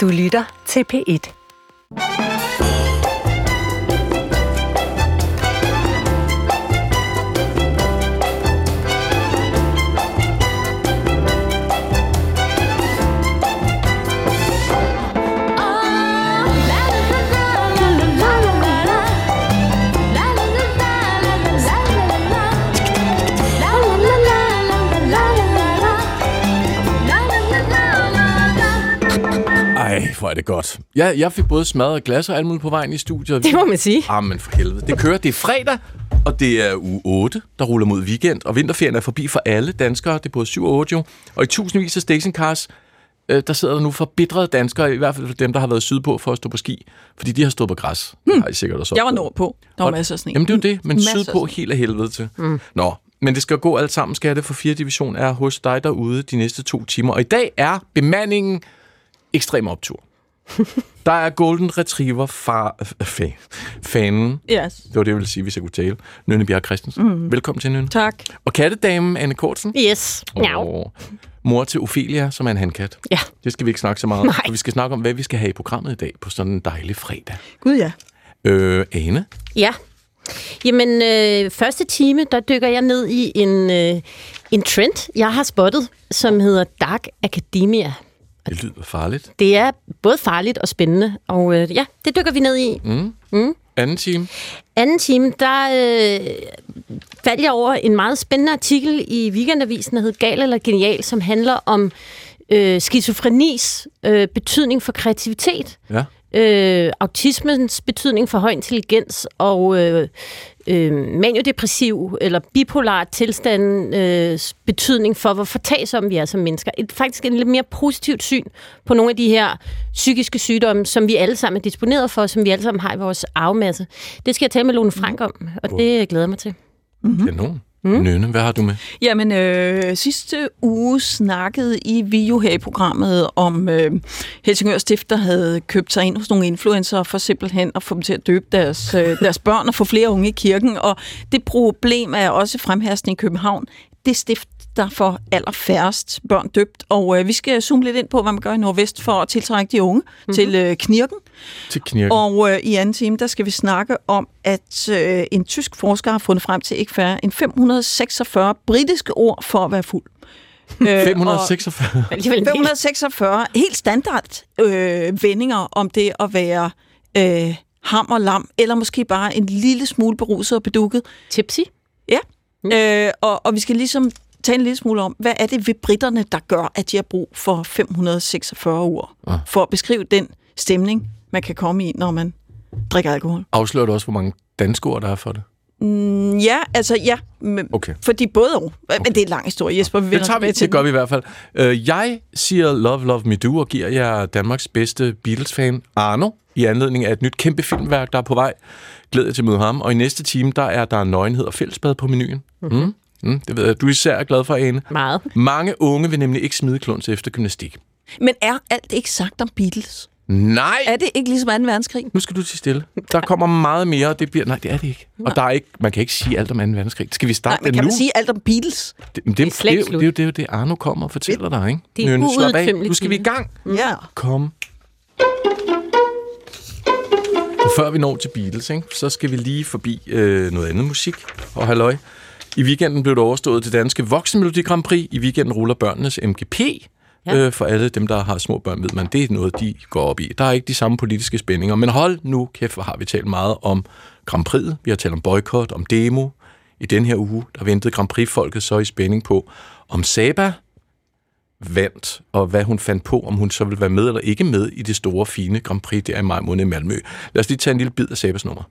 Du lytter til P1. Ej, hvor er det godt. Jeg, jeg fik både smadret glas og alt muligt på vejen i studiet. Det må man sige. Ah, men for helvede. Det kører. Det er fredag, og det er uge 8, der ruller mod weekend. Og vinterferien er forbi for alle danskere. Det er både 7 og 8 jo. Og i tusindvis af stationcars, øh, der sidder der nu forbitrede danskere, i hvert fald for dem, der har været sydpå for at stå på ski. Fordi de har stået på græs. Hmm. Har I sikkert også Jeg var nordpå. Der var Og- masser af sne. Jamen det er jo det, men Masser sydpå helt af helvede til. Mm. Nå, men det skal gå alt sammen, skal det, for 4. division er hos dig derude de næste to timer. Og i dag er bemandingen ekstrem optur. Der er Golden Retriever far, fa, fanen. Yes. Det var det, jeg ville sige, hvis jeg kunne tale. Nynne Bjerg Christensen. Mm. Velkommen til, Nynne. Tak. Og kattedamen Anne Kortsen. Yes. Og mor til Ophelia, som er en handkat. Ja. Det skal vi ikke snakke så meget om. Nej. For vi skal snakke om, hvad vi skal have i programmet i dag på sådan en dejlig fredag. Gud ja. Øh, Ane, Ja. Jamen, øh, første time, der dykker jeg ned i en, øh, en trend, jeg har spottet, som hedder Dark Academia. Det lyder farligt. Det er både farligt og spændende, og øh, ja, det dykker vi ned i. Anden time. Anden time, der øh, faldt jeg over en meget spændende artikel i Weekendavisen, der hed Gal eller Genial, som handler om øh, skizofrenis øh, betydning for kreativitet. Ja. øh, autismens betydning for høj intelligens og øh, øh, maniodepressiv eller bipolar tilstand øh, betydning for, hvor fortagsomme vi er som mennesker. Et, faktisk en lidt mere positivt syn på nogle af de her psykiske sygdomme, som vi alle sammen er disponeret for, som vi alle sammen har i vores arvemasse. Det skal jeg tale med Lone Frank om, og det glæder jeg mig til. Mm-hmm. Kanon. Mm. Nynne, hvad har du med? Jamen, øh, sidste uge snakkede I vi jo her i programmet om øh, Helsingør Stift, der havde købt sig ind hos nogle influencer for simpelthen at få dem til at døbe deres, øh, deres børn og få flere unge i kirken. Og det problem er også fremherskende i København. Det stift, der får allerfærrest børn døbt. Og øh, vi skal zoome lidt ind på, hvad man gør i Nordvest for at tiltrække de unge mm-hmm. til øh, knirken. Til knirken. Og øh, i anden time, der skal vi snakke om, at øh, en tysk forsker har fundet frem til ikke færre end 546 britiske ord for at være fuld. Øh, 546. Alligevel og 546 helt standard øh, vendinger om det at være øh, ham og lam, eller måske bare en lille smule beruset og bedukket. Tipsy. Ja. Mm. Øh, og, og vi skal ligesom tale en lille smule om, hvad er det ved britterne, der gør, at de har brug for 546 ord, Ah. for at beskrive den stemning, man kan komme i, når man drikker alkohol. Afslører du også, hvor mange danske ord, der er for det? Mm, ja, altså ja. Men, Okay. Fordi både og. Okay. Men det er en lang historie, Jesper. Vi Det tager vi, til det gør vi i hvert fald. Uh, jeg siger Love, Love Me Do og giver jer Danmarks bedste Beatles-fan, Arno, i anledning af et nyt kæmpe filmværk, der er på vej. Glæder jeg til at møde ham. Og i næste time, der er der nøgenhed og fællesbad på menuen. Mm. Mm, det ved jeg, du er især glad for, Ane. Meget. Mange unge vil nemlig ikke smide kluns efter gymnastik. Men er alt ikke sagt om Beatles? Nej! Er det ikke ligesom 2. verdenskrig? Nu skal du til stille. Der kommer meget mere, og det bliver... Nej, det er det ikke. Og der er ikke, man kan ikke sige alt om 2. verdenskrig. Skal vi Nej, starte men den kan nu? man sige alt om Beatles? Det, men det, Det er det, det, det, det, er jo det, er jo det, Arno kommer og fortæller dig, ikke? Det er Nynne, slap af. Nu skal vi i gang. Ja. Kom. Og før vi når til Beatles, ikke, så skal vi lige forbi øh, noget andet musik. Og halløj. I weekenden blev det overstået til Danske Voksenmelodi Grand Prix. I weekenden ruller børnenes MGP. Ja. Øh, for alle dem, der har små børn, ved man, det er noget, de går op i. Der er ikke de samme politiske spændinger. Men hold nu kæft, hvor har vi talt meget om Grand Prix'et. Vi har talt om boykot, om demo. I den her uge, der ventede Grand Prix-folket så i spænding på, om Saba vandt, og hvad hun fandt på, om hun så ville være med eller ikke med i det store, fine Grand Prix der i maj måned i Malmø. Lad os lige tage en lille bid af Sabas nummer.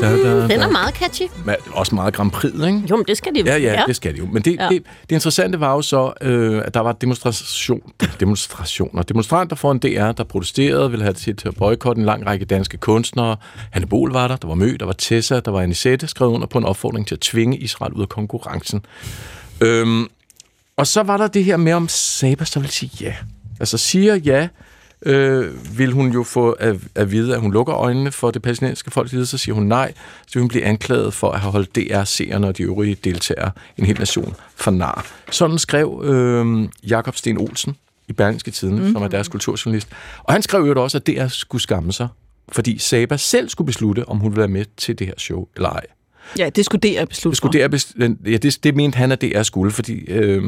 Da, da, Den er da. meget catchy. Men også meget Grand Prix, ikke? Jo, men det skal de Ja, ja, det skal det jo. Men det, ja. Ja. det, det interessante var jo så, øh, at der var demonstration, demonstrationer. Demonstranter foran DR, der protesterede, ville have til, til at boykotte en lang række danske kunstnere. Hanne Bol var der, der var Mø, der var Tessa, der var Anisette, skrev under på en opfordring til at tvinge Israel ud af konkurrencen. Øhm, og så var der det her med, om Saba så vil sige ja. Altså siger ja, øh, vil hun jo få at, at vide, at hun lukker øjnene for det palæstinensiske folk, så siger hun nej, så vil hun blive anklaget for at have holdt DR-seerne og de øvrige deltagere en hel nation for nar. Sådan skrev øh, Jakob Sten Olsen i Berlingske Tiden, mm. som er deres kulturjournalist. Og han skrev jo også, at DR skulle skamme sig, fordi Saba selv skulle beslutte, om hun ville være med til det her show eller ej. Ja, det skulle DR beslutte. Det, skulle DR bes- ja, det, det mente han, at DR skulle, fordi øh,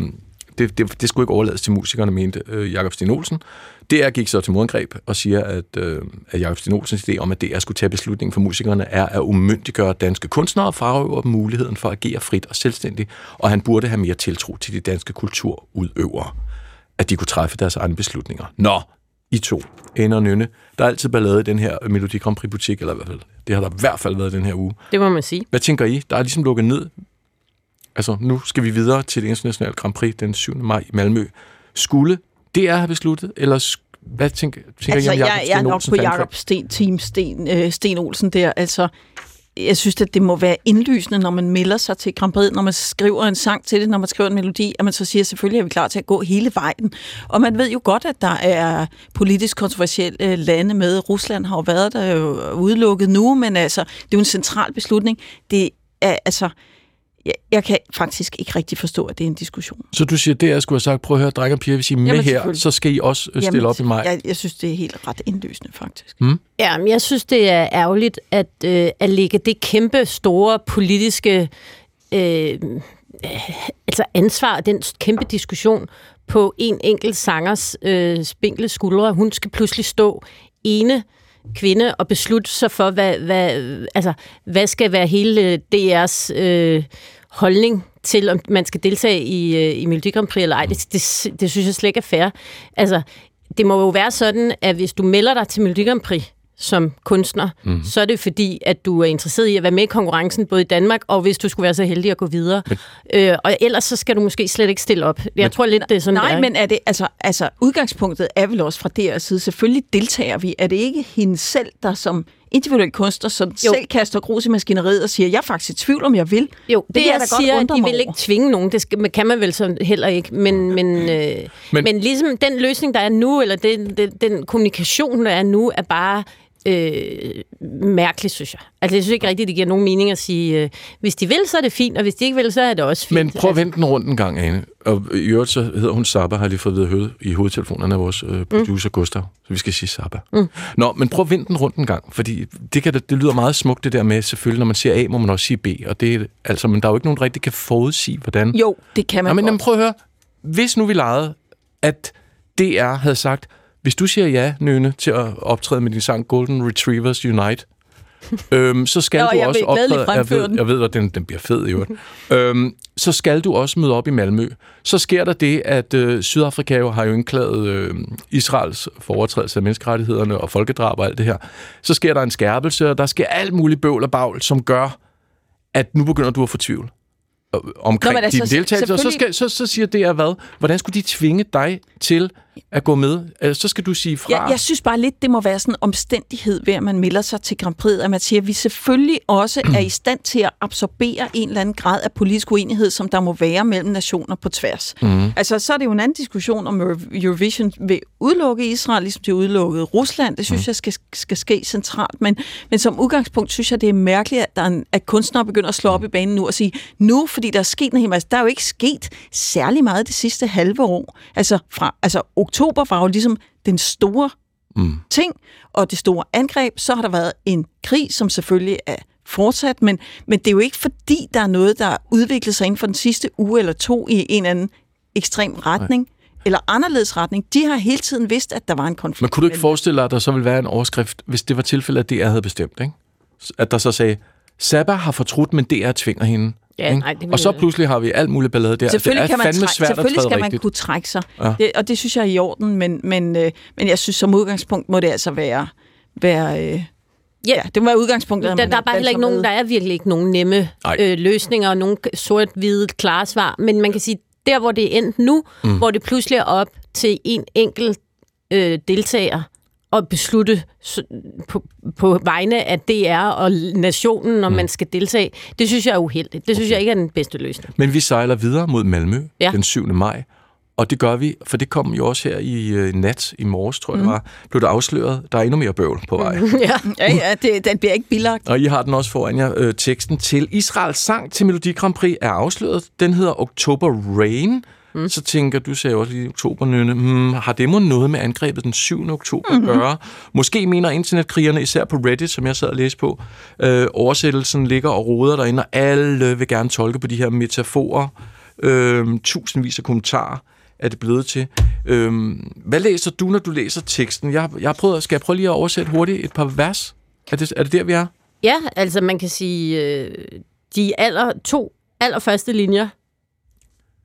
det, det, det skulle ikke overlades til musikerne, mente øh, Jakob Sten Olsen. DR gik så til modangreb og siger, at, øh, at Jakob Sten Olsens idé om, at DR skulle tage beslutningen for musikerne, er at umyndiggøre danske kunstnere og frarøve dem muligheden for at agere frit og selvstændigt, og han burde have mere tiltro til de danske kulturudøvere, at de kunne træffe deres egne beslutninger. Nå, I to, Ane og Nynne, der er altid ballade i den her Melodi Grand Prix butik, eller i hvert fald, det har der i hvert fald været den her uge. Det må man sige. Hvad tænker I? Der er ligesom lukket ned. Altså, nu skal vi videre til det internationale Grand Prix den 7. maj i Malmø. Skulle DR have besluttet, eller hvad tænker, tænker Altså, I om jeg, Jakob jeg er nok Olsen på? Jakob Sten, Team Sten, øh, Sten Olsen der. Altså, jeg synes, at det må være indlysende, når man melder sig til Grand Prix, når man skriver en sang til det, når man skriver en melodi, at man så siger, selvfølgelig er vi klar til at gå hele vejen. Og man ved jo godt, at der er politisk kontroversielle øh, lande med. Rusland har jo været der jo udelukket nu, men altså, det er jo en central beslutning. Det er altså... Jeg, jeg kan faktisk ikke rigtig forstå, at det er en diskussion. Så du siger, DR skulle have sagt, prøv at høre, drenge og piger, hvis I er med Jamen, her, så skal I også øh, stille op i maj. Jeg, jeg synes, det er helt ret indlysende, faktisk. Ja, men jeg synes, det er ærgerligt at, øh, at lægge det kæmpe store politiske øh, øh, altså ansvar, den kæmpe diskussion på en enkelt sangers øh, spinkle skuldre. Hun skal pludselig stå ene kvinde og beslutte sig for, hvad, hvad, altså, hvad skal være hele øh, DR's øh, holdning til, om man skal deltage i, øh, i Melodi Grand Prix eller ej. Det, det, det synes jeg slet ikke er fair. Altså, det må jo være sådan, at hvis du melder dig til Melodi Grand Prix som kunstner, mm. så er det fordi, at du er interesseret i at være med i konkurrencen, både i Danmark, og hvis du skulle være så heldig at gå videre. Men, øh, og ellers så skal du måske slet ikke stille op. Jeg men, tror lidt, det er sådan, det Nej, er. men er det, altså, altså, udgangspunktet er vel også fra deres side. Selvfølgelig deltager vi. Er det ikke hende selv, der som individuel kunstner, som jo. selv kaster grus i maskineriet og siger, jeg er faktisk i tvivl, om jeg vil? Jo, det, det jeg, jeg da godt siger, undre de vil ikke tvinge nogen, det skal, kan man vel så heller ikke, men, men, øh, men, Men- men ligesom den løsning, der er nu, eller den, den, den kommunikation, der er nu, er bare øh, mærkelig, synes jeg. Altså, jeg synes ikke rigtigt, det giver nogen mening at sige, øh, hvis de vil, så er det fint, og hvis de ikke vil, så er det også fint. Men prøv at vente den rundt en gang, Ane. Og i øvrigt så hedder hun Saba, har lige fået ved at høre i hovedtelefonerne af vores øh, producer mm. Gustav. Så vi skal sige Saba. Mm. Nå, men prøv at vente den rundt en gang, fordi det, kan, det lyder meget smukt det der med, selvfølgelig når man siger A, må man også sige B. Og det, altså, men der er jo ikke nogen, der rigtig kan forudsige, hvordan... Jo, det kan man Nå, men godt. prøv at høre. Hvis nu vi legede, at DR havde sagt, hvis du siger ja, Nøne, til at optræde med din sang Golden Retrievers Unite, øhm, så skal Nå, du også optræde... Jeg ved, den. jeg ved, at den, den bliver fed i øvrigt. øhm, så skal du også møde op i Malmø. Så sker der det, at øh, Sydafrika jo har jo indklaget øh, Israels foretrædelse af menneskerettighederne og folkedrab og alt det her. Så sker der en skærpelse, og der sker alt muligt bøvl og bagl, som gør, at nu begynder du at få tvivl øh, omkring Nå, men din altså, deltagelse, og så, skal, så, så siger det hvad? Hvordan skulle de tvinge dig til at gå med? Altså, så skal du sige fra. Jeg, jeg synes bare lidt, det må være sådan en omstændighed ved, at man melder sig til Grand Prix, at man siger, at vi selvfølgelig også er i stand til at absorbere en eller anden grad af politisk uenighed, som der må være mellem nationer på tværs. Mm. Altså, så er det jo en anden diskussion, om Euro- Eurovision vil udelukke Israel, ligesom det udelukkede Rusland. Det synes mm. jeg skal, skal ske centralt. Men, men som udgangspunkt synes jeg, det er mærkeligt, at, der er en, at kunstnere begynder at slå op i banen nu og sige, nu, fordi der er sket en hel masse. Der er jo ikke sket særlig meget det sidste halve år. Altså, fra, altså oktober var jo ligesom den store Mm. ting, og det store angreb, så har der været en krig, som selvfølgelig er fortsat, men, men det er jo ikke fordi, der er noget, der udviklet sig inden for den sidste uge eller to i en eller anden ekstrem retning, Nej. eller anderledes retning. De har hele tiden vidst, at der var en konflikt. Men kunne du ikke forestille dig, at der så ville være en overskrift, hvis det var tilfældet, at DR havde bestemt, ikke? At der så sagde, Saba har fortrudt, men DR tvinger hende. Ja, ikke? nej, det og så pludselig har vi alt muligt ballade der. Selvfølgelig, det er kan man træk, svært selvfølgelig skal man rigtigt. kunne trække sig, Ja. ja. det, og det synes jeg er i orden, men, men, øh, men jeg synes som udgangspunkt må det altså være, være øh, ja, det må være udgangspunktet. at Der, der er bare heller ikke nogen, der er virkelig ikke nogen nemme øh, løsninger og nogen sort-hvide klare svar. Men man kan sige, der hvor det er endt nu, mm. hvor det pludselig er op til en enkelt øh, deltager at beslutte på, på vegne af DR og nationen, når mm. man skal deltage, det synes jeg er uheldigt. Det synes jeg ikke er den bedste løsning. Men vi sejler videre mod Malmø Ja. den 7. maj, Og det gør vi, for det kom jo også her i øh, nat, i morges, tror jeg mm. det var, blev det afsløret. Der er endnu mere bøvl på vej. Mm. Ja. Ja, ja, det, den bliver ikke bilagt. Og I har den også foran jer. Øh, teksten til Israels sang til Melodi Grand Prix er afsløret. Den hedder October Rain. Mm. Så tænker du, sagde også lige oktobernønne, hmm, har det må noget med angrebet den 7. oktober at gøre? Måske mener internetkrigerne, især på Reddit, som jeg sad og læste på, øh, oversættelsen ligger og roder derinde, og alle vil gerne tolke på de her metaforer. Øh, tusindvis af kommentarer er det blevet til. Øh, hvad læser du, når du læser teksten? Jeg, jeg har prøvet, skal jeg prøve lige at oversætte hurtigt et par vers? Er det, er det der, vi er? ja, altså man kan sige, øh, de aller, to allerførste linjer,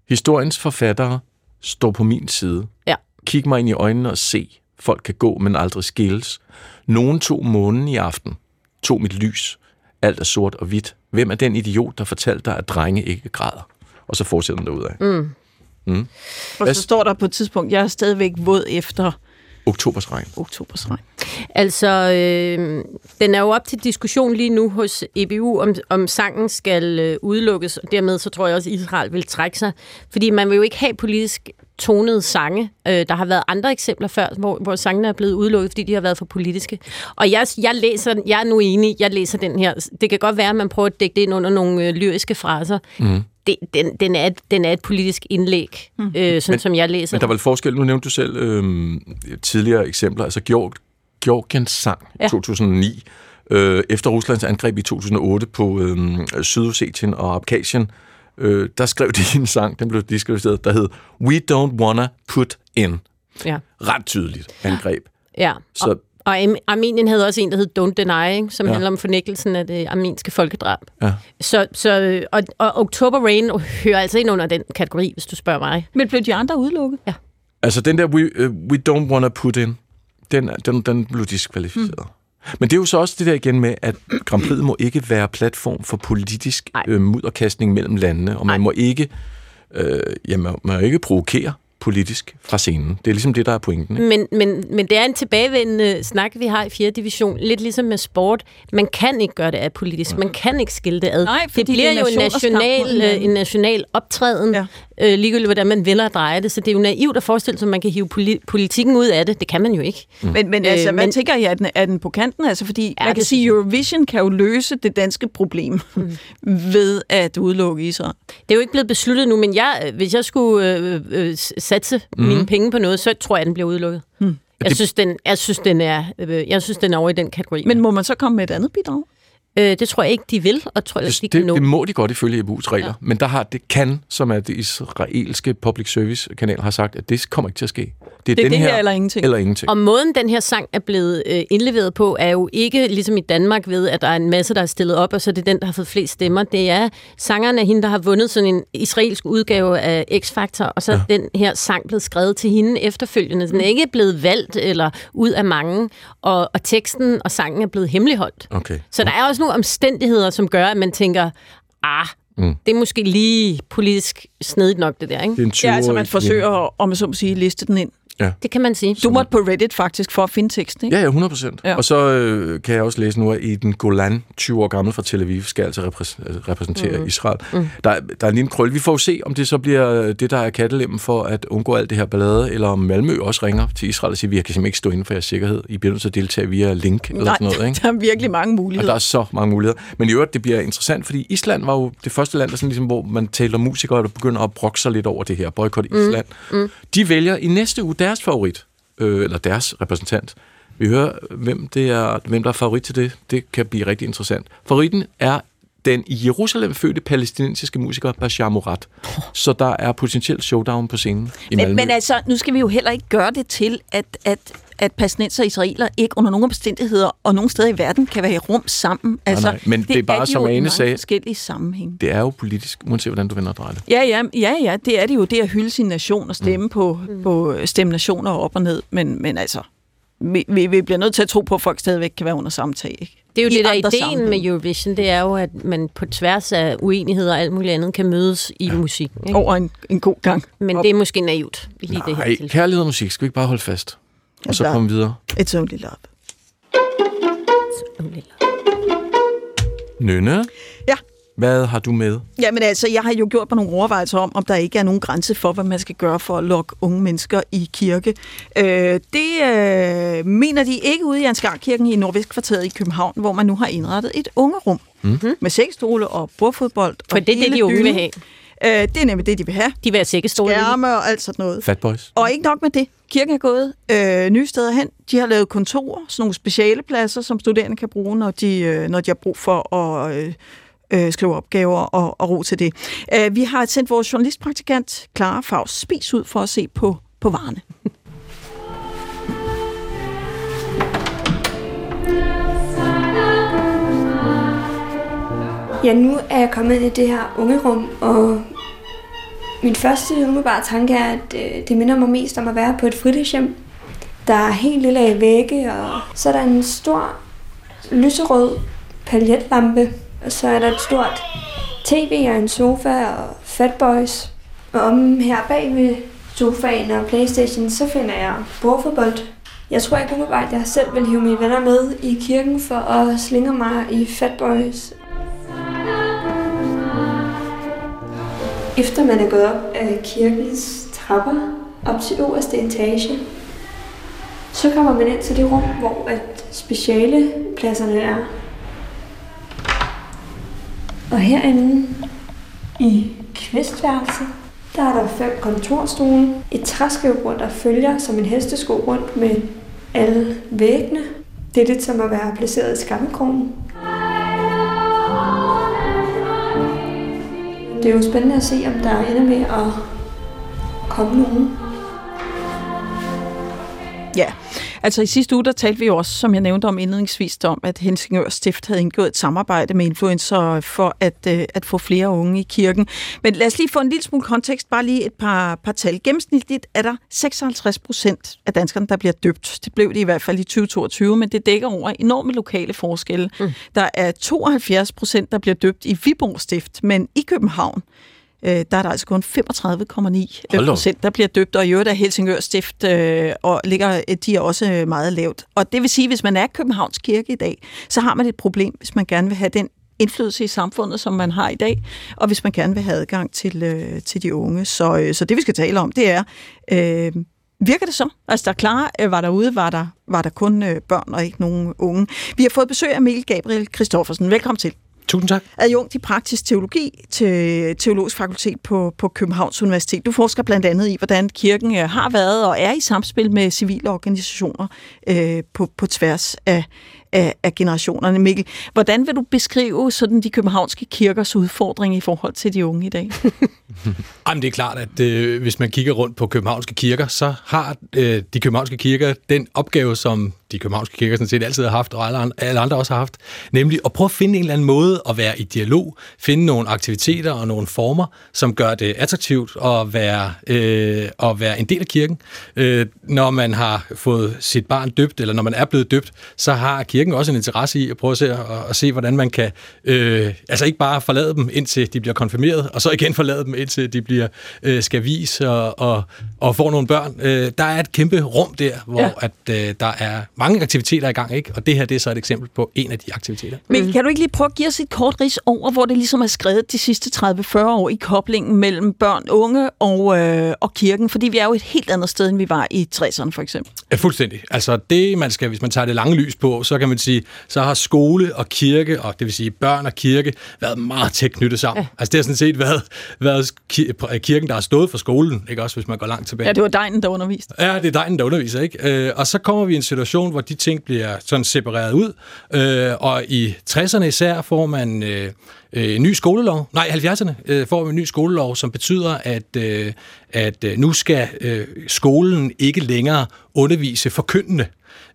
Historiens forfattere står på min side. Ja. Kig mig ind i øjnene og se. Folk kan gå, men aldrig skilles. Nogen tog månen i aften. Tog mit lys. Alt er sort og hvidt. Hvem er den idiot, der fortalte dig, at drenge ikke græder? Og så fortsætter den derudad. Mm. Og så står der på et tidspunkt, jeg er stadigvæk våd efter Oktobers regn. oktobers regn. Altså, øh, den er jo op til diskussion lige nu hos EBU, om, om sangen skal øh, udelukkes, og dermed så tror jeg også, at Israel vil trække sig. Fordi man vil jo ikke have politisk tonede sange. Øh, der har været andre eksempler før, hvor, hvor sangene er blevet udelukket, fordi de har været for politiske. Og jeg, jeg læser, jeg er nu enig, jeg læser den her. Det kan godt være, at man prøver at dække det ind under nogle øh, lyriske fraser. Mm. Det, den, den, er et, den er et politisk indlæg, mm. øh, sådan Men- som jeg læser Men der er vel forskel, nu nævnte du selv øh, tidligere eksempler, altså Georg, Georgiens sang ja. Ja. 2009, øh, efter Ruslands angreb i 2008 på øh, Sydossetien og Abkhazien, øh, der skrev de en sang, den blev diskvalificeret, der hed We Don't Wanna Put In. Ja. Ret tydeligt angreb. Ja, Så- og, Armenien havde også en, der hed Don't Deny, ikke? som Ja. ja. handler om fornægtelsen af det armenske folkedrab. Ja. Så, så, og, og October Rain hører altså ind under den kategori, hvis du spørger mig. Men blev de andre udelukket? Altså den der We, uh, we Don't Wanna Put In, den, den, den blev diskvalificeret. Mm. Men det er jo så også det der igen med, at Grand Prix må ikke være platform for politisk øh, mudderkastning mellem landene, og man Nej. må ikke, øh, ja, man, man må ikke provokere politisk fra scenen. Det er ligesom det, der er pointen. Ikke? Men, men, men det er en tilbagevendende snak, vi har i 4. division. Lidt ligesom med sport. Man kan ikke gøre det apolitisk. Man kan ikke skille det ad. Nej, det bliver det jo en national, øh, en national optræden, Ja. øh, ligegyldigt hvordan man vælger at dreje det. Så det er jo naivt at forestille sig, at man kan hive poli- politikken ud af det. Det kan man jo ikke. Mm. Men, men altså, Øh, hvad men- tænker I, er den, er den på kanten? Altså, fordi ja, man det kan sige. Eurovision kan jo løse det danske problem mm. ved at udelukke Israel. Det er jo ikke blevet besluttet nu, men jeg, hvis jeg skulle øh, øh, satse mm. mine penge på noget, så tror jeg, den bliver udelukket. Mm. Jeg, Det- synes, den, jeg, synes, den er, øh, jeg synes, den er over i den kategori. Men må man så komme med et andet bidrag? Øh, det tror jeg ikke, de vil, og tror jeg ikke, de Det, kan det, nå. det må de godt ifølge EBU's regler, ja. men der har det kan, som er det israelske public service kanal har sagt, at det kommer ikke til at ske. Det er, Det er den det her eller ingenting. Eller ingenting. Og måden, den her sang er blevet øh, indleveret på, er jo ikke ligesom i Danmark ved, at der er en masse, der er stillet op, og så er det den, der har fået flest stemmer. Det er sangeren af hende, der har vundet sådan en israelsk udgave af X-Factor, og så er ja. den her sang blevet skrevet til hende efterfølgende. Den er ikke blevet valgt eller ud af mange, og, og teksten og sangen er blevet hemmeligholdt. Okay. Så der er også nogle omstændigheder, som gør, at man tænker, ah, mm. det er måske lige politisk snedigt nok, det der, ikke? Det er en 20 Ja, altså man forsøger, at, om man så må sige, liste den ind. Det kan man sige. Du måtte på Reddit faktisk for at finde teksten, ikke? Ja, ja, 100 procent. Ja. Ja. Og så øh, kan jeg også læse nu, at Eden Golan, 20 år gammel fra Tel Aviv, skal altså repræs- altså repræsentere mm. Israel. Mm. Der, er- der er en lille krøl. Vi får jo se, om det så bliver det, der er kattelemmen for at undgå alt det her ballade, eller om Malmø også ringer til Israel og siger, vi kan simpelthen ikke stå inden for jeres sikkerhed. I bliver nødt til at deltage via link eller sådan noget. Ikke? der er virkelig mange Og muligheder. der er så mange muligheder. Men i øvrigt, det bliver interessant, fordi Island var jo det første land, der sådan ligesom, hvor man taler musikere, der begynder at brokke sig lidt over det her. Boykot Island. Mm. Mm. De vælger i næste uge deres favorit, øh, eller deres repræsentant. Vi hører, hvem, det er, hvem der er favorit til det. Det kan blive rigtig interessant. Favoritten er den i Jerusalem fødte palæstinensiske musiker Bashar Murad. Så der er potentielt showdown på scenen i Malmø. Men, men altså, nu skal vi jo heller ikke gøre det til, at, at, at palæstinenser og israeler ikke under nogen omstændigheder og nogen steder i verden kan være i rum sammen. Altså, nej, men det er bare, de som Ane sagde- forskellige sammenhæng. Det er jo politisk, uanset hvordan du vender og drejer det. Ja, ja, ja, ja, det er det jo, det at hylde sin nation og stemme mm. på, på stemme nationer op og ned. Men, men altså, vi, vi, vi bliver nødt til at tro på, at folk stadigvæk kan være under samtale. Ikke? Det er jo I det, der er ideen sammenhænge. med Eurovision, det er jo, at man på tværs af uenigheder og alt muligt andet kan mødes i musik. Ikke? Over en, en god gang. Men op. det er måske naivt i lige det her Nej, tilfælde. kærlighed og musik. Skal vi ikke bare holde fast? Og så Ja. komme videre. It's only love. Nynne, Ja, Hvad har du med? Jamen altså, jeg har jo gjort mig nogle overvejelser om, om der ikke er nogen grænse for, hvad man skal gøre for at lokke unge mennesker i kirke. Øh, det øh, mener de ikke ude i Ansgarkirken i Nordvestkvarteret i København, hvor man nu har indrettet et ungerum mm-hmm. med sexstole og bordfodbold. For og det er det, hele de unge vil have. Øh, det er nemlig det, de vil have. De vil have sækkestole. Skærme og alt sådan noget. Fat Boys? Og ikke nok med det. Kirken er gået øh, nye steder hen. De har lavet kontorer, sådan nogle speciale pladser, som studerende kan bruge, når de, øh, når de har brug for at øh, øh, skrive opgaver og, og ro til det. Øh, vi har sendt vores journalistpraktikant Clara Faust Spis ud for at se på, på varerne. Ja, nu er jeg kommet ind i det her ungerum, og min første umiddelbare tanke er, at øh, det minder mig mest om at være på et fritidshjem. Der er helt lille vægge, og så er der en stor lyserød paljetlampe, og så er der et stort tv og en sofa og fatboys. Og om her bag ved sofaen og Playstation, så finder jeg bordfodbold. Jeg tror ikke umiddelbart, at jeg selv vil hive mine venner med i kirken for at slinge mig i fatboys Efter man er gået op af kirkens trapper op til øverste etage, så kommer man ind til det rum, hvor at specialepladserne er. Og herinde i kvistværelset, der er der fem kontorstole, et træskrivebord, der følger som en hestesko rundt med alle væggene. Det er lidt som at være placeret i skammekrogen. Det er jo spændende at se, om der ender med at komme nogen. Ja, altså i sidste uge, der talte vi jo også, som jeg nævnte om indledningsvis, om, at Helsingør Stift havde indgået et samarbejde med influencer for at, øh, at få flere unge i kirken. Men lad os lige få en lille smule kontekst, bare lige et par, par tal. Gennemsnitligt er der 56 procent af danskerne, der bliver døbt. Det blev det i hvert fald i 2022, men det dækker over enorme lokale forskelle. Mm. Der er 72 procent, der bliver døbt i Viborg Stift, men i København, øh, der er der altså kun 35,9 Hold da op. procent, der bliver døbt, og i øvrigt er Helsingør Stift, øh, og ligger, de er også øh, meget lavt. Og det vil sige, hvis man er Københavns Kirke i dag, så har man et problem, hvis man gerne vil have den indflydelse i samfundet, som man har i dag, og hvis man gerne vil have adgang til, øh, til de unge. Så, øh, så det, vi skal tale om, det er, øh, virker det så? Altså, der er klare, øh, var derude, var der, var der kun øh, børn og ikke nogen unge. Vi har fået besøg af Mikkel Gabriel Christoffersen. Velkommen til Tusind tak. adjunkt i praktisk teologi til Teologisk Fakultet på, på Københavns Universitet. Du forsker blandt andet i, hvordan kirken øh, har været og er i samspil med civile organisationer øh, på, på tværs af, af, af generationerne. Mikkel, hvordan vil du beskrive sådan de københavnske kirkers udfordring i forhold til de unge i dag? Jamen, det er klart, at øh, hvis man kigger rundt på københavnske kirker, så har øh, de københavnske kirker den opgave, som de københavnske kirker sådan set altid har haft, og alle andre, alle andre også har haft, nemlig at prøve at finde en eller anden måde at være i dialog, finde nogle aktiviteter og nogle former, som gør det attraktivt at være, øh, at være en del af kirken. Øh, når man har fået sit barn døbt, eller når man er blevet døbt, så har kirken også en interesse i at prøve at se, at, at se hvordan man kan, øh, altså ikke bare forlade dem, indtil de bliver konfirmeret, og så igen forlade dem, indtil de bliver øh, skavis og, og, og får nogle børn. Øh, der er et kæmpe rum der, hvor ja. at, øh, der er mange aktiviteter i gang, ikke? og det her det er så et eksempel på en af de aktiviteter. Men kan du ikke lige prøve at give os et kort ris over, hvor det ligesom er skrevet de sidste 30-40 år i koblingen mellem børn, unge og, øh, og kirken? Fordi vi er jo et helt andet sted, end vi var i 60'erne for eksempel. Ja, fuldstændig. Altså det, man skal, hvis man tager det lange lys på, så kan man sige, så har skole og kirke, og det vil sige børn og kirke, været meget tæt knyttet sammen. Ja. Altså det har sådan set været, været ki- kirken, der har stået for skolen, ikke også, hvis man går langt tilbage. Ja, det var dejen, der underviste. Ja, det er dig, der underviser, ikke? Øh, og så kommer vi i en situation, hvor de ting bliver sådan separeret ud, øh, og i 60'erne især får man øh, øh, en ny skolelov, nej, 70'erne øh, får vi en ny skolelov, som betyder, at, øh, at øh, nu skal øh, skolen ikke længere undervise forkyndende.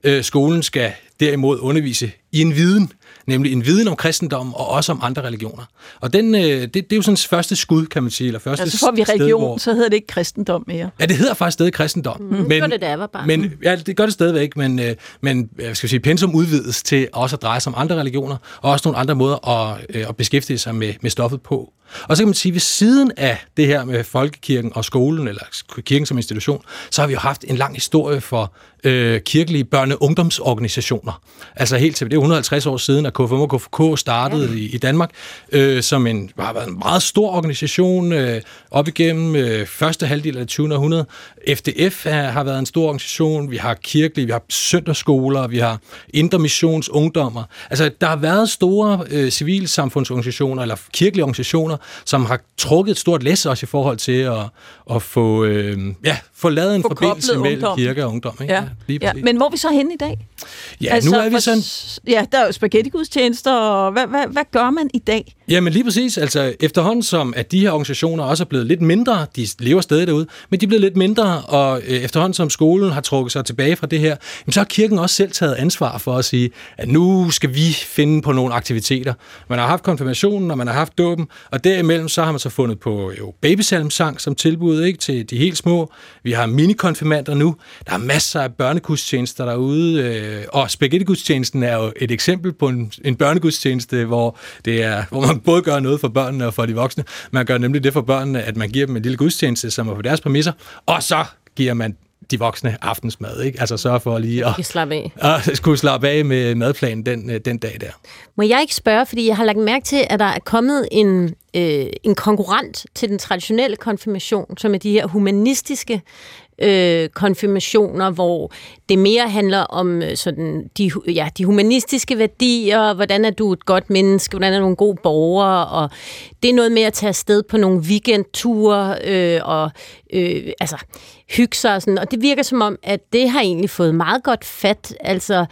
Øh, skolen skal derimod undervise i en viden, nemlig en viden om kristendom og også om andre religioner. Og den, øh, det, det er jo sådan første skud, kan man sige, eller første Altså får vi sted, religion, hvor- så hedder det ikke kristendom mere. Ja, det hedder faktisk stadig kristendom. Mm. gjorde det, da jeg var barn. Men, ja, det gør det stadigvæk, men, øh, men øh, skal sige, pensum udvides til også at dreje sig om andre religioner, og også nogle andre måder at, øh, at beskæftige sig med, med stoffet på. Og så kan man sige, at ved siden af det her med folkekirken og skolen, eller kirken som institution, så har vi jo haft en lang historie for øh, kirkelige børne- og ungdomsorganisationer. Altså helt til det er 150 år siden, at KFM og KFK startede ja. i, i Danmark, øh, som en, har været en meget stor organisation øh, op igennem øh, første halvdel af det 20. århundrede. FDF er, har været en stor organisation, vi har kirkelige, vi har søndagsskoler, vi har Indre Missions Ungdommer. Altså, der har været store øh, civilsamfundsorganisationer, eller kirkelige organisationer, som har trukket et stort læs også i forhold til at, at få, øh, ja, få lavet en Få forbindelse mellem ungdom. kirke og ungdom. Ikke? Ja. ja. præcis. Men hvor er vi så henne i dag? ja nu er vi sådan Ja, der er jo spaghetti-gudstjenester, og hvad, hvad, hvad gør man i dag? Jamen lige præcis. Altså efterhånden som, at de her organisationer også er blevet lidt mindre, de lever stadig derude, men de er blevet lidt mindre, og øh, efterhånden som skolen har trukket sig tilbage fra det her, jamen, så har kirken også selv taget ansvar for at sige, at nu skal vi finde på nogle aktiviteter. Man har haft konfirmationen, og man har haft dåben, og derimellem så har man så fundet på jo babysalmsang som tilbud ikke, til de helt små. Vi har minikonfirmander nu. Der er masser af børnegudstjenester derude, øh, og spaghettigudstjenesten er jo et eksempel på en, en børnegudstjeneste, hvor, det er, hvor man både gør noget for børnene og for de voksne. Man gør nemlig det for børnene, at man giver dem en lille gudstjeneste, som er på deres præmisser, og så giver man de voksne aftensmad, ikke? Altså sørge for lige at, slappe af. at skulle slappe af med madplanen den, øh, den dag der. Må jeg ikke spørge, fordi jeg har lagt mærke til, at der er kommet en, øh, en konkurrent til den traditionelle konfirmation, som er de her humanistiske øh, konfirmationer, hvor det mere handler om øh, sådan de, ja, de humanistiske værdier, hvordan er du et godt menneske, hvordan er du en god borger, og det er noget med at tage afsted på nogle weekendture, øh, og øh, altså hygge sig og sådan, og det virker som om, at det har egentlig fået meget godt fat, altså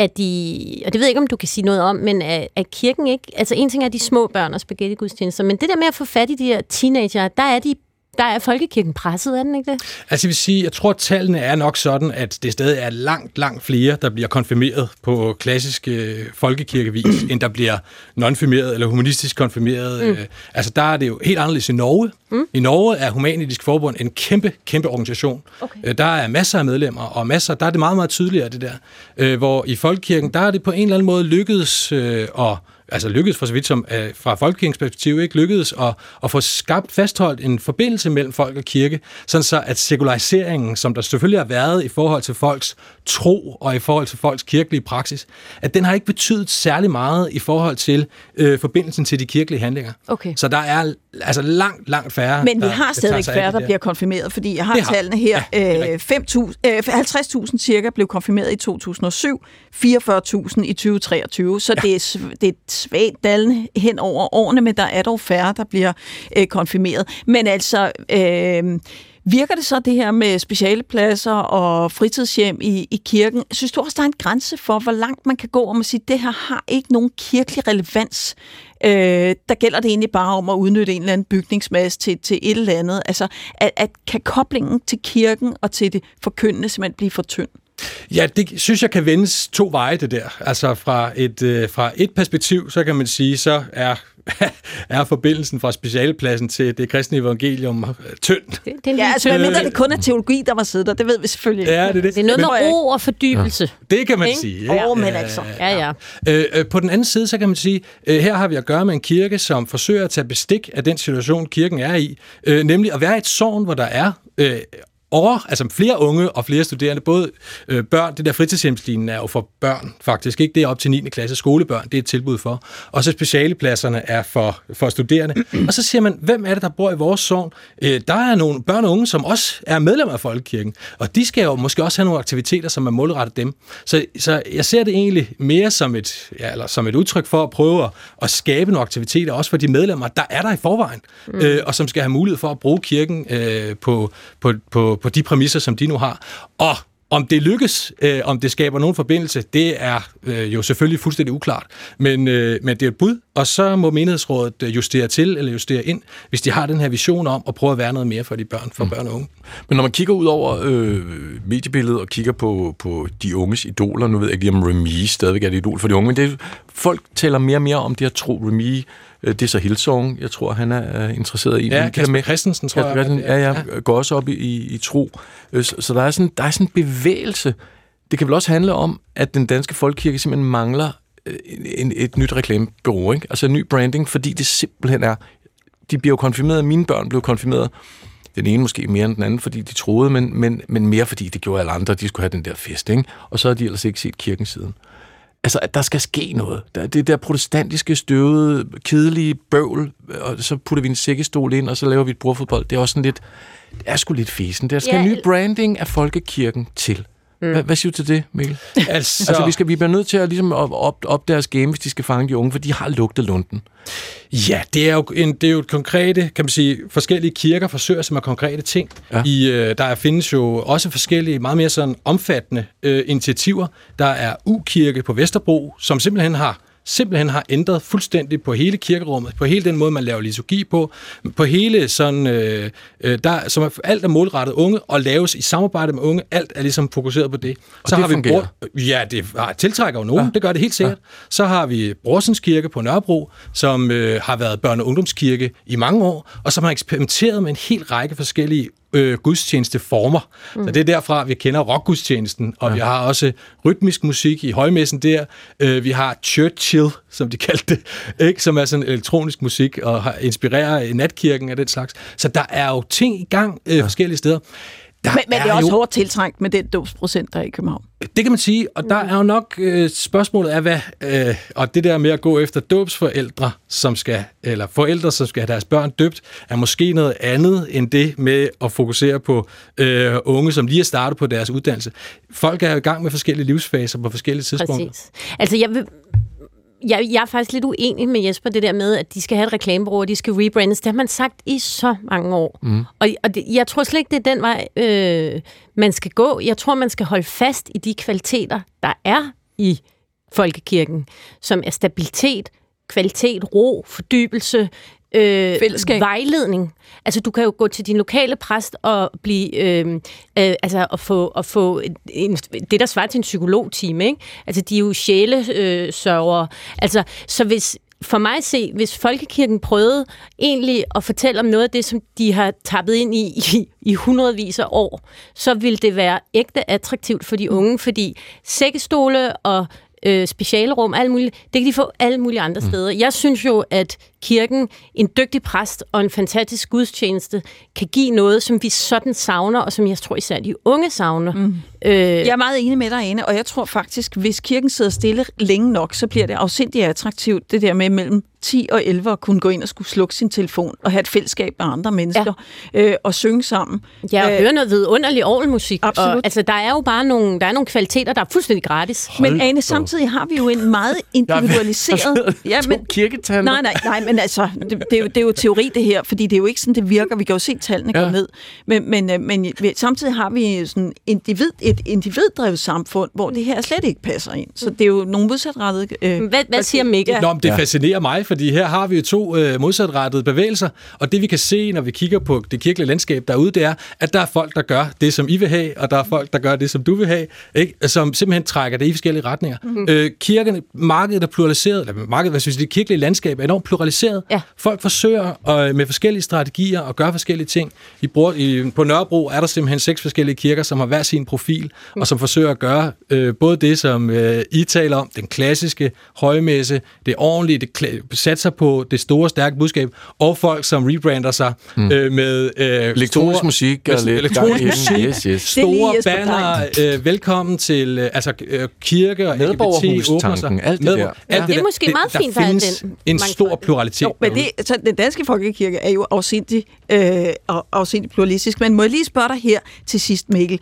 at de, og det ved jeg ikke, om du kan sige noget om, men at, at kirken ikke, altså en ting er de små børn og spaghetti-gudstjenester, men det der med at få fat i de her teenager, der er de der er folkekirken presset, er den ikke det? Altså jeg vil sige, jeg tror, at tallene er nok sådan, at det stadig er langt, langt flere, der bliver konfirmeret på klassisk øh, folkekirkevis, end der bliver nonfirmeret eller humanistisk konfirmeret. Mm. Øh, altså der er det jo helt anderledes i Norge. Mm. I Norge er Humanitisk Forbund en kæmpe, kæmpe organisation. Okay. Øh, der er masser af medlemmer, og masser, der er det meget, meget tydeligere, det der. Øh, hvor i folkekirken, der er det på en eller anden måde lykkedes øh, at altså lykkedes for så vidt som øh, fra folkekirkens perspektiv, ikke lykkedes at, at få skabt, fastholdt en forbindelse mellem folk og kirke, sådan så at sekulariseringen, som der selvfølgelig har været i forhold til folks tro og i forhold til folks kirkelige praksis, at den har ikke betydet særlig meget i forhold til øh, forbindelsen til de kirkelige handlinger. Okay. Så der er altså langt, langt færre, Men vi der- har der stadigvæk af færre, der der. bliver konfirmeret, fordi jeg har Det har- tallene her. Ja, Øh, rigtigt. 5.000 øh, 50.000 cirka blev konfirmeret i 2007, 44.000 i 2023, så ja. det, er, det er svagt dallende hen over årene, men der er dog færre, der bliver øh, konfirmeret. Men altså... Øh, Virker det så det her med specialepladser og fritidshjem i, i kirken? Synes du også, der er en grænse for, hvor langt man kan gå om at sige, at det her har ikke nogen kirkelig relevans? Øh, der gælder det egentlig bare om at udnytte en eller anden bygningsmasse til, til et eller andet. Altså, at, at kan koblingen til kirken og til det forkyndende simpelthen blive for tynd? Ja, det synes jeg kan vendes to veje, det der. Altså fra et, øh, fra et perspektiv, så kan man sige, så er, er forbindelsen fra specialpladsen til det kristne evangelium tynd. Det, det, er, Ja, altså, tynd- medmindre det kun er teologi, der var siddet der, det ved vi selvfølgelig. Ja, det er det. det er noget med ro og fordybelse. Det kan man Ikke? sige. Ikke? Åh, men altså. Ja, ja. Øh, øh, på den anden side, så kan man sige, øh, her har vi at gøre med en kirke, som forsøger at tage bestik af den situation, kirken er i, øh, nemlig at være et sovn, hvor der er øh, over, altså flere unge og flere studerende, både øh, børn, det der fritidshjemslinjen er jo for børn faktisk, ikke? Det er op til 9. klasse skolebørn, det er et tilbud for. Og så specialepladserne er for, for studerende. Og så siger man, hvem er det, der bor i vores sovn? Øh, der er nogle børn og unge, som også er medlemmer af Folkekirken, og de skal jo måske også have nogle aktiviteter, som er målrettet dem. Så, så jeg ser det egentlig mere som et, ja, eller som et udtryk for at prøve at, at skabe nogle aktiviteter, også for de medlemmer, der er der i forvejen, mm. øh, og som skal have mulighed for at bruge kirken øh, på, på, på, på de præmisser, som de nu har. Og om det lykkes, øh, om det skaber nogen forbindelse, det er øh, jo selvfølgelig fuldstændig uklart. Men, øh, men det er et bud, og så må menighedsrådet øh, justere til eller justere ind, hvis de har den her vision om at prøve at være noget mere for de børn, for mm. børn og unge. Men når man kigger ud over øh, mediebilledet og kigger på, på de unges idoler, nu ved jeg ikke lige om Remy stadigvæk er et idol for de unge, men det, folk taler mere og mere om det at tro Remy. Det er så Hillsong, jeg tror, han er interesseret i. Ja, Men Kasper med- Christensen, tror jeg. Christensen, ja, ja, går også op i, i, i tro. Øh, Så, så der, er sådan, der er sådan en bevægelse. Det kan vel også handle om, at den danske folkekirke simpelthen mangler øh, en, et nyt reklamebureau, ikke? altså en ny branding, fordi det simpelthen er de bliver jo konfirmeret, mine børn blev konfirmeret, den ene måske mere end den anden, fordi de troede, men, men, men mere fordi det gjorde alle andre, de skulle have den der fest, ikke? Og så har de ellers ikke set kirken siden. Altså, at der skal ske noget. Der, det der protestantiske, støvede, kedelige bøvl, og så putter vi en sækkestol ind, og så laver vi et bordfodbold. Det er også sådan lidt, det er sgu lidt fesen. Der skal Ja, en ny branding af folkekirken til. Mm. Hvad, hvad siger du til det, Mikkel? Altså, Altså, vi, skal, vi bliver nødt til at ligesom op, op, deres game, hvis de skal fange de unge, for de har lugtet lunden. Ja, det er jo, en, det er jo et konkrete, kan man sige, forskellige kirker forsøger sig med konkrete ting. Ja. I, øh, der findes jo også forskellige, meget mere sådan omfattende øh, initiativer. Der er U-kirke på Vesterbro, som simpelthen har simpelthen har ændret fuldstændig på hele kirkerummet, på hele den måde, man laver liturgi på, på hele sådan, øh, øh, der, som er, alt er målrettet unge, og laves i samarbejde med unge, alt er ligesom fokuseret på det. Og det fungerer? Ja, det har- tiltrækker jo nogen, ja. det gør det helt sikkert. Ja. Så har vi Brorsens Kirke på Nørrebro, som øh, har været børne- og ungdomskirke i mange år, og som har eksperimenteret med en hel række forskellige øh, gudstjenesteformer. Mm. Så det er derfra, vi kender rockgudstjenesten, og ja. vi har også rytmisk musik i højmessen der. Øh, vi har Churchill, som de kaldte det, ikke? som er sådan elektronisk musik, og har inspirerer natkirken af den slags. Så der er jo ting i gang øh, forskellige steder. Der Men, men det er også jo- hårdt tiltrængt med den dåbsprocent, der er i København. det kan man sige, og der er jo nok øh, spørgsmålet af, hvad, øh, og det der med at gå efter dåbsforældre, som skal, eller forældre, som skal have deres børn døbt, er måske noget andet end det med at fokusere på øh, unge, som lige er startet på deres uddannelse. Folk er jo i gang med forskellige livsfaser på forskellige tidspunkter. Præcis. Altså, jeg vil... Jeg, jeg er faktisk lidt uenig med Jesper, det der med, at de skal have et reklamebureau, og de skal rebrandes. Det har man sagt i så mange år. Mm. Og, og det, jeg tror slet ikke, det er den vej, øh, man skal gå. Jeg tror, man skal holde fast i de kvaliteter, der er i folkekirken, som er stabilitet, kvalitet, ro, fordybelse, øh, Fællesskab. vejledning. Altså, du kan jo gå til din lokale præst og blive, øh, øh, altså, at få, at få en, en, det, der svarer til en psykologtime, ikke? Altså, de er jo sjælesørgere. Sørgere. altså, så hvis, for mig at se, hvis Folkekirken prøvede egentlig at fortælle om noget af det, som de har tappet ind i i, i hundredvis af år, så ville det være ægte attraktivt for de unge, fordi sækkestole og øh, specialrum, alt muligt, det kan de få alle mulige andre steder. Jeg synes jo, at kirken, en dygtig præst og en fantastisk gudstjeneste, kan give noget, som vi sådan savner, og som jeg tror især de unge savner. Mm. Øh, Jeg er meget enig med dig, Ane, og jeg tror faktisk, hvis kirken sidder stille længe nok, så bliver det afsindigt attraktivt, det der med mellem 10 og 11 at kunne gå ind og skulle slukke sin telefon og have et fællesskab med andre mennesker ja. øh, og synge sammen. Ja, og Øh, høre noget vidunderlig orgelmusik. Absolut. Og, altså, der er jo bare nogle, der er nogle kvaliteter, der er fuldstændig gratis. Men Ane, samtidig har vi jo en meget individualiseret... ja, men, kirketander. nej, nej, nej, men altså, det, det, er jo, det er jo teori det her, fordi det er jo ikke sådan, det virker. Vi kan jo se tallene Ja. gå ned. Men, men, øh, men vi- samtidig har vi sådan individ, et individdrevet samfund, hvor det her slet ikke passer ind. Så det er jo nogle modsatrettede... Øh, Hvad, hvad siger Mikkel? Ja. Nå, men det fascinerer mig, fordi her har vi jo to øh, modsatrettede bevægelser, og det vi kan se, når vi kigger på det kirkelige landskab derude, det er, at der er folk, der gør det, som I vil have, og der er folk, der gør det, som du vil have, ikke? som simpelthen trækker det i forskellige retninger. Mm-hmm. Øh, kirkerne, markedet er pluraliseret, eller markedet, hvad synes jeg, det kirkelige landskab er enormt pluraliseret. Ja. Folk forsøger øh, med forskellige strategier at gøre forskellige ting. Vi bruger, i, på Nørrebro er der simpelthen seks forskellige kirker, som har hver sin profil, og som forsøger at gøre øh, både det, som øh, I taler om, den klassiske højmesse, det ordentlige, det kla- satser på det store, stærke budskab, og folk, som rebrander sig mm. øh, med øh, Elektronisk store- musik med og lidt elektronisk i musik, Yes, yes. Det store banner, øh, velkommen til øh, altså, øh, kirke og LGBT åbner sig. Alt det der. alt Det er måske meget fint, der der er findes den en stor mangfoldighed. Pluralitet. Jo, men det, så den danske folkekirke er jo afsindig, øh, af- afsindig pluralistisk. Men må jeg lige spørge dig her til sidst, Mikkel.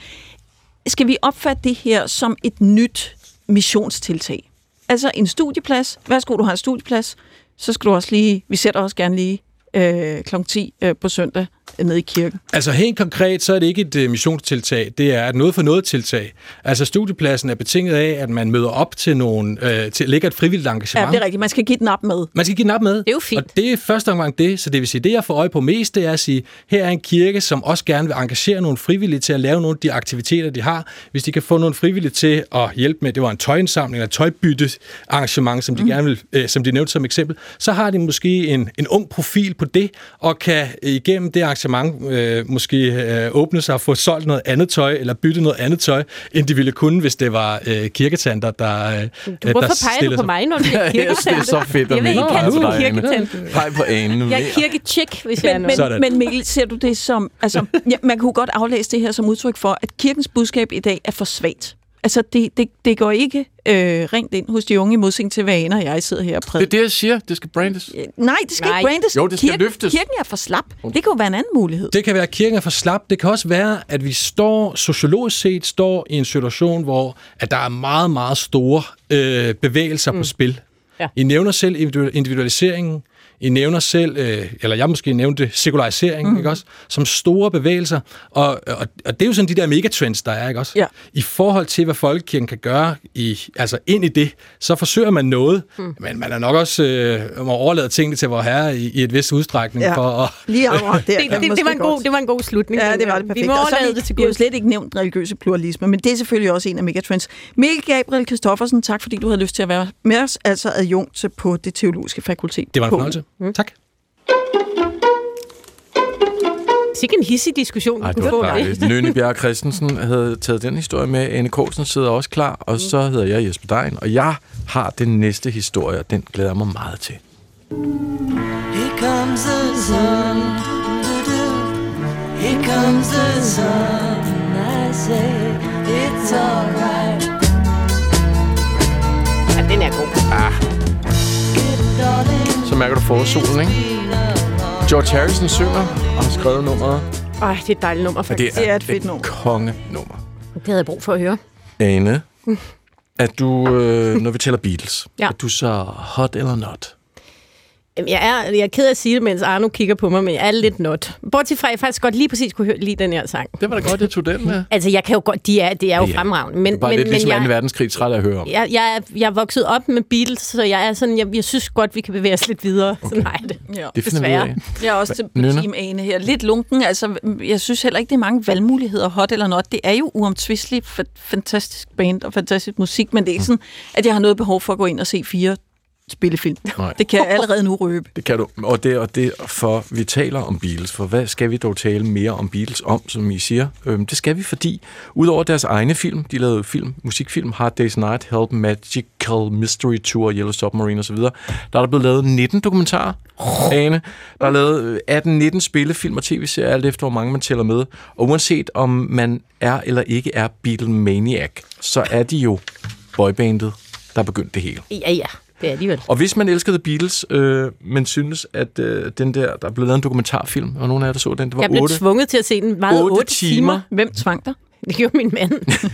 Skal vi opfatte det her som et nyt missionstiltag? Altså en studieplads. Værsgo, du har en studieplads. Så skal du også lige, vi sætter også gerne lige øh, kl. 10 øh, på søndag nede i kirken. Altså helt konkret, så er det ikke et uh, missionstiltag, det er et noget for noget tiltag. Altså studiepladsen er betinget af, at man møder op til nogle, øh, til, lægger et frivilligt Ja, engagement. det er rigtigt. Man skal give den op med. Man skal give den op med. Det er jo fint. Og det er første omgang det, så det vil sige, det jeg får øje på mest, det er at sige, her er en kirke, som også gerne vil engagere nogle frivillige til at lave nogle af de aktiviteter, de har. Hvis de kan få nogle frivillige til at hjælpe med, det var en tøjindsamling eller tøjbytte arrangement, som de mm. gerne vil, øh, som de nævnte som eksempel, så har de måske en, en ung profil på det, og kan øh, igennem det arrangement engagement øh, måske øh, åbne sig og få solgt noget andet tøj, eller bytte noget andet tøj, end de ville kunne, hvis det var øh, kirketanter, der, øh, Du, der hvorfor peger stiller du på mig, når du er Jeg synes, det er så fedt at Jeg ikke møde kalde dig. Peg på anen. Jeg er kirketjek, hvis jeg er Men, noget. Sådan. men, men Mikkel, ser du det som... Altså, ja, man kunne godt aflæse det her som udtryk for, at kirkens budskab i dag er for svagt. Altså, det, det, det går ikke øh, rent ind hos de unge i modsætning til, hvad Anna og jeg sidder her og Det er prædiker. det, jeg siger. Det skal brandes. Nej, det skal Nej. ikke brandes. Jo, det skal kirken, løftes. Kirken er for slap. Det kan jo være en anden mulighed. Det kan være, at kirken er for slap. Det kan også være, at vi står, sociologisk set, står i en situation, hvor at der er meget, meget store øh, bevægelser mm. på spil. Ja. I nævner selv individu- individualiseringen. I nævner selv, øh, eller jeg måske nævnte sekularisering, mm. ikke også? Som store bevægelser. Og, og, og det er jo sådan de der megatrends, der er, ikke også? Ja. I forhold til, hvad folkekirken kan gøre i, altså ind i det, så forsøger man noget, mm. men man er nok også øh, må overlade tingene til vor herre i, i et vis udstrækning Ja. for at Lige akkurat der. Det, det, det, var en god, det var en god slutning. Ja, det var det perfekt. Vi må overlade det til vi har jo Gud. slet ikke nævnt religiøse pluralisme, men det er selvfølgelig også en af megatrends. Mikkel Gabriel Christoffersen, tak fordi du havde lyst til at være med os, altså adjunkt på det teologiske fakultet. det var en fornøjelse. Mm. Tak. Sikke en hissig diskussion, Ej, du kunne få Bjerg Christensen havde taget den historie med. Anne Korsen sidder også klar. Og så hedder jeg Jesper Dein. Og jeg har den næste historie, og den glæder jeg mig meget til. Here comes the sun. Here comes the sun. I say it's alright. Ja, den er god. Så mærker du forsolen, ikke? George Harrison synger og har skrevet nummeret. Ej, det er et dejligt nummer, faktisk. Det er et fedt nummer. kongenummer. Det havde jeg brug for at høre. Ane, at du, øh, når vi taler Beatles, Ja. er du så hot eller not? Jeg er, jeg er ked af at sige det, mens Arno kigger på mig, men jeg er lidt not. Bortset fra, at jeg faktisk godt lige præcis kunne høre lige den her sang. Det var da godt, jeg tog den med. Altså, jeg kan jo godt, de er, det er jo Ja, fremragende. Men, Det er bare men, lidt men ligesom jeg, 2. verdenskrig, træt at høre om. jeg, jeg, er, jeg er vokset op med Beatles, så jeg er sådan, jeg, jeg synes godt, vi kan bevæge os lidt videre. Okay. Sådan jeg det. Ja. Det finder vi desværre. af. Jeg er også til? Team Ane her. Lidt lunken. Altså, jeg synes heller ikke, det er mange valgmuligheder, hot eller not. Det er jo uomtvisteligt fa- fantastisk band og fantastisk musik, men det er ikke sådan, at jeg har noget behov for at gå ind og se fire spillefilm. Nej. Det kan jeg allerede nu røbe. Det kan du. Og det, og det for vi taler om Beatles. For hvad skal vi dog tale mere om Beatles om, som I siger? Øhm, det skal vi, fordi udover deres egne film, de lavede film, musikfilm, Hard Day's Night, Help, Magical Mystery Tour, Yellow Submarine osv., der er der blevet lavet 19 dokumentarer, Ane. Der er lavet øh, 18-19 spillefilm og tv-serier, alt efter hvor mange man tæller med. Og uanset om man er eller ikke er Beatlemaniac, så er de jo boybandet, der begyndte det hele. Ja, ja, det er de vel. Og hvis man elskede Beatles, øh, men synes, at øh, den der, der blev lavet en dokumentarfilm, og nogle af jer, der så den, det var Jeg blev 8, tvunget til at se den meget 8 8 timer. timer. Hvem tvang dig? Det gjorde min mand.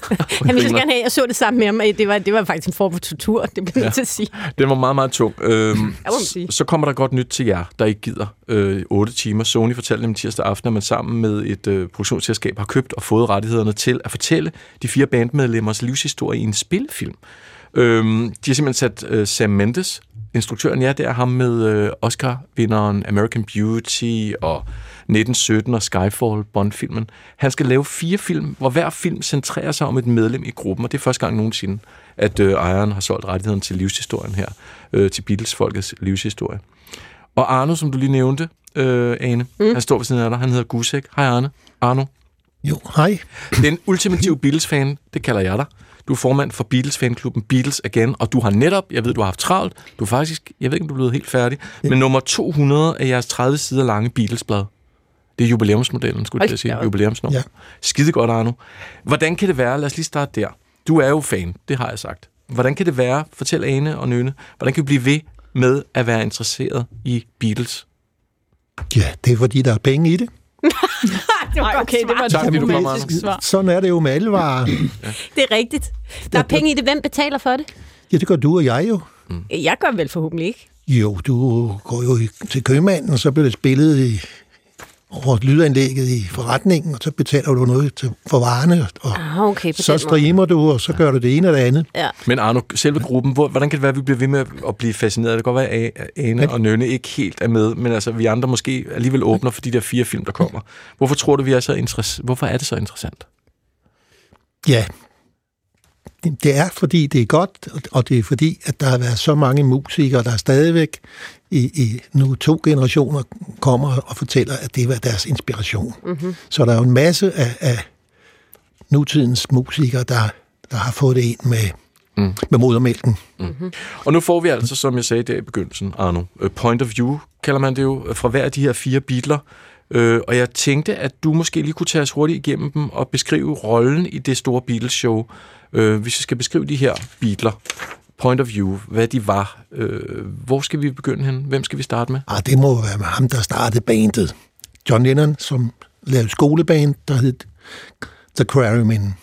Han ville så gerne have, at jeg så det sammen med ham. Det var, det var faktisk en form for tortur, det bliver nødt til at sige. Den var meget, meget tung. Øhm, sige. så kommer der godt nyt til jer, der ikke gider øh, 8 timer. Sony fortalte dem tirsdag aften, at man sammen med et øh, produktionsselskab har købt og fået rettighederne til at fortælle de fire bandmedlemmers livshistorie i en spilfilm. Øhm, de har simpelthen sat øh, Sam Mendes, instruktøren, ja, det er ham med øh, Oscar-vinderen American Beauty og 1917 og Skyfall, Bond-filmen. Han skal lave fire film, hvor hver film centrerer sig om et medlem i gruppen, og det er første gang nogensinde, at øh, ejeren har solgt rettigheden til livshistorien her, øh, til Beatles-folkets livshistorie. Og Arno, som du lige nævnte, øh, Ane, mm. han står ved siden af dig, han hedder Gusek. Hej Arne. Arno. Jo, hej. Den ultimative Beatles-fan, det kalder jeg dig. Du er formand for Beatles-fanklubben Beatles Again, og du har netop, jeg ved, du har haft travlt, du er faktisk, jeg ved ikke, om du er blevet helt færdig, men nummer 200 af jeres 30 sider lange Beatles-blad. Det er jubilæumsmodellen, skulle jeg til at sige. Hold op. Jubilæumsnummer. Ja. Skide godt, Arno. Hvordan kan det være, lad os lige starte der. Du er jo fan, det har jeg sagt. Hvordan kan det være, fortæl Ane og Nøne, hvordan kan vi blive ved med at være interesseret i Beatles? Ja, det er fordi, der er penge i det. Nej, okay, det var et Tak, diplomatisk Anders. svar. Sådan er det jo med alle varer. Det er rigtigt. Der er penge i det. Hvem betaler for det? Ja, det gør du og jeg jo. Jeg gør vel forhåbentlig ikke. Jo, du går jo til købmanden, og så bliver det spillet i, over lydanlægget i forretningen, og så betaler du noget til, for varerne, og Ah, okay, så den måde. streamer du, og så gør du det ene og det andet. Ja. Men Arno, selve gruppen, hvor, hvordan kan det være, at vi bliver ved med at blive fascineret? Det kan godt være, at Ane og Nønne ikke helt er med, men altså, vi andre måske alligevel åbner for de der fire film, der kommer. Hvorfor tror du, vi er så interessant? Hvorfor er det så interessant? Ja, det er, fordi det er godt, og- det er fordi, at der har været så mange musikere, der stadigvæk i, i nu to generationer kommer og fortæller, at det var deres inspiration. Mm-hmm. Så der er jo en masse af, af nutidens musikere, der, der har fået det ind med, mm. med modermælken. Og nu får vi altså, som jeg sagde der i begyndelsen, Arno, øh, point of view, kalder man det jo, øh, fra hver af de her fire bitler. Øh, og jeg tænkte, at du måske lige kunne tage os hurtigt igennem dem og beskrive rollen i det store Beatles-show. Øh, hvis vi skal beskrive de her bitler, point of view, hvad de var, øh, hvor skal vi begynde hen? Hvem skal vi starte med? Ah, det må være med ham, der startede bandet. John Lennon, som lavede skoleband, der hed The Quarrymen.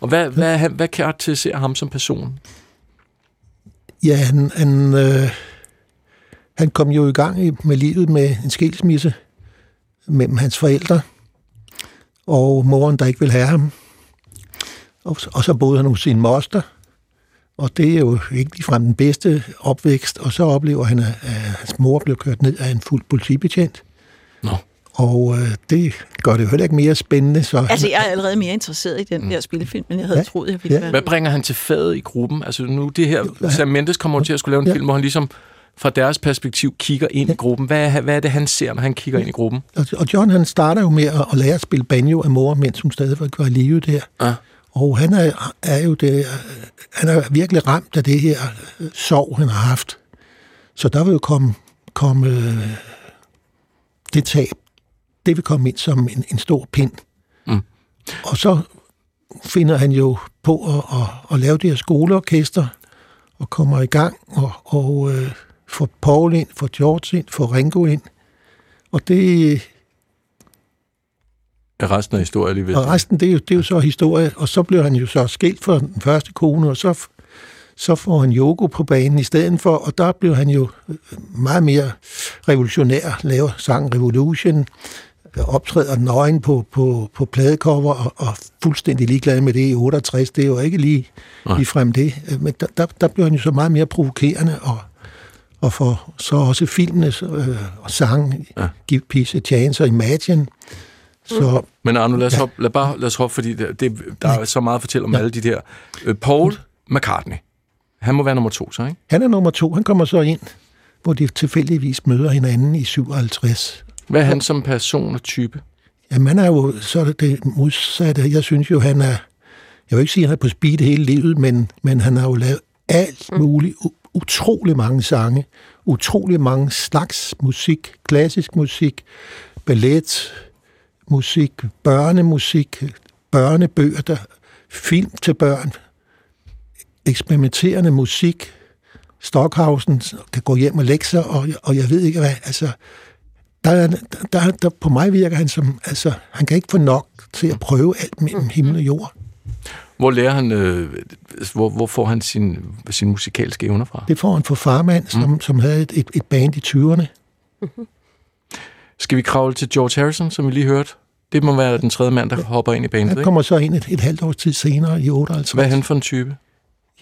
Og hvad, hvad, hvad, hvad karakteriserer ham som person? Ja, han, han, øh, han kom jo i gang med livet med en skilsmisse mellem hans forældre og moren, der ikke ville have ham. Og, og så boede han hos sin moster, og det er jo ikke ligefrem den bedste opvækst, og så oplever han, at, at hans mor blev kørt ned af en fuld politibetjent. Nå. Og øh, det gør det jo heller ikke mere spændende. Så Altså, jeg er allerede mere interesseret i den der spillefilm, end jeg havde Ja. troet, jeg ville Ja. være. Hvad bringer han til fadet i gruppen? Altså nu det her, Sam Mendes kommer til at skulle lave en Ja. film, hvor han ligesom fra deres perspektiv kigger ind i gruppen. Hvad er, hvad er det, han ser, når han kigger ind i gruppen? Og, og John han starter jo med at, at lære at spille banjo af mor, mens hun stadigvæk var i live der. Ja. Og han er, er jo det, han er virkelig ramt af det her øh, sorg, han har haft. Så der vil jo komme, komme øh, det tab, det vil komme ind som en, en stor pind. Mm. Og så finder han jo på at, at, at lave det her skoleorkester, og kommer i gang, og, og øh, får Paul ind, får George ind, får Ringo ind. Og det, Er resten af historien lige ved? og resten, det er, jo, det er jo så historie. Og så bliver han jo så skilt fra den første kone, og så, så får han Yoko på banen i stedet for, og der bliver han jo øh, meget mere revolutionær, laver sangen Revolution, optræder nøgen på, på, på pladecover og, og fuldstændig ligeglad med det i 68. Det er jo ikke lige, lige frem det. Men der, der, der bliver han jo så meget mere provokerende og, og for så også filmenes øh, og sang, ja. Give Peace a Chance og Imagine. Så Men Arno, lad os, hoppe, lad bare, lad os hoppe, fordi det, det, der er så meget at fortælle om ja. alle de der. Øh, Paul McCartney. Han må være nummer to, så ikke? Han er nummer to. Han kommer så ind, hvor de tilfældigvis møder hinanden i 57. Hvad er han som person og type? Jamen, han er jo så er det, det modsatte. Jeg synes jo, han er... Jeg vil ikke sige, at han er på speed hele livet, men, men han har jo lavet alt muligt. U- utrolig mange sange. Utrolig mange slags musik. Klassisk musik. Ballet. Musik. Børnemusik. Børnebøger. Der, film til børn. Eksperimenterende musik. Stockhausen kan gå hjem og lægge sig, og, og jeg ved ikke hvad. Altså, der, er- der, der, på mig virker han som, altså, han kan ikke få nok til at prøve alt mellem himmel og jord. Hvor lærer han, øh, hvor, hvor får han sin, sin musikalske evner fra? Det får han fra farmand, som, mm. som havde et, et, et band i 20'erne. Skal vi kravle til George Harrison, som vi lige hørte? Det må være den tredje mand, der hopper ind i bandet, Han ikke? kommer så ind et, et halvt års tid senere i 58. Hvad er han for en type?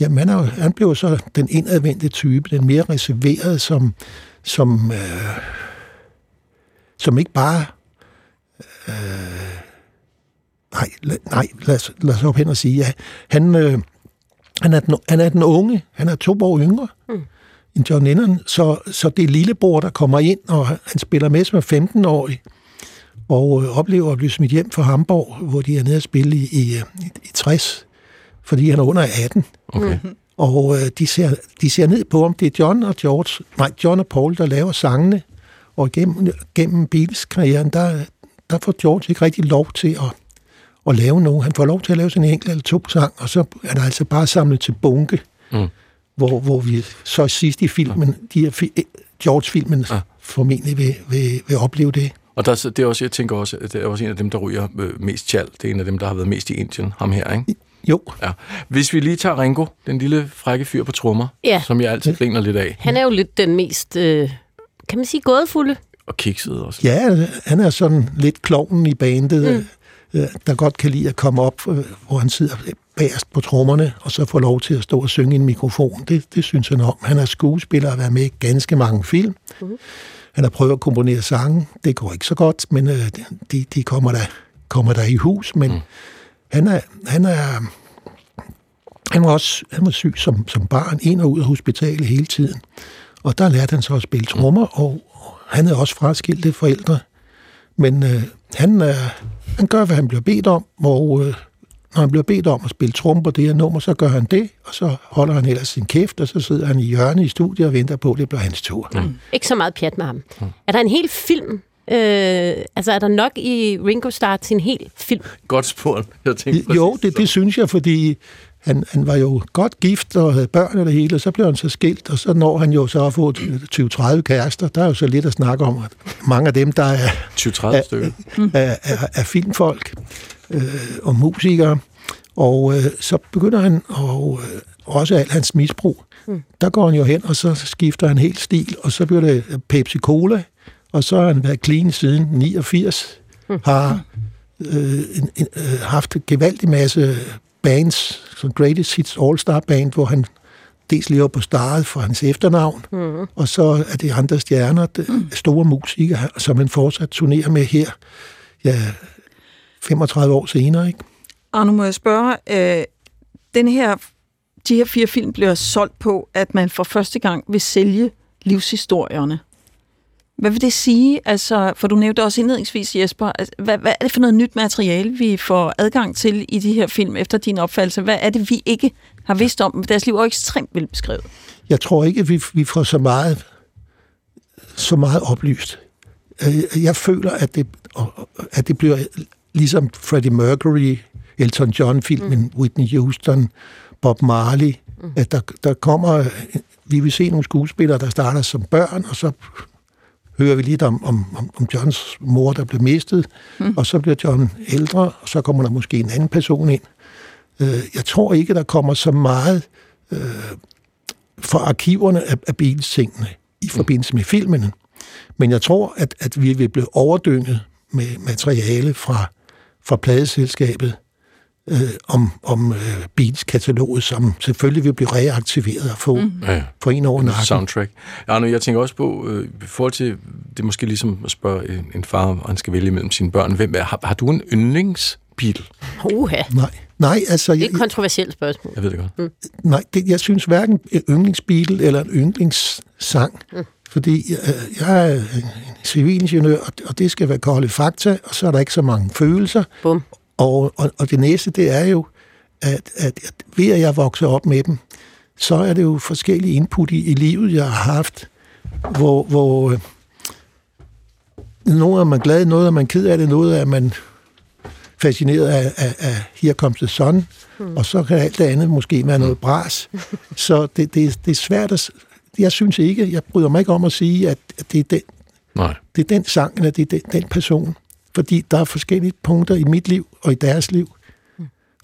Jamen, han, er, han blev så den indadvendte type, den mere reserverede, som, som, øh, som ikke bare... Øh, nej, la, nej lad, os, lad os op hen og sige, ja, han, øh, han, er den, han er den unge, han er to år yngre mm. End John Lennon, så, så det er lillebror, der kommer ind, og han spiller med som er 15-årig, og øh, oplever at blive smidt hjem fra Hamburg, hvor de er nede og spille i, i, i, i 60, fordi han er under 18. Okay. Og øh, de, ser, de ser ned på, om det er John og George, nej, John og Paul, der laver sangene. Og gennem, gennem Beatles-karrieren, der, der får George ikke rigtig lov til at, at lave nogen. Han får lov til at lave en enkelt eller to sang, og så er der altså bare samlet til bunke. Mm. Hvor, hvor vi så sidst i filmen, de her fi, George-filmen, Ja. formentlig vil, vil, vil opleve det. Og der, er så- det er også, jeg tænker også, det er også en af dem, der ryger øh, mest tjal. Det er en af dem, der har været mest i Indien, ham her, ikke? Jo, Ja. Hvis vi lige tager Ringo, den lille frække fyr på trommer, Ja. som jeg altid griner lidt af, Han er jo lidt den mest, øh, kan man sige, gådefulde. og kikset også. Ja, han er sådan lidt klovnen i bandet, mm. Der godt kan lide at komme op, øh, hvor han sidder bagerst på trommerne, og så får lov til at stå og synge i en mikrofon. Det, det synes han om. Han er skuespiller og har været med i ganske mange film. Mm. Han har prøvet at komponere sange. Det går ikke så godt, men øh, de, de kommer, der, kommer der i hus. Men mm. han, er, han er Han var også han var syg som, som barn, ind og ud af hospitalet hele tiden. Og der lærte han så at spille trommer, og han havde også fraskilte forældre. Men øh, han, øh, han gør, hvad han bliver bedt om, og øh, når han bliver bedt om at spille på det her nummer, så gør han det, og så holder han ellers sin kæft, og så sidder han i hjørnet i studiet og venter på, at det bliver hans tur. Mm. Ikke så meget pjat med ham. Er der en hel film? Øh, altså, er der nok i Ringo Starr til en hel film? Godt spurgt. Jeg tænkte Jo, det, det synes jeg, fordi han, han var jo godt gift og havde børn og det hele, og så blev han så skilt, og så når han jo så at få 20-30 kærester. Der er jo så lidt at snakke om, at mange af dem, der er, 20-30 stykker. er, er, er filmfolk øh, og musikere, og øh, så begynder han, og øh, også alt hans misbrug, mm. der går han jo hen, og så skifter han helt stil, og så bliver det Pepsi Cola, og så har han været clean siden 89, har øh, en, en, øh, haft en gevaldig masse bands, som Greatest Hits All-Star Band, hvor han dels lever på starret for hans efternavn, mm. og så er det andre stjerner, det, store musikere, som han fortsat turnerer med her, ja, 35 år senere, ikke? Arno, må jeg spørge, øh, den her, de her fire film bliver solgt på, at man for første gang vil sælge livshistorierne. Hvad vil det sige? Altså, for du nævnte også indledningsvis, Jesper, altså, hvad, hvad er det for noget nyt materiale, vi får adgang til i de her film, efter din opfattelse? Hvad er det, vi ikke har vidst om? Deres liv er jo ekstremt velbeskrevet. Jeg tror ikke, vi, vi får så meget, så meget oplyst. Øh, Jeg føler, at det, at det bliver ligesom Freddie Mercury, Elton John-filmen, mm. Whitney Houston, Bob Marley, mm. at der, der kommer... Vi vil se nogle skuespillere, der starter som børn, og så hører vi lidt om, om, om, om Johns mor, der blev mistet, mm. og så bliver John ældre, og så kommer der måske en anden person ind. Øh, Jeg tror ikke, der kommer så meget øh, fra arkiverne af, af Beatles-tingene i forbindelse med filmene. Men jeg tror, at, at vi vil blive overdynget med materiale fra, fra pladeselskabet øh, om, om øh, Beats-kataloget, som selvfølgelig vil blive reaktiveret og få mm. Ja, en over nakken. soundtrack. Ja, nu, jeg tænker også på, øh, i forhold til, det er måske ligesom at spørge en, en far, og han skal vælge mellem sine børn. Hvem er, har, har du en yndlingsbil? Uha, Nej, nej, altså... det er Jeg, et kontroversielt spørgsmål. Jeg ved det godt. nej, det, jeg synes hverken en yndlingsbil eller en yndlingssang, mm. fordi øh, jeg er en civilingeniør, og, og det skal være kolde fakta, og så er der ikke så mange følelser. Bum. Og, og, og det næste, det er jo, at, at, at ved at jeg vokser op med dem, så er det jo forskellige input i, i livet, jeg har haft, hvor, hvor øh, noget er man glad, noget er man ked af det, noget er man fascineret af, af, af Here Comes the Sun, hmm. og så kan alt det andet måske være noget bras. Så det, det, det er svært at... Jeg synes ikke, jeg bryder mig ikke om at sige, at, at det, er den, Nej. det er den sang, eller det er den, den person. Fordi der er forskellige punkter i mit liv og i deres liv.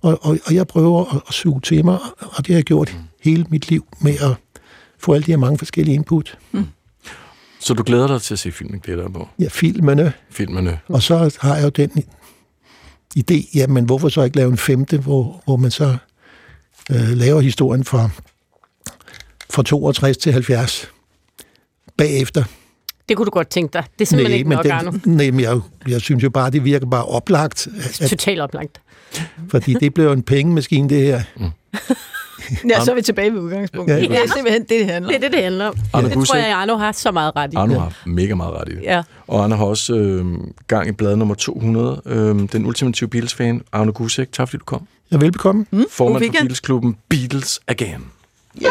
Og, og, og jeg prøver at, at suge til mig, og det har jeg gjort hele mit liv med at få alle de her mange forskellige input. Så du glæder dig til at se filmen, glæder dig på? Ja, filmene, Filmene. og så har jeg jo den idé, jamen hvorfor så ikke lave en femte, hvor, hvor man så øh, laver historien fra, fra 62 til 70 bagefter. Det kunne du godt tænke dig. Det er simpelthen ikke nok, Arno. den, nej, men jeg, jeg synes jo bare, det virker bare oplagt, at, Totalt oplagt. fordi det bliver jo en pengemaskine, det her. Ja, så er vi tilbage ved udgangspunktet. Ja. Ja. Det er simpelthen det, det handler Det er om. det, det handler om. Arno Det tror jeg, Arno har så meget ret i. Arno har mega meget ret i det. Ja. Og Arne har også øh, gang i blad nummer 200. Øh, den ultimative Beatles-fan, Arne Gusek. Tak fordi du kom. Ja, velbekomme. Mm, Formand for. Beatles-klubben Beatles Again. Ja.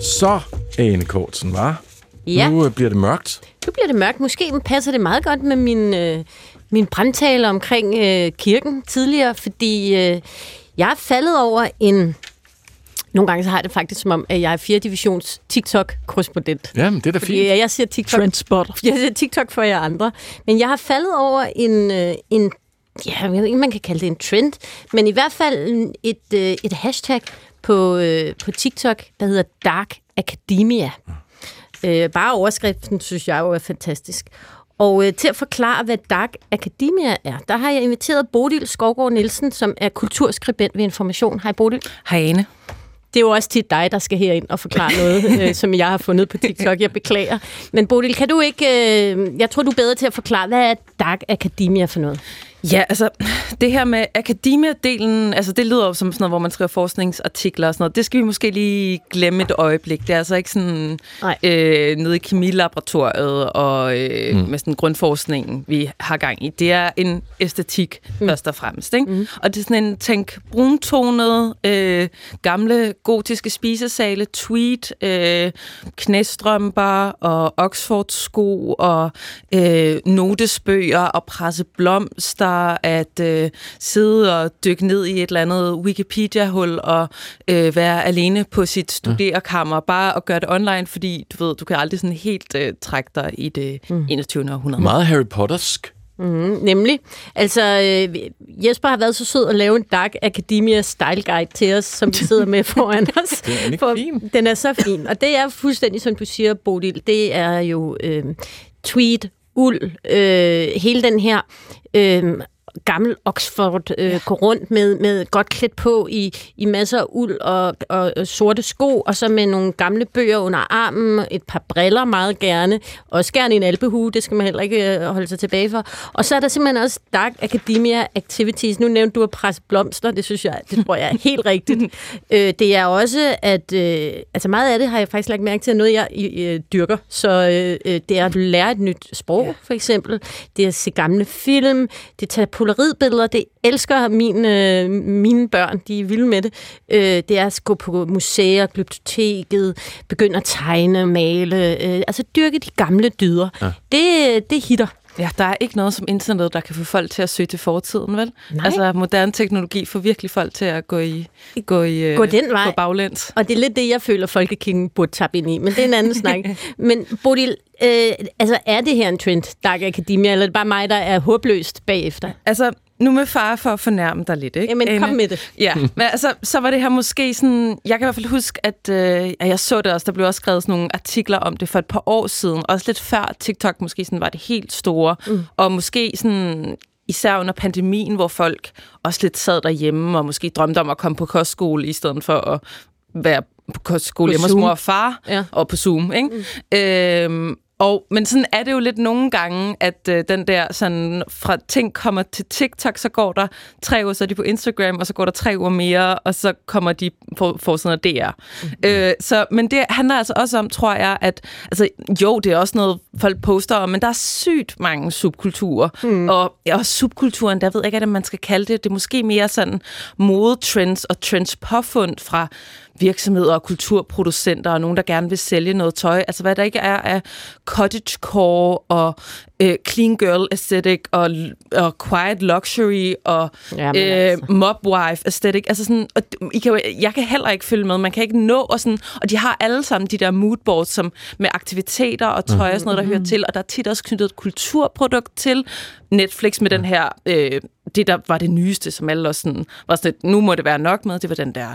Så, Ane Kortsen, var. Ja. Nu øh, bliver det mørkt. Nu bliver det mørkt. Måske passer det meget godt med min, øh, min brandtale omkring øh, kirken tidligere, fordi øh, jeg er faldet over en... Nogle gange så har jeg det faktisk som om, at jeg er 4. divisions TikTok-korrespondent. Jamen, det er da Fordi fint. jeg ser TikTok Trendspotter. Jeg ser TikTok for jer andre. Men jeg har faldet over en, øh, en ja, jeg ved ikke, man kan kalde det en trend, men i hvert fald et, øh, et hashtag på, øh, på TikTok, der hedder Dark Academia. Øh, bare overskriften synes jeg jo er fantastisk. Og øh, til at forklare, hvad Dark Academia er, der har jeg inviteret Bodil Skovgaard Nielsen, som er kulturskribent ved Information. Hej Bodil. Hej Ane. Det er jo også tit dig, der skal herind og forklare noget, øh, som jeg har fundet på TikTok. Jeg beklager. Men Bodil, kan du ikke... Øh, jeg tror, du er bedre til at forklare, hvad er Dark Academia for noget? Ja, altså, det her med akademia-delen, altså det lyder jo som sådan noget, hvor man skriver forskningsartikler og sådan noget. Det skal vi måske lige glemme et øjeblik. Det er altså ikke sådan Nej. øh, nede i kemilaboratoriet og øh, mm. med sådan grundforskning, vi har gang i. Det er en æstetik mm. først og fremmest. Ikke? Mm. Og det er sådan en, tænk, bruntonet, øh, gamle gotiske spisesale, tweed, øh, knæstrømper og Oxford-sko og øh, notesbøger og presse at øh, sidde og dykke ned i et eller andet Wikipedia-hul og øh, være alene på sit studerekammer, bare at gøre det online, fordi du ved, du kan aldrig sådan helt øh, trække dig i det mm. 21. århundrede. Meget Harry Pottersk. Mm, nemlig. Altså, øh, Jesper har været så sød at lave en Dark Academia Style Guide til os, som vi sidder med foran os. Den er For- fin. Den er så fin. Og det er fuldstændig, som du siger, Bodil, det er jo øh, tweed, uld, øh, hele den her... Øh, gammel Oxford øh, går rundt med, med godt klædt på i, i masser af uld og, og, og sorte sko, og så med nogle gamle bøger under armen, et par briller meget gerne, også gerne en albehue, det skal man heller ikke øh, holde sig tilbage for. Og så er der simpelthen også Dark Academia Activities. Nu nævnte du at presse blomster, det synes jeg, det tror jeg er helt rigtigt. øh, det er også, at øh, altså meget af det har jeg faktisk lagt mærke til, at noget jeg øh, dyrker, så øh, øh, det er at lære et nyt sprog, ja. for eksempel. Det er at se gamle film, det er at tage polaroidbilleder, det elsker min, øh, mine børn, de er vilde med det. Øh, det er at gå på museer, biblioteket, begynde at tegne, male, øh, altså dyrke de gamle dyder. Ja. Det, det hitter. Ja, der er ikke noget som internet, der kan få folk til at søge til fortiden, vel? Nej. Altså, moderne teknologi får virkelig folk til at gå i, gå i øh, Gå den vej. på baglæns. Og det er lidt det, jeg føler, Folkekirken burde tappe ind i. Men det er en anden snak. Men Bodil, øh, altså er det her en trend, Dark Academia, eller er det bare mig, der er håbløst bagefter? Altså, nu med far for at fornærme dig lidt, ikke? Jamen, kom med det. Ja, men altså, så var det her måske sådan... Jeg kan i hvert fald huske, at, øh, jeg så det også. Der blev også skrevet sådan nogle artikler om det for et par år siden. Også lidt før TikTok måske sådan var det helt store. Mm. Og måske sådan især under pandemien, hvor folk også lidt sad derhjemme og måske drømte om at komme på kostskole, i stedet for at være på kostskole hjemme hos mor og far Ja. og på Zoom. Ikke? Mm. Øhm, og, men sådan er det jo lidt nogle gange, at øh, den der sådan, fra ting kommer til TikTok, så går der tre uger, så er de på Instagram, og så går der tre uger mere, og så kommer de på forsiden af DR. Mm-hmm. Øh, så, men det handler altså også om, tror jeg, at altså, jo, det er også noget, folk poster om, men der er sygt mange subkulturer. Mm. Og, og subkulturen, der ved jeg ikke, hvad man skal kalde det. Det er måske mere sådan modetrends og trends påfund fra virksomheder og kulturproducenter og nogen, der gerne vil sælge noget tøj. Altså hvad der ikke er af cottagecore og øh, clean girl aesthetic og, og quiet luxury og Jamen, øh, altså. mobwife aesthetic. Altså sådan, og I kan, jeg kan heller ikke følge med. Man kan ikke nå og sådan, og de har alle sammen de der moodboards som med aktiviteter og tøj og sådan noget, der hører til. Og der er tit også knyttet et kulturprodukt til. Netflix med den her, øh, det der var det nyeste, som alle også sådan, var sådan, nu må det være nok med, det var den der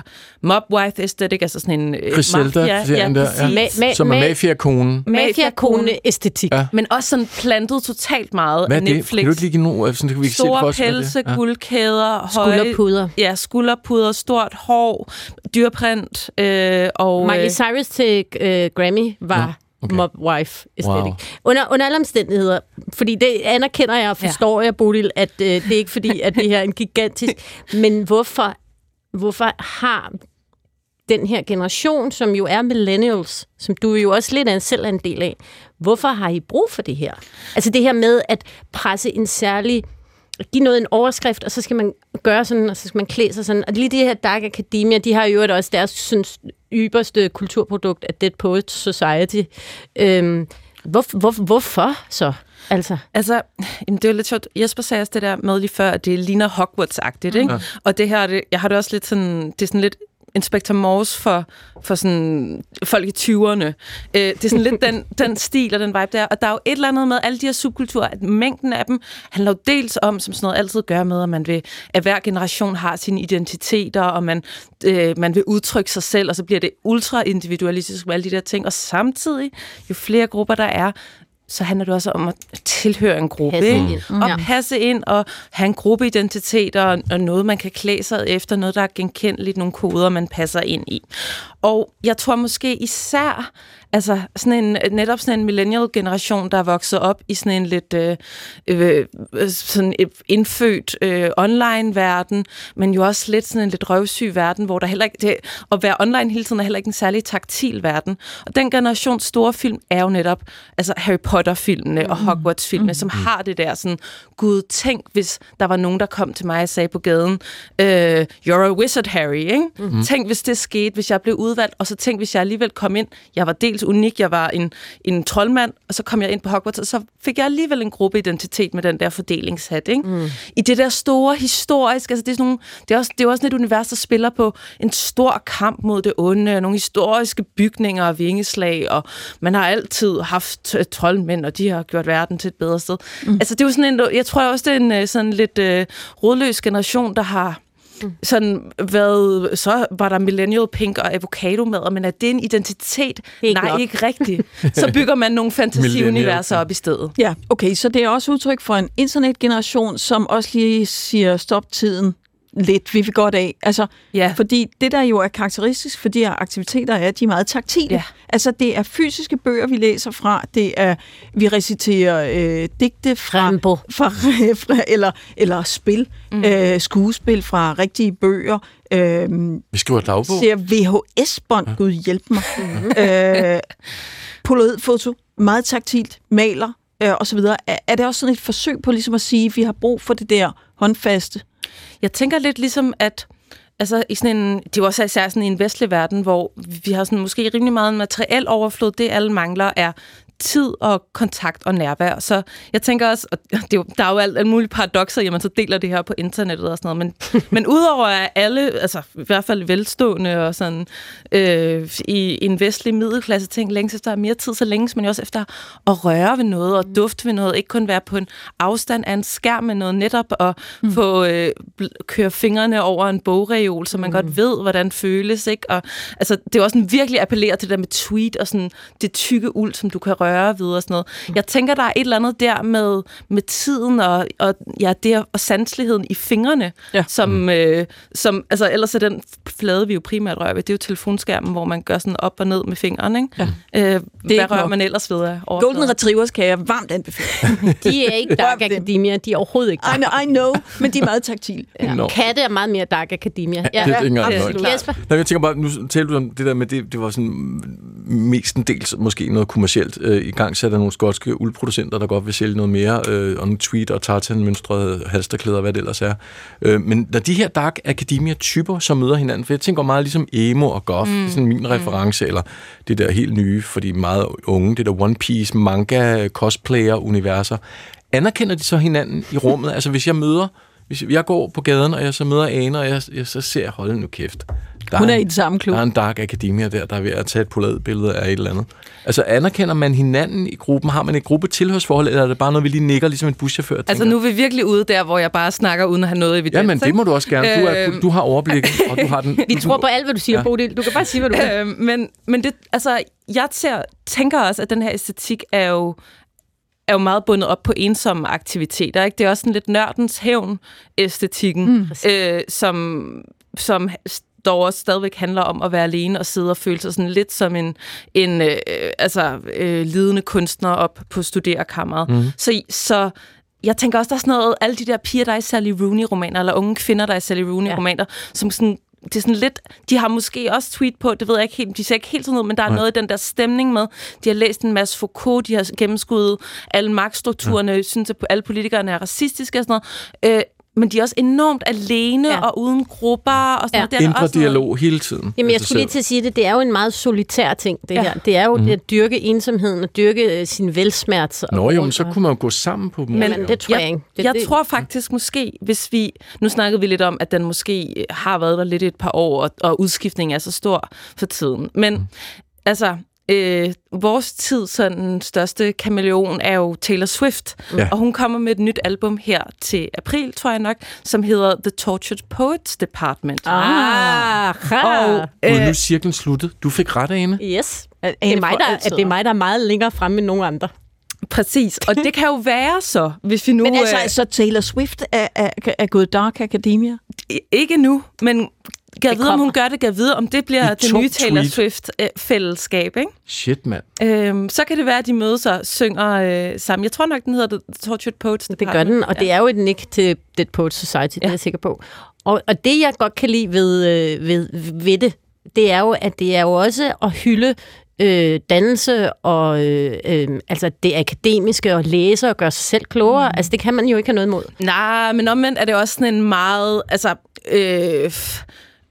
mobwife aesthetic, altså sådan en øh, Griselda, mafia, serien der, ja. Ma- ma- Som er ma- mafiakonen. Mafia-kone-æstetik. Ja. Ja. Men også sådan plantet totalt meget Hvad er af det? Netflix. Kan du ikke lige give nogle, sådan, kan vi se Store hvad er? pelse, Ja. guldkæder, høje... Skulderpuder. Ja, skulderpuder, stort hår, dyrprint øh, og... Miley øh, Cyrus til øh, Grammy var Nå, okay. okay. mobwife aesthetic. Wow. Under, under alle omstændigheder, fordi det anerkender jeg og forstår ja. jeg, Bodil, at øh, det er ikke fordi, at det her er en gigantisk... Men hvorfor, hvorfor har den her generation, som jo er millennials, som du jo også lidt er en, selv er en del af, hvorfor har I brug for det her? Altså det her med at presse en særlig give noget en overskrift, og så skal man gøre sådan, og så skal man klæde sig sådan. Og lige de her Dark Academia, de har jo øvrigt også deres sådan, ypperste kulturprodukt af Dead Poets Society. Øhm, hvor, hvor, hvorfor så? Altså, Altså, jamen, det er lidt sjovt. Jesper sagde også det der med lige før, at det ligner Hogwarts-agtigt, ikke? Og det her, det, jeg har det også lidt sådan, det er sådan lidt Inspector Morse for, for sådan folk i 20'erne. Øh, det er sådan lidt den, den stil og den vibe der. Og der er jo et eller andet med alle de her subkulturer, at mængden af dem handler jo dels om, som sådan noget altid gør med, at man vil, at hver generation har sine identiteter, og man, øh, man vil udtrykke sig selv, og så bliver det ultra individualistisk med alle de der ting. Og samtidig, jo flere grupper der er, så handler det også om at tilhøre en gruppe. Passe ikke? ind. Og passe ind og have en gruppeidentitet og, og noget, man kan klæde sig efter, noget, der er genkendeligt, nogle koder, man passer ind i. Og jeg tror måske især, altså sådan en, netop sådan en millennial-generation, der er vokset op i sådan en lidt øh, øh, sådan et indfødt øh, online-verden, men jo også lidt sådan en lidt røvsyg verden, hvor der heller ikke, det, at være online hele tiden er heller ikke en særlig taktil verden. Og den generations store film er jo netop altså Harry Potter-filmene mm. og Hogwarts-filmene, mm. som har det der sådan, gud, tænk, hvis der var nogen, der kom til mig og sagde på gaden, øh, you're a wizard, Harry, ikke? Mm. Tænk, hvis det skete, hvis jeg blev udvalgt, og så tænk, hvis jeg alligevel kom ind, jeg var dels unik, jeg var en, en troldmand, og så kom jeg ind på Hogwarts, og så fik jeg alligevel en gruppeidentitet med den der fordelingshat, ikke? Mm. I det der store historiske, altså det er, sådan nogle, det er også, det er også sådan et univers, der spiller på en stor kamp mod det onde, og nogle historiske bygninger og vingeslag, og man har altid haft troldmænd, og de har gjort verden til et bedre sted. Mm. Altså det er jo sådan en, jeg tror også, det er en øh, sådan lidt øh, rodløs generation, der har sådan været, så var der millennial pink og avocado mad, men er det en identitet? Ikke Nej, nok. ikke rigtigt. Så bygger man nogle fantasiuniverser op i stedet. Ja, okay, så det er også udtryk for en internetgeneration, som også lige siger stop tiden lidt, vi vil godt af. Altså, Ja. Fordi det, der jo er karakteristisk for de her aktiviteter, er, at de er meget taktile. Ja. Altså, det er fysiske bøger, vi læser fra. Det er, vi reciterer øh, digte fra, Rambo. fra, fra eller, eller spil, mm. øh, skuespil fra rigtige bøger. Øh, Vi skriver dagbog. ser VHS-bånd, Gud hjælp mig. øh, Polaroid-foto, meget taktilt, maler øh, og så videre. Er, er det også sådan et forsøg på ligesom at sige, at vi har brug for det der håndfaste? Jeg tænker lidt ligesom, at altså, i sådan en, det er jo også især sådan i en vestlig verden, hvor vi har sådan måske rimelig meget en materiel overflod. Det alle mangler er tid og kontakt og nærvær. Så jeg tænker også, og det er jo, der er jo alt, alt mulige paradoxer, i, at man så deler det her på internettet og sådan noget, men, men udover at alle, altså i hvert fald velstående og sådan øh, i en vestlig middelklasse ting, længes efter mere tid, så længes man jo også efter at røre ved noget og dufte ved noget, ikke kun være på en afstand af en skærm med noget netop og mm. få øh, køre fingrene over en bogreol, så man mm. godt ved, hvordan føles, ikke? Og altså, det er også sådan virkelig appellere til det der med tweet og sådan det tykke uld, som du kan røre ved og sådan noget. Jeg tænker, der er et eller andet der med, med tiden og, og ja, det og sanseligheden i fingrene, Ja. som, mm. øh, som, altså ellers er den flade, vi jo primært rører ved, det er jo telefonskærmen, hvor man gør sådan op og ned med fingeren, ikke? Ja. Øh, ikke hvad rører nok. man ellers ved af Golden overfladen? Retrievers kan jeg varmt anbefale. De er ikke Dark. Academia, de er overhovedet ikke I Dark. know, I know men de er meget taktile. Ja. Katte er meget mere Dark Academia. Ja, det er ikke engang. Jesper? Nej, jeg tænker bare, nu talte du om det der med, det, det var sådan mestendels måske noget kommercielt. Øh, I gang sætter nogle skotske uldproducenter, der godt vil sælge noget mere, øh, og nogle tweet og tartan-mønstrede halsterklæder, hvad det ellers er. Øh, men når de her Dark Academia-typer så møder hinanden, for jeg tænker meget ligesom emo og goth, mm. det er sådan min reference, eller det der helt nye, for de meget unge, det der One Piece, manga, cosplayer-universer. Anerkender de så hinanden i rummet? altså hvis jeg møder hvis jeg går på gaden, og jeg så møder Ane, og jeg, jeg så ser, hold nu kæft. Der Hun er en- i den samme klub. Der er en dark akademia der, der er ved at tage et poladet-billede af et eller andet. Altså anerkender man hinanden i gruppen? Har man et gruppetilhørsforhold, eller er det bare noget, vi lige nikker, ligesom en buschauffør? Altså tænker? nu er vi virkelig ude der, hvor jeg bare snakker uden at have noget evidens. Ja, men det må du også gerne. Du, er, Øhm. du har overblikket, og du har den... Vi du, tror på alt, hvad du siger, Ja. ja. Bodil. Du kan bare sige, hvad du vil. Øh, men, men det, altså, jeg ser, tænker også, at den her æstetik er jo er jo meget bundet op på ensomme aktiviteter. Ikke? Det er også sådan lidt nørdens hævn-æstetikken, mm. øh, som, som dog også stadigvæk handler om at være alene og sidde og føle sig sådan lidt som en, en øh, altså, øh, lidende kunstner op på studerekammeret. Mm. Så, så jeg tænker også, der er sådan noget, alle de der piger, der er i Sally Rooney-romaner, eller unge kvinder, der er i Sally Rooney-romaner, som sådan det er sådan lidt, de har måske også tweet på, det ved jeg ikke helt, de ser ikke helt sådan ud, men der er Nej. noget i den der stemning med, de har læst en masse Foucault, de har gennemskuddet alle magtstrukturerne, ja. synes, at alle politikerne er racistiske og sådan noget, øh, men de er også enormt alene ja. Og uden grupper og sådan Ja. noget. Er Indre også noget- dialog hele tiden. Jamen, jeg sig skulle lige til at sige det. Det er jo en meget solitær ting, det Ja. her. Det er jo mm. det at dyrke ensomheden og dyrke øh, sin velsmerts. og- Nå jo, men så kunne man jo gå sammen på dem. Men Men det tror jeg, jeg, ikke. Det, jeg det, tror faktisk måske, hvis vi... Nu snakkede vi lidt om, at den måske har været der lidt et par år, og, og udskiftningen er så stor for tiden. Men mm. altså, øh, vores tid sådan største kameleon er jo Taylor Swift. Ja. Og hun kommer med et nyt album her til april, tror jeg nok, som hedder The Tortured Poets Department. Ah, Og, Gud, nu øh, er cirklen sluttet. Du fik ret, Ane. yes. At Det er, mig, der, at det er mig, der er meget længere fremme end nogen andre. Præcis, og det kan jo være så, hvis vi nu... Men altså, øh, så Taylor Swift er, er, er gået Dark Academia? Ikke nu, men Gad vide, om hun gør det, gad vide, om det bliver I det nye Taylor. Swift-fællesskab, ikke? Shit, mand. Øhm, så kan det være, at de mødes og synger øh, sammen. Jeg tror nok, den hedder The Tortured Poets Det gør den, og det er jo et nick til Dead Poets Society, det er jeg sikker på. Og, og det, jeg godt kan lide ved, øh, ved, ved det, det er jo, at det er jo også at hylde øh, dannelse og øh, øh, altså det akademiske og læse og gøre sig selv klogere. Mm. Altså det kan man jo ikke have noget imod. Nej, men omvendt er det også sådan en meget, altså, øh,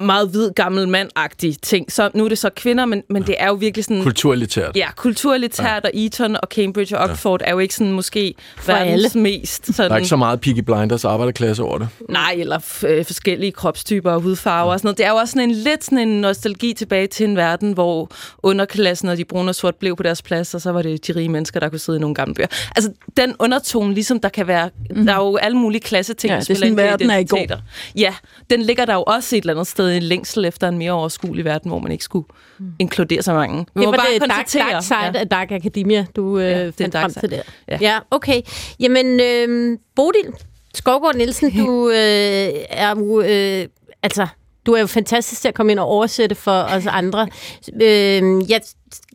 meget hvid gammel mand-agtig ting. Så nu er det så kvinder, men, men det er jo virkelig sådan... Kulturelitært. Ja, kulturelitært, og Eton og Cambridge og Oxford er jo ikke sådan måske verdens alle. mest sådan... Der er ikke så meget Peaky Blinders arbejderklasse over det. Nej, eller øh, forskellige kropstyper og hudfarver og sådan noget. Det er jo også sådan en lidt sådan en nostalgi tilbage til en verden, hvor underklassen og de brune og sort blev på deres plads, og så var det de rige mennesker, der kunne sidde i nogle gamle bøger. Altså, den undertone, ligesom der kan være... Mm-hmm. Der er jo alle mulige klasseting, Ja, der det er spiller sådan, ind i verden er i går. identiteter. Ja, den ligger der jo også et eller andet sted i en længsel efter en mere overskuelig verden, hvor man ikke skulle inkludere så mange. Vi Det var bare det dark, dark side Ja. af Dark Academia, du øh, Ja, fandt frem side. til der. Ja. ja okay. Jamen, øh, Bodil Skovgaard Nielsen, du øh, er jo... Øh, altså, du er jo fantastisk til at komme ind og oversætte for os andre. Øh, jeg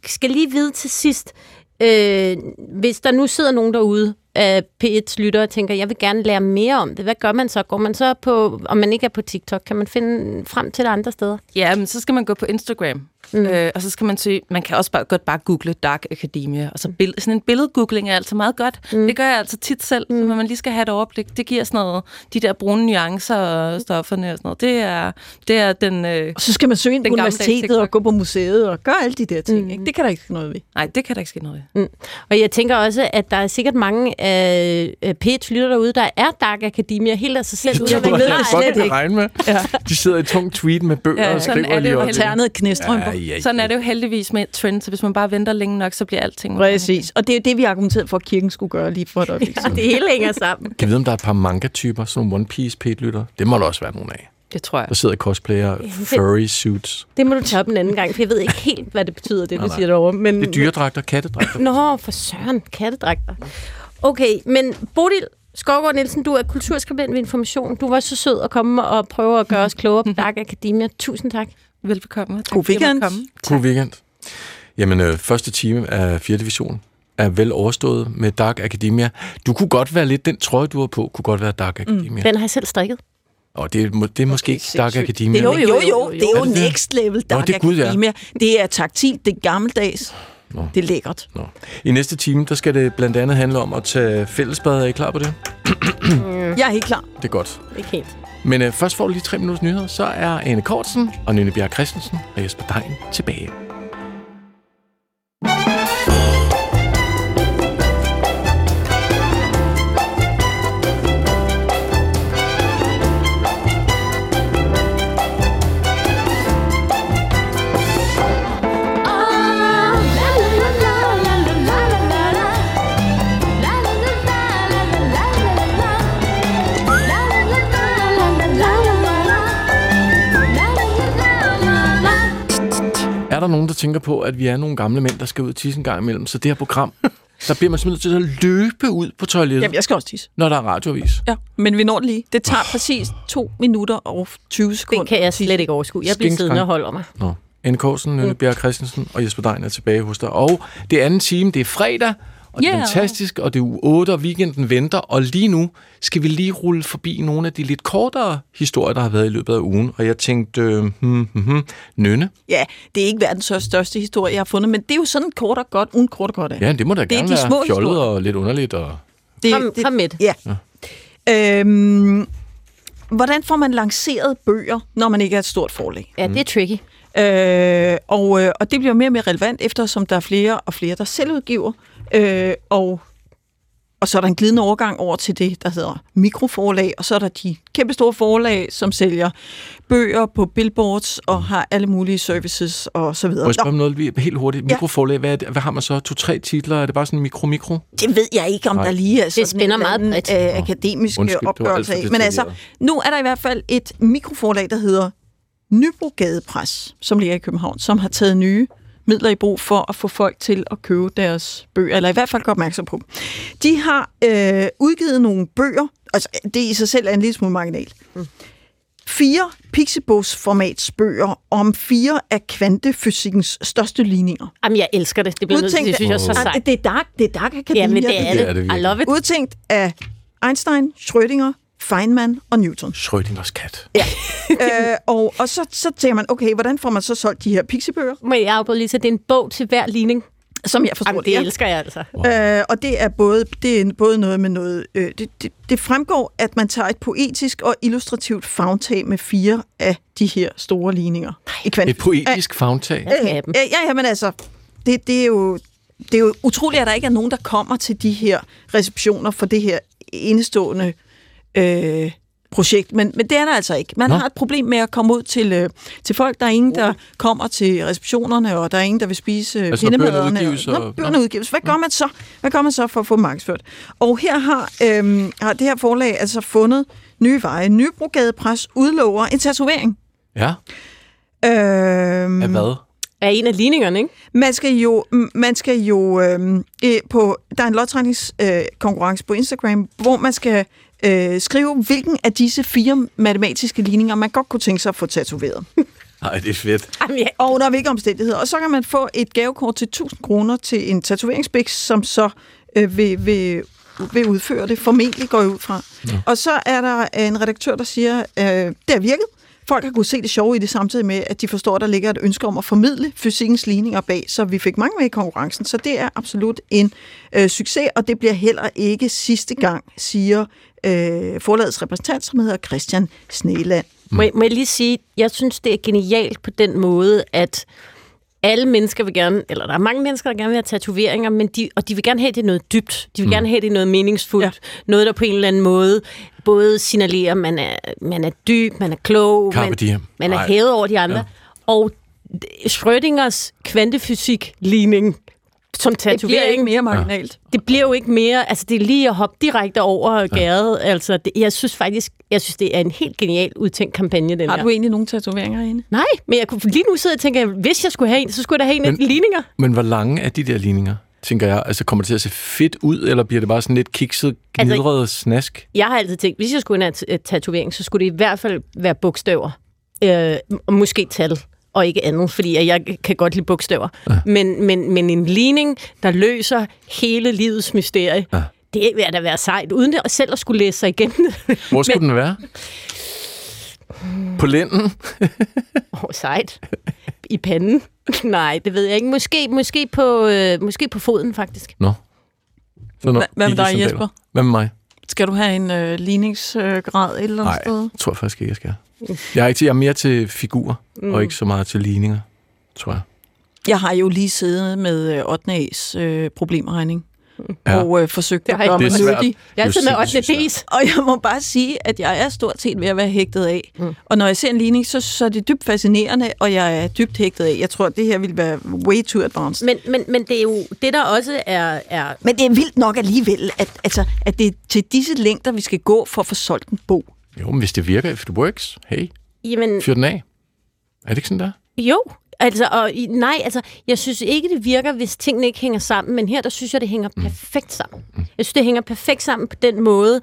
skal lige vide til sidst, øh, hvis der nu sidder nogen derude af P1's lyttere og tænker, jeg vil gerne lære mere om det, hvad gør man så? Går man så på, om man ikke er på TikTok, kan man finde frem til det andre steder? Ja, men så skal man gå på Instagram. Mm. Øh, og så skal man søge, man kan også bare, godt bare google Dark Academia, og så bill, sådan en billedgoogling er altså meget godt. Mm. Det gør jeg altså tit selv, mm. så man lige skal have et overblik. Det giver sådan noget, de der brune nuancer og stofferne og sådan noget. Det er, det er den... Øh, Og så skal man søge ind på universitetet og gå på museet og gøre alle de der ting. Mm. Ikke? Det kan der ikke ske noget ved. nej, det kan der ikke ske noget ved. Mm. Og jeg tænker også, at der er sikkert mange af af P1's lytter derude, der er Dark Academia helt af sig selv. Det er det. godt, kan regne med. Ja. De sidder i et tungt tweet med bøger Ja, og sådan skriver er det lige jo op. heldigvis. Ternet knæstrømper. Ja, ja, Sådan ja. er det jo heldigvis med trend, så hvis man bare venter længe nok, så bliver alting... Præcis. Og det er jo det, vi argumenterede for, at kirken skulle gøre lige for et øjeblik Ja, det hele hænger sammen. Kan vi vide, om der er et par manga-typer, sådan nogle One Piece pæt-lytter? Det må der også være nogle af. Det tror jeg. Der sidder cosplayer, furry suits. Det må du tage op en anden gang, for jeg ved ikke helt, hvad det betyder, det du Nej, nej. siger derovre. Men, Det er dyredragter, kattedragter. Nå, for søren, kattedragter. Okay, men Bodil Skovgaard Nielsen, du er kulturskribent ved Information. Du var så sød at komme og prøve at gøre os klogere på Dark Academia. Tusind tak. Velbekomme. Tak, God weekend. komme. God weekend. Jamen, øh, første time af 4. division er vel overstået med Dark Academia. Du kunne godt være lidt, den trøje, du har på, kunne godt være Dark Academia. Den har jeg selv strikket. Og det er, må- det er måske ikke Dark. Academia. Jo, men- jo, jo, det er jo Er det det? next level Dark det er Gud, ja. Academia. Det er taktilt, det er gammeldags. Nå. Det er lækkert. Nå. I næste time, der skal det blandt andet handle om at tage fællesbad. Er I klar på det? Jeg er helt klar. Det er godt. Ikke helt. Men øh, først får du lige tre minutters nyheder, så er Ane Kortsen og Nynne Bjerg Christensen og Jesper Dein tilbage. Der tænker på, at vi er nogle gamle mænd, der skal ud og tisse en gang imellem? Så det her program, der bliver man simpelthen til at løbe ud på toilettet, Jamen, jeg skal også tisse. når der er radioavis. Ja, men vi når det lige. Det tager præcis 2 minutter og 20 sekunder. Det kan jeg slet ikke overskue. Jeg bliver siddende og holder mig. Nå. Anne Korsen, Nynne Bjerg Christensen og Jesper Dein er tilbage hos dig. Og det anden time, det er fredag, og det er Yeah. fantastisk, og det er uge 8, og weekenden venter. Og lige nu skal vi lige rulle forbi nogle af de lidt kortere historier, der har været i løbet af ugen. Og jeg tænkte, øh, hmm, hmm, hmm, Nynne, Ja, det er ikke verdens største- største historie, jeg har fundet, men det er jo sådan kort og godt, uden kort og godt af. ja, det må da Det er gerne de være små fjollet historier. og lidt underligt. Og... Det, Kom, kom med det. Ja. ja. Øhm, hvordan får man lanceret bøger, når man ikke er et stort forlag? Ja, det er tricky. Øh, og, øh, og det bliver mere og mere relevant, eftersom der er flere og flere, der selvudgiver. Øh, og, og så er der en glidende overgang over til det, der hedder mikroforlag, og så er der de kæmpe store forlag, som sælger bøger på billboards og har alle mulige services og så videre. Må jeg spørge om noget lige helt hurtigt? Ja. Mikroforlag, hvad, er det? hvad har man så? To-tre titler? Er det bare sådan mikro-mikro? det ved jeg ikke, om Nej. der lige er sådan spænder en meget bredt. øh, akademisk Undskyld, det opgørelse af. Men altså, nu er der i hvert fald et mikroforlag, der hedder Nybrogade Press, som ligger i København, som har taget nye midler i brug for at få folk til at købe deres bøger, eller i hvert fald gøre opmærksom på. De har øh, udgivet nogle bøger, altså det i sig selv er en lille smule marginal. Mm. Fire Pixibos-formats bøger om fire af kvantefysikkens største ligninger. Jamen, jeg elsker det. Det bliver nødt til, det synes jeg er så sejt. Det er dark, det er dark akademia. Ja, men det er Det er det. det I love it. Udtænkt af Einstein, Schrödinger, Feynman og Newton. Schrödingers kat. øh, og og så, så tænker man, okay, hvordan får man så solgt de her pixibøger, Men jeg afbryder lige, så det er en bog til hver ligning. som jeg forstår Jamen, det. det er. elsker jeg altså. Øh, og det er både det er både noget med noget... Øh, det, det, det fremgår, at man tager et poetisk og illustrativt fagtag med fire af de her store ligninger. I kvant- Et poetisk fagtag. Øh, af dem. øh, ja, ja, men altså, det, det, er jo, det er jo utroligt, at der ikke er nogen, der kommer til de her receptioner for det her enestående øh, projekt. Men, men det er der altså ikke. Man Nå. Har et problem med at komme ud til, øh, til folk. Der er ingen, der kommer til receptionerne, og der er ingen, der vil spise øh, Altså, pindemaderne. udgives, og, og- når bøgerne udgives. Hvad gør man så? Hvad gør man så for at få markedsført? Og her har, øh, har det her forlag altså fundet nye veje. Nybrogade Pres udlover en tatovering. Ja. Øh, Af hvad? Er en af ligningerne, ikke? man skal jo, man skal jo øh, på, der er en lodtrækningskonkurrence øh, konkurrence på Instagram, hvor man skal øh, skrive, hvilken af disse fire matematiske ligninger, man godt kunne tænke sig at få tatoveret. Nej, det er fedt. Jamen, ja. Og under hvilke omstændigheder. Og så kan man få et gavekort til 1000 kroner til en tatoveringsbiks, som så øh, vil, vil, vil udføre det. Formentlig går jeg ud fra. Ja. Og så er der en redaktør, der siger, øh, det har virket. Folk har kunnet se det sjove i det, samtidig med, at de forstår, at der ligger et ønske om at formidle fysikkens ligninger bag. Så vi fik mange med i konkurrencen, så det er absolut en øh, succes, og det bliver heller ikke sidste gang, siger øh, forlagets repræsentant, som hedder Christian Sneland. Må, jeg, må jeg lige sige, jeg synes, det er genialt på den måde, at alle mennesker vil gerne, eller der er mange mennesker, der gerne vil have tatoveringer, men de, og de vil gerne have, det noget dybt. De vil mm. gerne have, det noget meningsfuldt. Ja. Noget, der på en eller anden måde både signalerer, at man er, man er dyb, man er klog, Carpe man, diem. man er Ej. hævet over de andre. Ja. Og Schrödingers kvantefysik-ligning som Det bliver ikke tatovering, mere marginalt. det bliver jo ikke mere, altså det er lige at hoppe direkte over gæret. Altså, det, jeg synes faktisk, jeg synes, det er en helt genial udtænkt kampagne, den Har her. du egentlig nogle tatoveringer inde? Nej, men jeg kunne lige nu sidde og tænke, hvis jeg skulle have en, så skulle jeg da have en Men- ligninger. Men hvor lange er de der ligninger, tænker jeg? Altså, kommer det til at se fedt ud, eller bliver det bare sådan lidt kikset, Altså- gnidret snask? Jeg har altid tænkt, hvis jeg skulle have en ta- tatovering, så skulle det i hvert fald være bogstaver. Øh, og måske tal og ikke andet, fordi at jeg kan godt lide bogstaver. Ja. Men, men, men en ligning, der løser hele livets mysterie, ja. det vil da være sejt, uden det, selv at skulle læse sig igennem det. Hvor skulle den være? På lænden? Åh, oh, sejt. I panden? Nej, det ved jeg ikke. Måske, måske, på, øh, måske på foden, faktisk. Nå. Så nå, Hva- hvad med dig, Iggy-sandaler. Jesper? Hvad med mig? Skal du have en øh, ligningsgrad et eller andet Nej, sted? jeg tror faktisk ikke, jeg skal. Jeg er, ikke til, jeg er mere til figurer, mm. og ikke så meget til ligninger, tror jeg. Jeg har jo lige siddet med øh, 8. A's øh, problemregning. Ja. Og øh, forsøgt Det at gøre Det mig nyttig. Jeg er Det sådan med 8. sindssygt D's. Og jeg må bare sige, at jeg er stort set ved at være hægtet af. Mm. Og når jeg ser en ligning, så, så er det dybt fascinerende, og jeg er dybt hægtet af. Jeg tror, at det her vil være way too advanced. Men, Men, men, men det er jo det, der også er... er men det er vildt nok alligevel, at, altså, at det er til disse længder, vi skal gå for at få solgt en bog. Jo, men hvis det virker, if it works, hey, jamen, fyr den af. Er det ikke sådan der? Jo, altså, og nej, altså, jeg synes ikke, det virker, hvis tingene ikke hænger sammen, men her, der synes jeg, det hænger perfekt sammen. Jeg synes, det hænger perfekt sammen på den måde.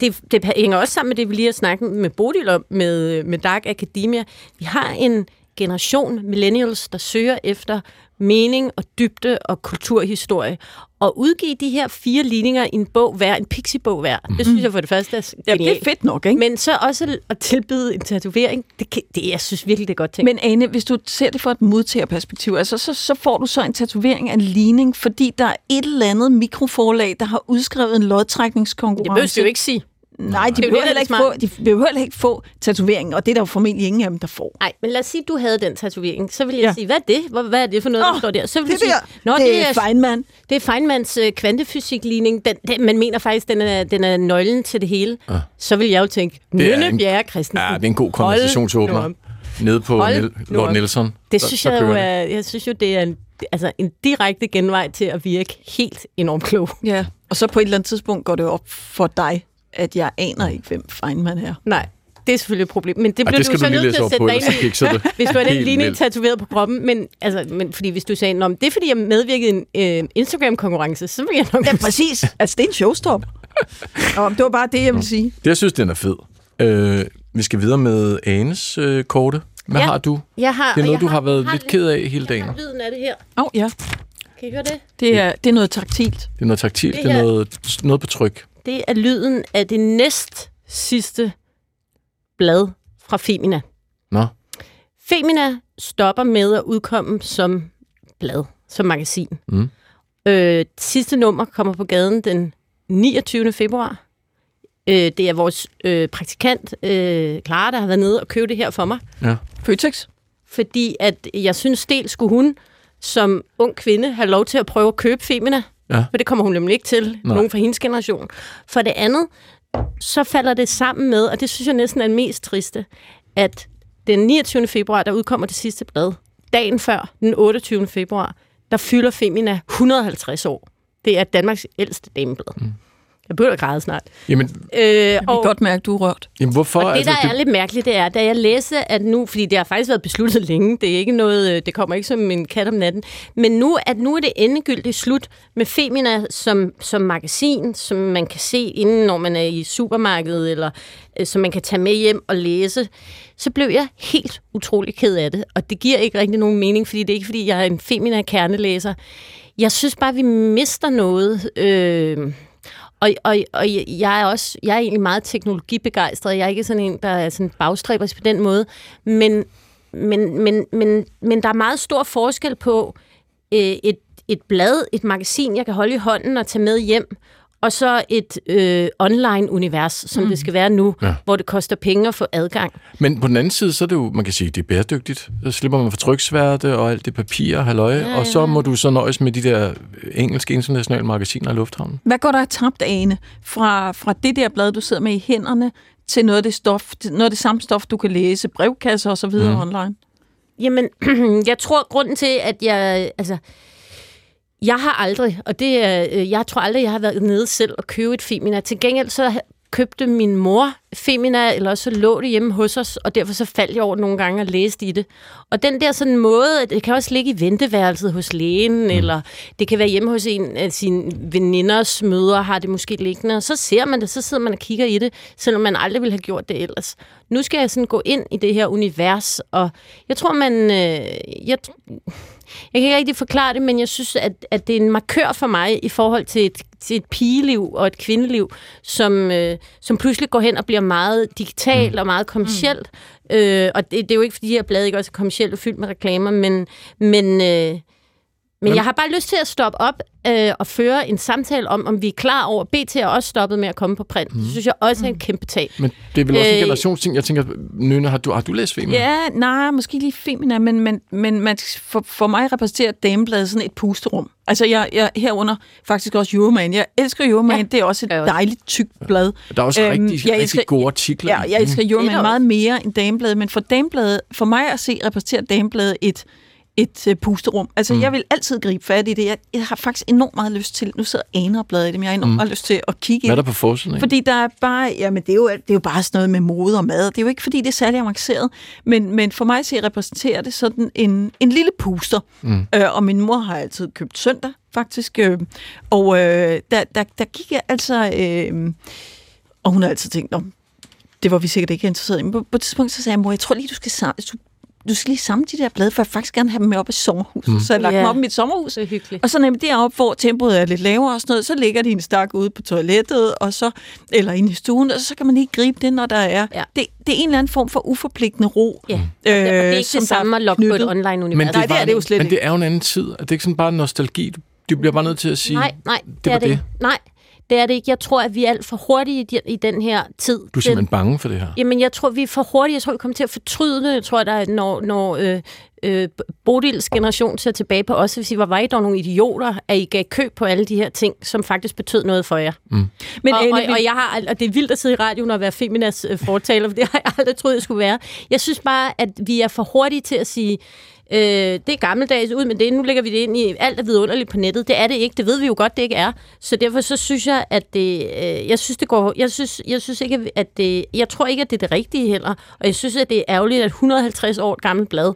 Det, det hænger også sammen med det, vi lige har snakket med Bodil om, med, med Dark Academia. Vi har en generation millennials, der søger efter mening og dybde og kulturhistorie. Og udgive de her fire ligninger i en bog hver, en pixie-bog hver, det synes jeg for det første er Ja, genialt. det er fedt nok, ikke? Men så også at tilbyde en tatovering, det, kan- det, jeg synes virkelig, det er godt tænkt. Men Ane, hvis du ser det fra et modtagerperspektiv, altså, så, så får du så en tatovering af en ligning, fordi der er et eller andet mikroforlag, der har udskrevet en det lodtrækningskonkurrence. behøver du jo ikke sige. Nej, de Det er behøver, det, heller der ikke få, de behøver heller ikke få tatoveringen, og det er der jo formentlig ingen af dem, der får. Nej, men lad os sige, at du havde den tatovering. Så vil jeg Ja. sige, hvad er det? Hvad er det for noget, der Åh, står der? Så vil Det sige, der, Nå, det er Feynman. det er Feynmans øh, kvantefysikligning. Den, den, man mener faktisk, den er, den er nøglen til det hele. Ja. Så vil jeg jo tænke, Det er Nynne Bjerre Christensen. Ja, det er en god konversationsåbner. Nede på Hold nu Lord op. Nelson. Det Der- synes der jeg jo det. er, jeg synes jo, det er en, altså en direkte genvej til at virke helt enormt klog. Ja. Og så på et eller andet tidspunkt går det op for dig, at jeg aner ikke, hvem Feynman er. Nej. det er selvfølgelig et problem. Men det Ej, bliver det skal du du så lige nødt til at sætte på, dig ind så i. det. Hvis du har den linje vildt. tatoveret på kroppen. Men, altså, men fordi hvis du sagde, men det er fordi, jeg medvirkede i en øh, Instagram-konkurrence, så vil jeg nok... Ja, præcis. Altså, det er en showstop. Nå, det var bare det, jeg ville sige. Det, jeg synes, den er fed. Øh, vi skal videre med Anes øh, korte. Hvad Ja. har du? Jeg har, Det er noget, jeg du har været har lidt ked af hele Jeg dagen. har lyden af det her. Åh, oh, ja. Kan I høre det? Det er, det er noget taktilt. Det er noget taktilt, Det det er noget, noget på tryk. Det er lyden af det næst sidste blad fra Femina. Nå, Femina stopper med at udkomme som blad, som magasin. Mm. Øh, sidste nummer kommer på gaden den 29. februar. Øh, det er vores øh, praktikant, øh, Clara, der har været nede og købe det her for mig. ja. Føtex. Fordi at jeg synes, dels skulle hun som ung kvinde have lov til at prøve at købe Femina. Ja. For det kommer hun nemlig ikke til, Nej. nogen fra hendes generation. For det andet, så falder det sammen med, og det synes jeg næsten er det mest triste, at den 29. februar, der udkommer det sidste blad, dagen før, den 28. februar, der fylder Femina 150 år. Det er Danmarks ældste dameblad. Mm. Jeg begynder at græde snart. Jamen, Øh, Jeg kan godt mærke, at du er rørt. jamen hvorfor? og det, altså, der er lidt mærkeligt, det er, da jeg læste, at nu, fordi det har faktisk været besluttet længe, det er ikke noget, øh, det kommer ikke som en kat om natten, men nu, at nu er det endegyldigt slut med Femina som, som magasin, som man kan se inden, når man er i supermarkedet, eller øh, som man kan tage med hjem og læse, så blev jeg helt utrolig ked af det. Og det giver ikke rigtig nogen mening, fordi det er ikke, fordi jeg er en Femina-kernelæser. Jeg synes bare, vi mister noget... Øh, og, og, og jeg er også, jeg er egentlig meget teknologibegejstret. Jeg er ikke sådan en, der er sådan bagstræber på den måde. Men, men, men, men, men der er meget stor forskel på øh, et, et blad, et magasin, jeg kan holde i hånden og tage med hjem, og så et øh, online-univers, som mm. det skal være nu, Ja. hvor det koster penge at få adgang. Men på den anden side, så er det jo, man kan sige, det er bæredygtigt. Så slipper man for tryksværte og alt det papir og halløj, ja, Ja, og så må du så nøjes med de der engelske internationale magasiner i lufthavnen. Hvad går der af tabt, Ane, fra, fra det der blad, du sidder med i hænderne, til noget af det, stof, noget af det samme stof, du kan læse, brevkasser og så videre mm. online? Jamen, jeg tror, grunden til, at jeg... Altså, jeg har aldrig, og det er, øh, jeg tror aldrig, jeg har været nede selv og købe et Femina. Til gengæld så købte min mor Femina, eller så lå det hjemme hos os, og derfor så faldt jeg over nogle gange og læste i det. Og den der sådan måde, at det kan også ligge i venteværelset hos lægen, mm. eller det kan være hjemme hos en af sine veninders mødre, har det måske liggende, og så ser man det, så sidder man og kigger i det, selvom man aldrig ville have gjort det ellers. Nu skal jeg sådan gå ind i det her univers, og jeg tror, man... Øh, jeg, jeg kan ikke rigtig forklare det, men jeg synes, at, at det er en markør for mig i forhold til et, til et pigeliv og et kvindeliv, som, øh, som pludselig går hen og bliver meget digital mm. og meget kommercielt. Mm. Øh, og det, det er jo ikke, fordi de her blade ikke også er kommercielt og fyldt med reklamer, men, men, øh, men jeg har bare lyst til at stoppe op øh, og føre en samtale om, om vi er klar over, BT er også stoppet med at komme på print. Mm. Det synes jeg også er en kæmpe tab. Men det er vel også en Øh, generationsting. Jeg tænker, Nynne, har du, har du læst Femina? Ja, nej, måske lige Femina, men, men, men man, for, for mig repræsenterer Damebladet sådan et pusterum. Altså, jeg, jeg herunder faktisk også Euroman. Jeg elsker Euroman, ja, det er også et dejligt tykt blad. Der er også Øhm, rigtig, jeg rigtig elsker- gode artikler. Ja, jeg elsker Det Euroman meget mere end Damebladet, men for Damebladet, for mig at se, repræsenterer Damebladet et et uh, pusterum. Altså, mm. jeg vil altid gribe fat i det. Jeg, jeg har faktisk enormt meget lyst til, nu sidder Ane og bladet i dem, jeg har enormt mm. meget lyst til at kigge Hvad er der på forsiden? Fordi der er bare, jamen det er, jo, det er jo bare sådan noget med mode og mad. Det er jo ikke, fordi det er særlig avanceret. Men, men for mig se, repræsenterer det sådan en, en lille puster. Mm. Øh, og min mor har altid købt søndag, faktisk. Øh, og øh, der, der, der gik jeg altså... Øh, og hun har altid tænkt, om det var vi sikkert ikke interesseret i. Men på, på et tidspunkt så sagde jeg, mor, jeg tror lige, du skal, du, du skal lige samle de der blade, for jeg faktisk gerne have dem med op i sommerhuset. Mm. Så jeg lagde dem Ja. op i mit sommerhus. Så hyggeligt. Og så nemlig deroppe, hvor tempoet er lidt lavere og sådan noget, så ligger de en stak ude på toilettet, og så, eller inde i stuen, og så kan man lige gribe det, når der er. Ja. Det, det er en eller anden form for uforpligtende ro. Ja, og det, og det er ikke som det der er samme at logge på et online-univers. Men Nej, det er det jo slet Men ikke. det er jo en anden tid. Er det ikke sådan bare nostalgi? Du, bliver bare nødt til at sige, Nej, nej, det, det er var det. det. Nej, det er det ikke. Jeg tror, at vi er alt for hurtige i, de- i den her tid. Du er simpelthen bange for det her. Jamen, jeg tror, vi er for hurtige. Jeg tror, vi kommer til at fortryde det. Jeg tror, der er, når, når øh, øh, Bodils generation ser tilbage på os, hvis I var, var I dog nogle idioter, at I gav køb på alle de her ting, som faktisk betød noget for jer. Mm. Men og, og, og, jeg har, og det er vildt at sidde i radioen og være Feminas øh, fortaler, for det har jeg aldrig troet, jeg skulle være. Jeg synes bare, at vi er for hurtige til at sige, Øh, det er gammeldags ud men det. Nu lægger vi det ind i alt er vidunderligt på nettet. Det er det ikke. Det ved vi jo godt, det ikke er. Så derfor så synes jeg, at det... Øh, jeg synes, det går... Jeg synes, jeg synes ikke, at det... Jeg tror ikke, at det er det rigtige heller. Og jeg synes, at det er ærgerligt, at 150 år gammelt blad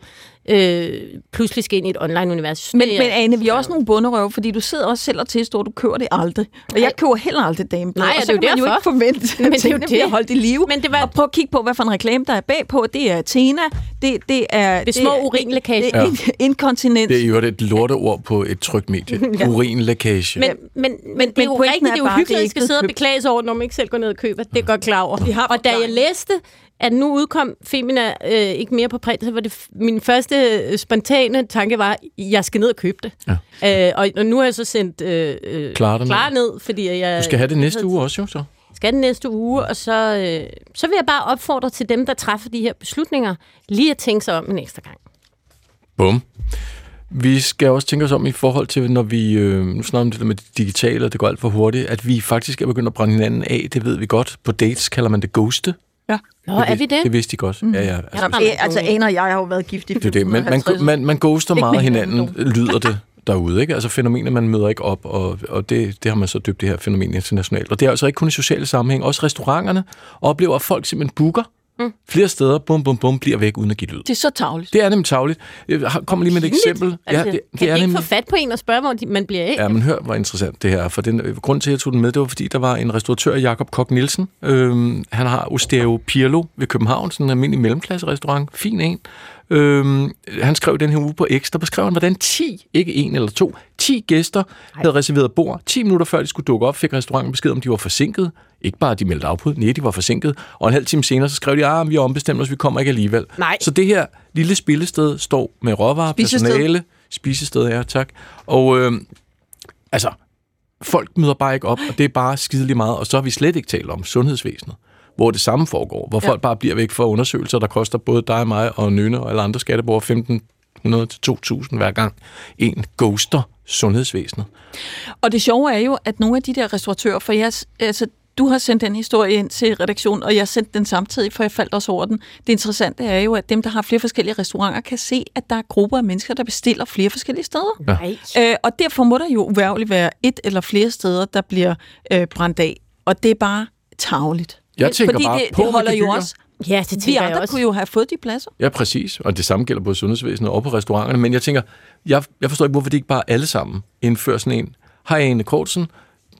øh, pludselig skal ind i et online-univers. Men, men Ane, vi er også nogle bunderøve, fordi du sidder også selv og tilstår, du køber det aldrig. Og jeg køber heller aldrig dameblad. Nej, og så det er kan jo man jo derfor. ikke forvente, Men at det er jo tingene det. bliver holdt i live. Men det var- Og prøv at kigge på, hvad for en reklame, der er bagpå. Det er Tena, det, det er... Det er små urinlækager. Det er in- inkontinens. Det er jo et lorteord på et trykt medie. Urinlækage. Men, men, men, men det er jo rigtigt, det er jo bare, hyggeligt, det er at I skal sidde og beklage sig over, når man ikke selv går ned og køber. Det er godt klar over. Og da jeg læste, at nu udkom Femina øh, ikke mere på print, så var det min første øh, spontane tanke var, jeg skal ned og købe det. Ja. Øh, og, og nu har jeg så sendt øh, øh, Klar klar ned, fordi jeg... Du skal have det næste uge også, jo så. skal den næste uge, og så, øh, så vil jeg bare opfordre til dem, der træffer de her beslutninger, lige at tænke sig om en ekstra gang. Bum. Vi skal også tænke os om i forhold til, når vi, øh, nu snakker om det der med det digitale, og det går alt for hurtigt, at vi faktisk er begyndt at brænde hinanden af, det ved vi godt. På dates kalder man det ghoste. Nå, er vi det? Det vidste de godt. Mm. Ja, ja. Ja, Altså, der- Æ, altså, Ane og jeg har jo været gift i det er det. Man, man, 550. man, man ghoster meget hinanden, lyder det derude. Ikke? Altså fænomenet, man møder ikke op, og, og det, det har man så døbt det her fænomen internationalt. Og det er altså ikke kun i sociale sammenhæng, også restauranterne oplever, at folk simpelthen booker mm. flere steder, bum, bum, bum, bliver væk uden at give lyd. Det er så tavligt. Det er nemlig tavligt. Jeg kommer lige med et eksempel. Altså, det, kan det de er ikke nemlig... få fat på en og spørge, hvor de, man bliver af? Ja, men hør, hvor interessant det her er. For den, øh, grund til, at jeg tog den med, det var, fordi der var en restauratør, Jakob Kok Nielsen. Øhm, han har Osteo Pirlo ved København, sådan en almindelig mellemklasse-restaurant. Fin en. Øhm, han skrev den her uge på X, der beskrev han, hvordan 10, ikke en eller to, 10 gæster Ej. havde reserveret bord. 10 minutter før de skulle dukke op, fik restauranten besked om, de var forsinket. Ikke bare, at de meldte afbud, nej, de var forsinket. Og en halv time senere, så skrev de, at vi har ombestemt os, vi kommer ikke alligevel. Nej. Så det her lille spillested står med råvarer, Spisested. personale, spisested, ja, tak. Og øh, altså, folk møder bare ikke op, og det er bare skidelig meget. Og så har vi slet ikke talt om sundhedsvæsenet, hvor det samme foregår, hvor ja. folk bare bliver væk for undersøgelser, der koster både dig og mig og Nynne og alle andre skatteborgere 1.500 til 2.000 hver gang. En ghoster sundhedsvæsenet. Og det sjove er jo, at nogle af de der restauratører, for jeg, altså, du har sendt den historie ind til redaktionen, og jeg sendte den samtidig, for jeg faldt også over den. Det interessante er jo, at dem, der har flere forskellige restauranter, kan se, at der er grupper af mennesker, der bestiller flere forskellige steder. Nej. Øh, og derfor må der jo uværligt være et eller flere steder, der bliver øh, brændt af. Og det er bare tageligt. Jeg tænker Fordi bare det, på det holder jo også... Ja, det Vi tænker jeg andre også. kunne jo have fået de pladser. Ja, præcis. Og det samme gælder både sundhedsvæsenet og på restauranterne. Men jeg tænker, jeg, jeg forstår ikke, hvorfor det ikke bare alle sammen indfører sådan en. Hej, Ane Kortsen.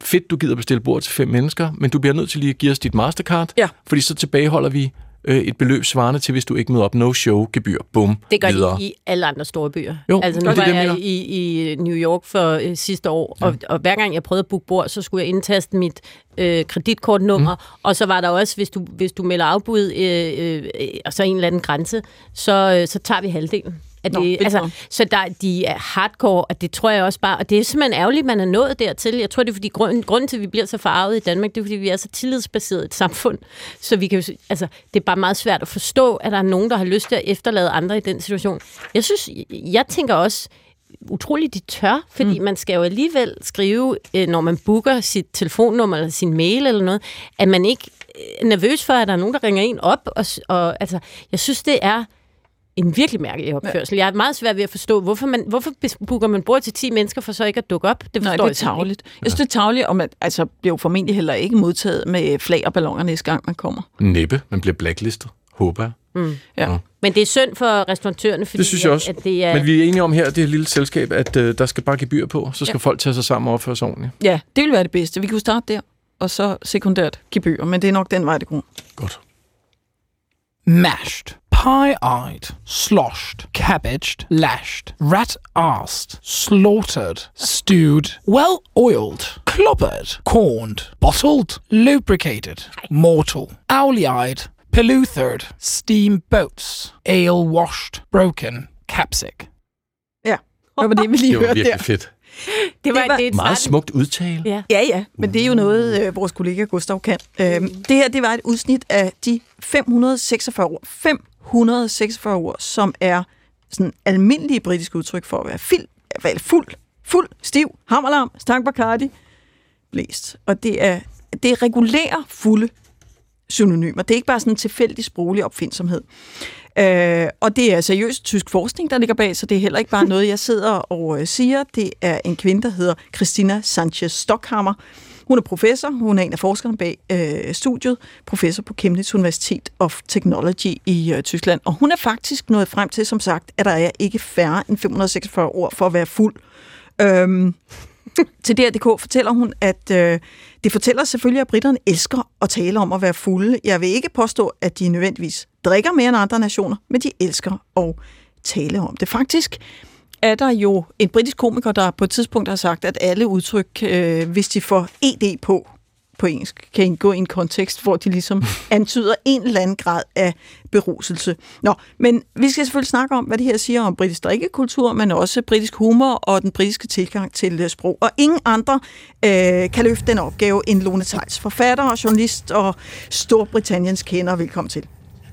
Fedt, du gider bestille bord til fem mennesker, men du bliver nødt til lige at give os dit Mastercard. Ja. Fordi så tilbageholder vi øh, et beløb svarende til, hvis du ikke møder op. No show, gebyr, bum, Det gør videre. de i alle andre store byer. Jo, altså nu var det, jeg i, i New York for øh, sidste år, ja. og, og hver gang jeg prøvede at booke bord, så skulle jeg indtaste mit øh, kreditkortnummer, mm. og så var der også, hvis du, hvis du melder afbud, øh, øh, øh, og så en eller anden grænse, så, øh, så tager vi halvdelen. At Nå, det, altså, så der, de er hardcore, og det tror jeg også bare, og det er simpelthen ærgerligt, man er nået dertil. Jeg tror, det er fordi, grunden, grunden til, at vi bliver så farvet i Danmark, det er, fordi vi er så tillidsbaseret et samfund. Så vi kan jo, altså, det er bare meget svært at forstå, at der er nogen, der har lyst til at efterlade andre i den situation. Jeg synes, jeg tænker også, utroligt, de tør, fordi mm. man skal jo alligevel skrive, øh, når man booker sit telefonnummer eller sin mail eller noget, at man ikke er nervøs for, at der er nogen, der ringer en op. Og, og altså, jeg synes, det er en virkelig mærkelig opførsel. Jeg er meget svært ved at forstå, hvorfor, man, hvorfor booker man bord til 10 mennesker for så ikke at dukke op? Det Nej, forstår det er jeg simpelthen tageligt. Jeg synes, det er tageligt, og man altså, bliver jo formentlig heller ikke modtaget med flag og ballonger næste gang, man kommer. Næppe, man bliver blacklistet, håber jeg. Ja. Men det er synd for restauratørerne, fordi Det synes jeg også. At, at det er... Men vi er enige om her, det her lille selskab, at øh, der skal bare gebyr på, så skal Ja. ja. folk tage sig sammen og opføre sig ordentligt. ja, det vil være det bedste. Vi kan jo starte der, og så sekundært gebyr, men det er nok den vej, det går. Godt. mashed, pie-eyed, sloshed, cabbaged, lashed, rat-arsed, slaughtered, stewed, well-oiled, clobbered, corned, bottled, lubricated, mortal, owly-eyed, pelluthered, steamboats, ale-washed, broken, capsic. Ja, det var det, vi lige Det var hørte virkelig der. fedt. det var, det var det er et Meget smukt udtale. Ja. Ja, ja, men det er jo noget, øh, vores kollega Gustav kan. Øhm, det her, det var et udsnit af de 546 ord. 146 ord, som er sådan almindelige britiske udtryk for at være fil, vel, fuld, fuld, stiv, hammerlam, stang Bacardi, blæst. Og det er, det er regulære, fulde synonymer. Det er ikke bare sådan en tilfældig sproglig opfindsomhed. Øh, og det er seriøst tysk forskning, der ligger bag, så det er heller ikke bare noget, jeg sidder og øh, siger. Det er en kvinde, der hedder Christina Sanchez Stockhammer. Hun er professor, hun er en af forskerne bag øh, studiet, professor på Chemnitz Universitet of Technology i øh, Tyskland. Og hun er faktisk nået frem til, som sagt, at der er ikke færre end 546 ord for at være fuld. Øhm, til DRDK fortæller hun, at øh, det fortæller selvfølgelig, at britterne elsker at tale om at være fulde. Jeg vil ikke påstå, at de nødvendigvis drikker mere end andre nationer, men de elsker at tale om det. Faktisk er der jo en britisk komiker, der på et tidspunkt har sagt, at alle udtryk, øh, hvis de får ED på, på engelsk, kan indgå i en kontekst, hvor de ligesom antyder en eller anden grad af beruselse. Nå, men vi skal selvfølgelig snakke om, hvad det her siger om britisk drikkekultur, men også britisk humor og den britiske tilgang til øh, sprog. Og ingen andre øh, kan løfte den opgave end Lone Theils, forfatter og journalist og Storbritanniens kender. Velkommen til.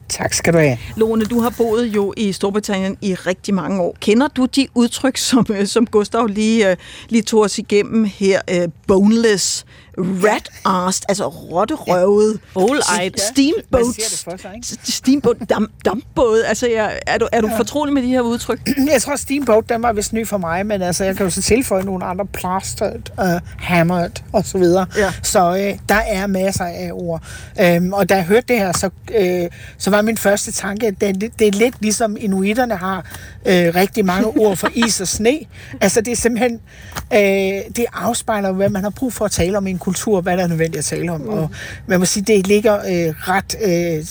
Tak skal du have. Lone, du har boet jo i Storbritannien i rigtig mange år. Kender du de udtryk, som, øh, som Gustav lige, øh, lige tog os igennem her? Øh, boneless, rat arsed, altså rotterøvet, All-eyed. steamboat, Hvad siger det for sig, ikke? steamboat, dam, dampbåd. Altså, jeg, er du, er du fortrolig med de her udtryk? Jeg tror, Steamboat, den var vist ny for mig, men altså, jeg kan jo så tilføje nogle andre. Plastered, uh, hammered og så videre. Ja. Så øh, der er masser af ord. Øhm, og da jeg hørte det her, så, øh, så var min første tanke, at det, det er lidt ligesom inuiterne har øh, rigtig mange ord for is og sne. Altså, det er simpelthen, øh, det afspejler, hvad man har brug for at tale om i en kultur, hvad der er nødvendigt at tale om. Mm. Og man må sige, det ligger øh, ret øh,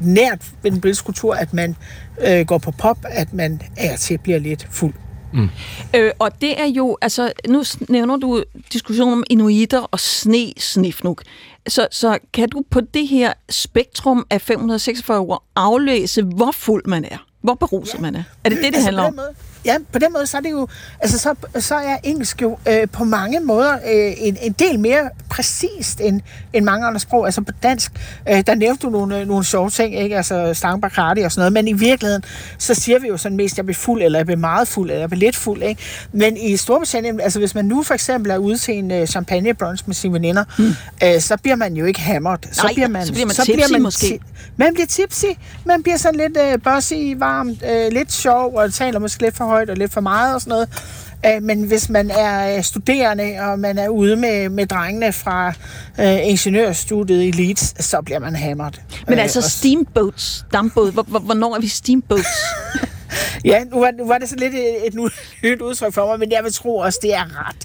nært ved den britiske kultur, at man øh, går på pop, at man er til bliver lidt fuld. Øh, og det er jo, altså, nu nævner du diskussionen om inuiter og sne snifnuk. Så, så kan du på det her spektrum af 546 ord aflæse, hvor fuld man er? Hvor beruset ja. man er? Er det det, det Altså, handler om? Ja, på den måde, så er det jo, altså så, så er engelsk jo øh, på mange måder øh, en, en del mere præcist end, end mange andre sprog. Altså på dansk, øh, der nævnte du nogle, øh, nogle sjove ting, ikke? Altså Bacardi og sådan noget, men i virkeligheden, så siger vi jo sådan mest, jeg bliver fuld, eller jeg bliver meget fuld, eller jeg bliver lidt fuld, ikke? Men i Storbritannien, altså hvis man nu for eksempel er ude til en øh, champagne brunch med sine veninder, mm. øh, så bliver man jo ikke hammered. Så Nej, bliver man, så bliver man tipsy måske. ti- man bliver tipsy, man bliver sådan lidt øh, bossy, varm, øh, lidt sjov, og taler måske lidt for højt og lidt for meget og sådan noget. Øh, men hvis man er øh, studerende, og man er ude med, med drengene fra øh, ingeniørstudiet i Leeds, så bliver man hammered. Men Øh, altså og- steamboats, dampbåd, hvor, hvor, hvornår er vi steamboats? Ja, nu var, nu var det så lidt et, et nyt udtryk for mig, men jeg vil tro også, det er ret.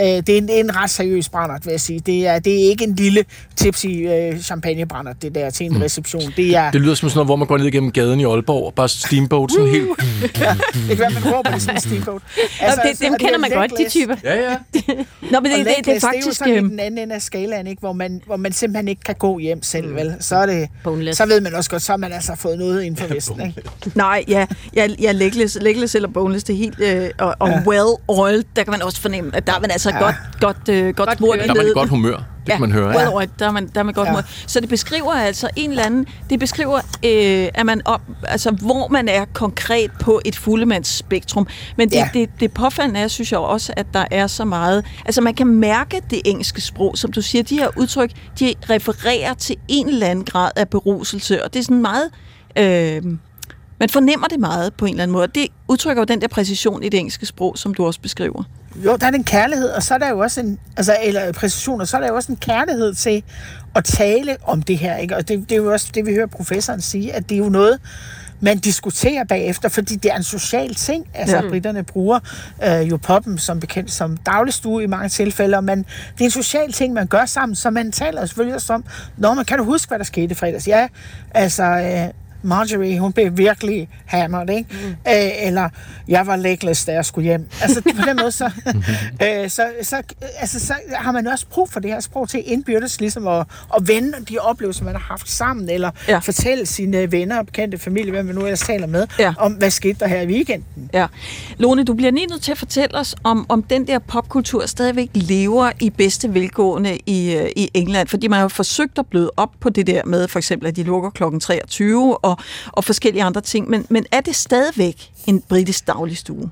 Øh, det, er en, det er en ret seriøs brændert, vil jeg sige. Det er, det er ikke en lille tipsy øh, champagnebrændert, det der til en reception. Det er... Det lyder som sådan noget, hvor man går ned igennem gaden i Aalborg, og bare steamboat sådan helt... Ja, det kan være, man råber det sådan en steamboat. Altså, det, så dem er det kender man godt, de typer. Ja, ja. Nå, men det, Og det, det, er legless, det er jo faktisk... sådan den anden ende af skalaen, ikke? Hvor, man, hvor man simpelthen ikke kan gå hjem selv, vel? Så, er det, Boneless. så ved man også godt, så har man altså fået noget inden for Vesten, ikke? Nej, ja, ja, ja legless, legless eller boneless, det er helt... Øh, og og Ja. well oiled, der kan man også fornemme, at der er man altså Ja. godt, godt, øh, godt smurt i Der er man i godt humør. Det kan man høre. Well oiled, der er man, der er man godt Ja. ja. Så det beskriver altså en eller anden... Det beskriver, øh, at man op, altså, hvor man er konkret på et fuldemandsspektrum. Men det, Ja. det, det påfaldende er, synes jeg også, at der er så meget... Altså, man kan mærke det engelske sprog, som du siger. De her udtryk, de refererer til en eller anden grad af beruselse, og det er sådan meget... Øh, man fornemmer det meget på en eller anden måde. Det udtrykker jo den der præcision i det engelske sprog, som du også beskriver. Jo, der er den kærlighed, og så er der jo også en, altså, eller præcision, og så er der jo også en kærlighed til at tale om det her, ikke? Og det, det er jo også det, vi hører professoren sige, at det er jo noget, man diskuterer bagefter, fordi det er en social ting. Altså, Ja. britterne bruger øh, jo poppen som bekendt som dagligstue i mange tilfælde, og man, det er en social ting, man gør sammen, så man taler selvfølgelig også om, Nå, men kan du huske, hvad der skete i fredags? Ja, altså... Øh, Marjorie, hun blev virkelig hammered, ikke? Mm. Øh, eller, jeg var legless, da jeg skulle hjem. Altså, på den måde, så, øh, så, så, altså, så har man også brug for det her sprog til indbyrdes, ligesom at, at vende de oplevelser, man har haft sammen, eller Ja. fortælle sine venner og bekendte familie, hvem man nu ellers taler med, Ja. om hvad skete der her i weekenden. Ja. Lone, du bliver lige nødt til at fortælle os, om, om den der popkultur stadigvæk lever i bedste velgående i, øh, i England. Fordi man har forsøgt at bløde op på det der med, for eksempel, at de lukker klokken 23 og, og forskellige andre ting. Men, men er det stadigvæk en britisk dagligstue?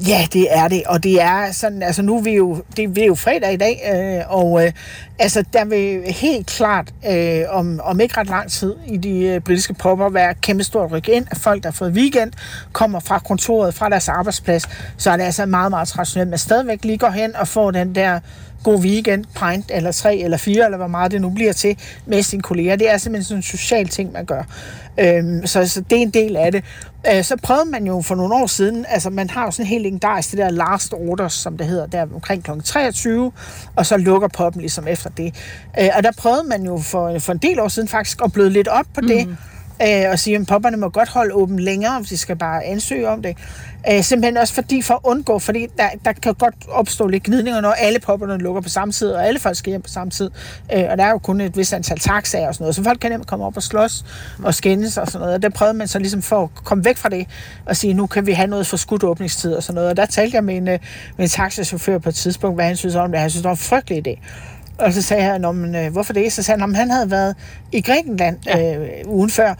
Ja, det er det, og det er sådan, altså nu er vi jo, det, er jo fredag i dag, øh, og øh, altså der vil helt klart, øh, om, om ikke ret lang tid i de øh, britiske popper, være kæmpe stort ryk ind, at folk, der har fået weekend, kommer fra kontoret, fra deres arbejdsplads, så er det altså meget, meget traditionelt, men stadigvæk lige går hen og får den der god weekend, pint, eller tre, eller fire, eller hvor meget det nu bliver til, med sine kolleger. Det er simpelthen sådan en social ting, man gør. Øhm, så, så det er en del af det. Øh, så prøvede man jo for nogle år siden, altså man har jo sådan helt legendarisk det der last orders, som det hedder, der omkring kl. 23, og så lukker poppen ligesom efter det. Øh, og der prøvede man jo for, for en del år siden faktisk at bløde lidt op på det, Mhm. øh, og sige, at popperne må godt holde åben længere, hvis de skal bare ansøge om det. Øh, simpelthen også fordi for at undgå, fordi der, der kan godt opstå lidt gnidninger, når alle popperne lukker på samme tid, og alle folk skal hjem på samme tid. Øh, og der er jo kun et vis antal taxaer og sådan noget, så folk kan nemt komme op og slås og skændes og sådan noget. Og der prøvede man så ligesom for at komme væk fra det, og sige, nu kan vi have noget for skudt åbningstid og sådan noget. Og der talte jeg med en, øh, med en taxachauffør på et tidspunkt, hvad han synes om det. Han synes, det var en frygtelig idé. Og så sagde han, men, øh, hvorfor det? Så sagde han, om han havde været i Grækenland øh, ugen før,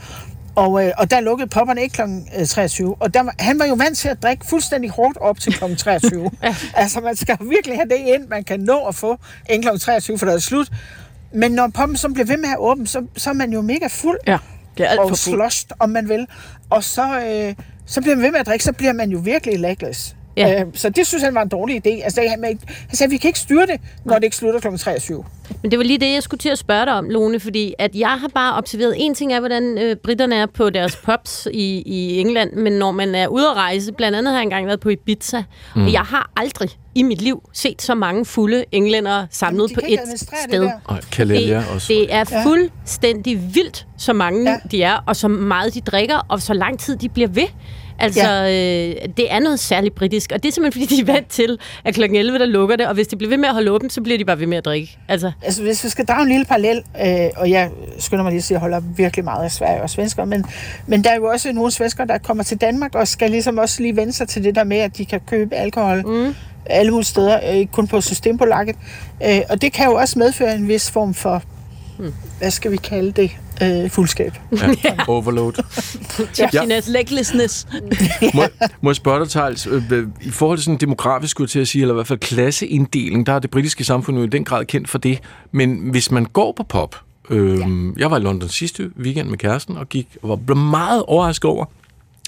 og, øh, og der lukkede popperne ikke kl. 23. Og der, han var jo vant til at drikke fuldstændig hårdt op til kl. 23. altså, man skal virkelig have det ind, man kan nå at få inden kl. 23, for der er slut. Men når poppen så bliver ved med at åbne, så, så er man jo mega fuld. Ja, det er alt og for fuld. sloshed, om man vil. Og så, øh, så bliver man ved med at drikke, så bliver man jo virkelig legless. Ja. Øh, så det synes han var en dårlig idé. Altså, det, han, han sagde, vi kan ikke styre det, når det ikke slutter kl. 23. Men det var lige det, jeg skulle til at spørge dig om, Lone, fordi at jeg har bare observeret, en ting er, hvordan øh, britterne er på deres pubs i, i England, men når man er ude at rejse, blandt andet har jeg engang været på Ibiza, mm. og jeg har aldrig i mit liv set så mange fulde englændere samlet de på et det sted. Kalelia det, også. det er fuldstændig vildt, så mange ja. de er, og så meget de drikker, og så lang tid de bliver ved. Altså, ja. øh, det er noget særligt britisk, og det er simpelthen, fordi de er vant til, at kl. 11, der lukker det, og hvis de bliver ved med at holde åbent, så bliver de bare ved med at drikke. Altså, Altså, hvis vi skal drage en lille parallel, øh, og jeg skynder mig lige at sige, at jeg holder virkelig meget af Sverige og svensker, men, men der er jo også nogle svensker, der kommer til Danmark og skal ligesom også lige vende sig til det der med, at de kan købe alkohol mm. alle mulige steder, øh, ikke kun på Systembolaget. Øh, og det kan jo også medføre en vis form for, mm. hvad skal vi kalde det, øh, fuldskab. Ja. Overload. tipsiness. Leglessness. Må, må jeg spørge dig, Thijs, øh, i forhold til sådan demografisk, skulle til at sige, eller i hvert fald klasseinddeling, der er det britiske samfund jo i den grad kendt for det. Men hvis man går på pop, øh, ja. jeg var i London sidste weekend med kæresten, og gik og var meget overrasket over,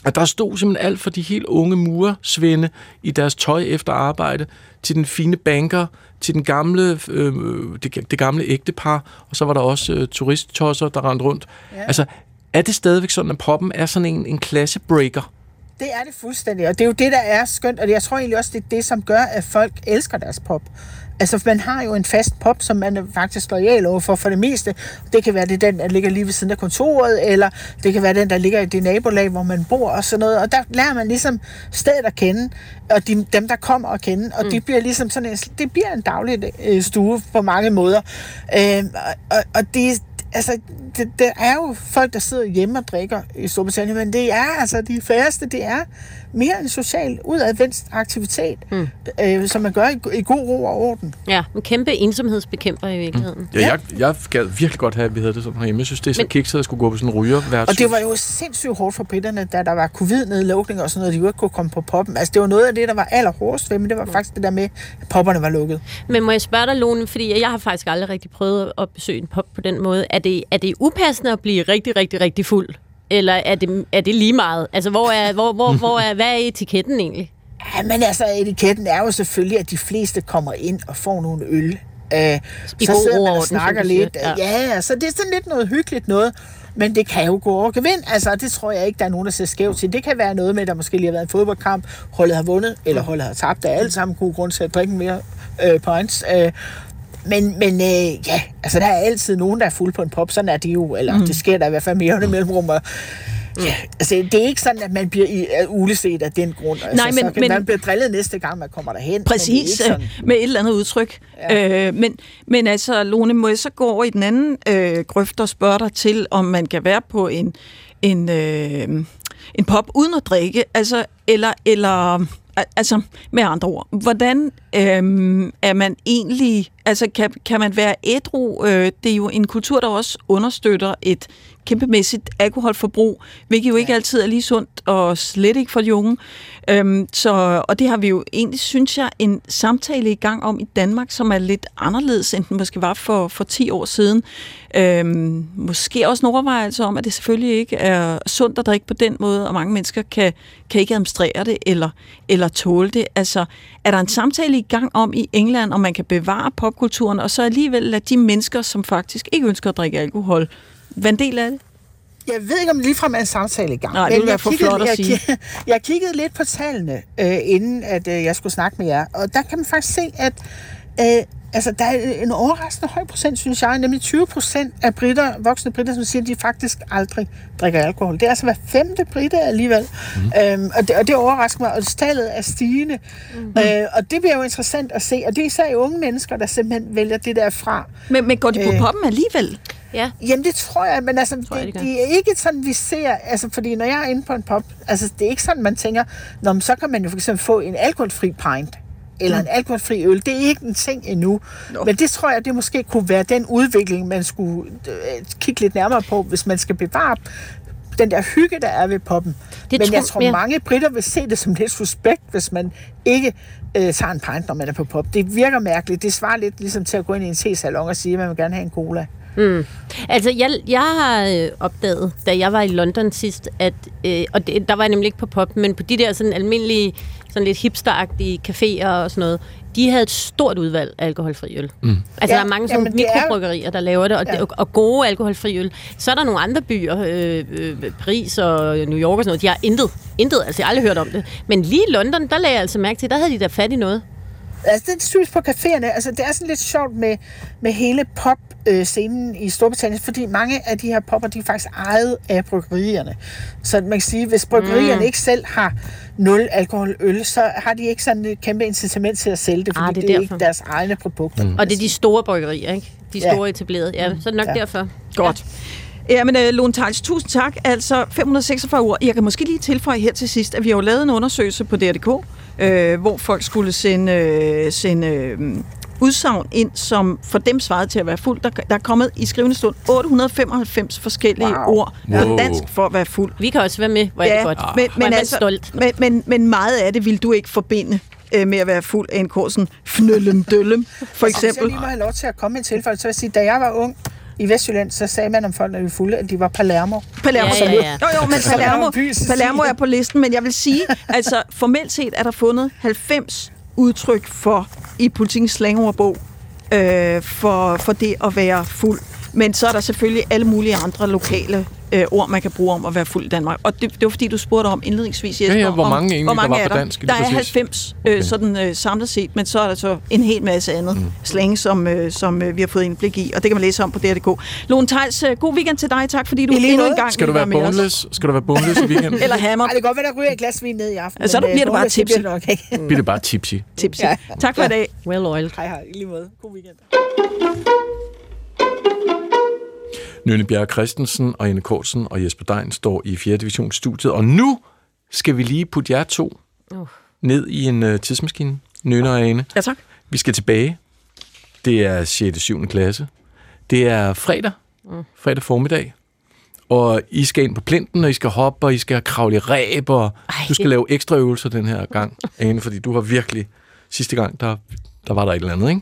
at der stod simpelthen alt for de helt unge murersvende i deres tøj efter arbejde, til den fine banker, til den gamle, øh, det, det gamle ægtepar, og så var der også øh, turisttosser, der rendte rundt. Ja. Altså, er det stadigvæk sådan, at poppen er sådan en, en klassebreaker? Det er det fuldstændig, og det er jo det, der er skønt, og jeg tror egentlig også, det er det, som gør, at folk elsker deres pop. Altså, man har jo en fast pop, som man er faktisk lojal over for, for det meste. Det kan være det er den, der ligger lige ved siden af kontoret, eller det kan være den, der ligger i det nabolag, hvor man bor og sådan noget. Og der lærer man ligesom stedet at kende, og de, dem, der kommer at kende, og mm. de bliver ligesom sådan en, det bliver en daglig øh, stue på mange måder. Øh, og, og det, altså, det, det er jo folk, der sidder hjemme og drikker i Storbritannien, men det er altså de færreste, det er mere en social udadvendt aktivitet, mm. øh, som man gør i, i god ro og orden. Ja, en kæmpe ensomhedsbekæmper i virkeligheden. Ja, jeg, jeg gad virkelig godt have, at vi havde det sådan herhjemme. Jeg synes, det er så Men- kikset at skulle gå på sådan en ryger Og det var jo sindssygt hårdt for britterne, da der var covid-nedlukning og sådan noget, de jo ikke kunne komme på poppen. Altså, det var noget af det, der var allerhårdest ved, men det var faktisk det der med, at popperne var lukket. Men må jeg spørge dig, Lone, fordi jeg har faktisk aldrig rigtig prøvet at besøge en pop på den måde. Er det, er det upassende at blive rigtig, rigtig, rigtig fuld? Eller er det, er det lige meget? Altså, hvor er, hvor, hvor, hvor er, hvad er etiketten egentlig? Ja, men altså, etiketten er jo selvfølgelig, at de fleste kommer ind og får nogle øl. Øh, I så god sidder man og orden, snakker lidt. Ja. ja, så det er sådan lidt noget hyggeligt noget. Men det kan jo gå over gevind. Altså, det tror jeg ikke, der er nogen, der ser skævt til. Det kan være noget med, at der måske lige har været en fodboldkamp, holdet har vundet, eller holdet har tabt. Der er alle sammen gode grunde til at drikke mere øh, points. Øh, men, men øh, ja, altså der er altid nogen, der er fuld på en pop. Sådan er det jo, eller mm. det sker der i hvert fald mere mm. mellemrum. Og, ja, altså, det er ikke sådan, at man bliver i, uh, uleset af den grund. Altså, Nej, men- så kan men- man bliver drillet næste gang, man kommer derhen. men er Præcis, ikke øh, sådan. med et eller andet udtryk. Ja. Øh, men, men altså, Lone, må jeg så gå over i den anden øh, grøft og spørge dig til, om man kan være på en, en, øh, en pop uden at drikke, altså, eller, eller altså, med andre ord, hvordan øhm, er man egentlig Altså, kan, kan man være ædru? Øh, det er jo en kultur, der også understøtter et kæmpemæssigt alkoholforbrug, hvilket jo ikke altid er lige sundt, og slet ikke for de unge. Øhm, så, og det har vi jo egentlig, synes jeg, en samtale i gang om i Danmark, som er lidt anderledes, end den måske var for, for 10 år siden. Øhm, måske også en overvejelse om, at det selvfølgelig ikke er sundt at drikke på den måde, og mange mennesker kan, kan ikke administrere det eller, eller tåle det. Altså, er der en samtale i gang om i England, om man kan bevare popkulturen, og så alligevel lade de mennesker, som faktisk ikke ønsker at drikke alkohol, være en del af det? Jeg ved ikke, om det ligefrem er en samtale i gang. Nej, det men ville være jeg for kiggede- flot at jeg, sige. Jeg kiggede lidt på tallene, øh, inden at øh, jeg skulle snakke med jer. Og der kan man faktisk se, at øh, altså, der er en overraskende høj procent, synes jeg. Nemlig 20 procent af britter, voksne britter, som siger, at de faktisk aldrig drikker alkohol. Det er altså hver femte britter alligevel. Mm. Øhm, og, det, og det overrasker mig, og tallet er stigende. Mm. Øh, og det bliver jo interessant at se. Og det er især unge mennesker, der simpelthen vælger det der fra. Men, men går de på Øh. poppen alligevel? Ja. Jamen, det tror jeg, men altså, Tror jeg, det, det er ikke sådan, vi ser, altså, fordi når jeg er inde på en pop, altså, det er ikke sådan, man tænker, Nå, men så kan man jo for eksempel få en alkoholfri pint, eller en alkoholfri øl. Det er ikke en ting endnu. Nå. Men det tror jeg, det måske kunne være den udvikling, man skulle øh, kigge lidt nærmere på, hvis man skal bevare den der hygge, der er ved poppen. Det Men jeg tror- tror, ja. mange britter vil se det som lidt suspekt, hvis man ikke øh, tager en pint, når man er på pop. Det virker mærkeligt. Det svarer lidt ligesom til at gå ind i en tesalon og sige, at man vil gerne have en cola. Altså, jeg, jeg har øh, opdaget, da jeg var i London sidst, at, øh, og det, der var jeg nemlig ikke på pop, men på de der sådan almindelige, sådan lidt hipsteragtige caféer og sådan noget, de havde et stort udvalg af alkoholfri øl. Mm. Altså, Ja, der er mange sådan er- mikrobryggerier, der laver det og, Ja. ja. og gode alkoholfri øl. Så er der nogle andre byer, øh, øh, Paris og New York og sådan noget, de har intet, intet, altså jeg har aldrig hørt om det. Men lige i London, der lagde jeg altså mærke til, der havde de da fat i noget. Altså, det er typisk på caféerne. Altså, det er sådan lidt sjovt med, med hele pop-scenen i Storbritannien, fordi mange af de her popper, de er faktisk ejet af bryggerierne. Så man kan sige, hvis bryggerierne mm. ikke selv har nul alkoholøl, så har de ikke sådan et kæmpe incitament til at sælge det, fordi Ah, det er det, er ikke deres egne produkter. Mm. Og det er de store bryggerier, ikke? De Ja. store etablerede. Ja, så er det nok Ja. derfor. Godt. Ja, men uh, Lone Tejls, tusind tak. Altså 546 ord. Jeg kan måske lige tilføje her til sidst, at vi har jo lavet en undersøgelse på DR.dk, øh, hvor folk skulle sende, øh, sende øh, udsagn ind, som for dem svarede til at være fuld. Der, der er kommet i skrivende stund 895 forskellige Wow. ord på Wow. dansk for at være fuld. Vi kan også være med, hvor er det godt. men, er men, altså, stolt. men, men, men meget af det vil du ikke forbinde øh, med at være fuld af en kursen fnøllem døllem, for Hvis jeg eksempel. lige må have lov til at komme med en tilfælde, så vil jeg sige, da jeg var ung i Vestjylland, så sagde man om folk, når de var fulde, at de var Palermo. Palermo, Ja, ja, ja. Jo, jo, men Palermo. Palermo er på listen, men jeg vil sige, altså formelt set er der fundet 90 udtryk for i politikens slangordbog øh, for, for det at være fuld. Men så er der selvfølgelig alle mulige andre lokale øh, ord, man kan bruge om at være fuld i Danmark. Og det, det var fordi, du spurgte om indledningsvis, Jesper, Ja, ja, hvor om, mange egentlig, der var er på dansk, Der er præcis. 90 øh, Okay. sådan øh, samlet set, men så er der så en hel masse andet mm. slang, som, øh, som øh, vi har fået indblik i, og det kan man læse om på DR.dk. Lone Tejls, øh, god weekend til dig. Tak fordi du endnu en gang Skal du være boneless? Skal du være boneless i weekenden? Eller hammer. Ej, det kan godt være, der ryger et glas vin ned i aften. Så men, bliver øh, du bare det tipsy. bliver det det bare tipsy? Tipsy. Ja. Tak for i dag. Well oiled. Hej, hej. I lige måde. God weekend. Nynne Bjerre Christensen og Ine Kortsen og Jesper Dein står i 4. divisionsstudiet, og nu skal vi lige putte jer to Uh. ned i en uh, tidsmaskine. Nynne og Ane. Ja, tak. Vi skal tilbage. Det er 6. og 7. klasse. Det er fredag. Mm. Fredag formiddag. Og I skal ind på plinten, og I skal hoppe, og I skal kravle i ræb, og Ej, du skal lave ekstra øvelser den her gang, Ane, fordi du har virkelig... Sidste gang, der, der var der et eller andet, ikke?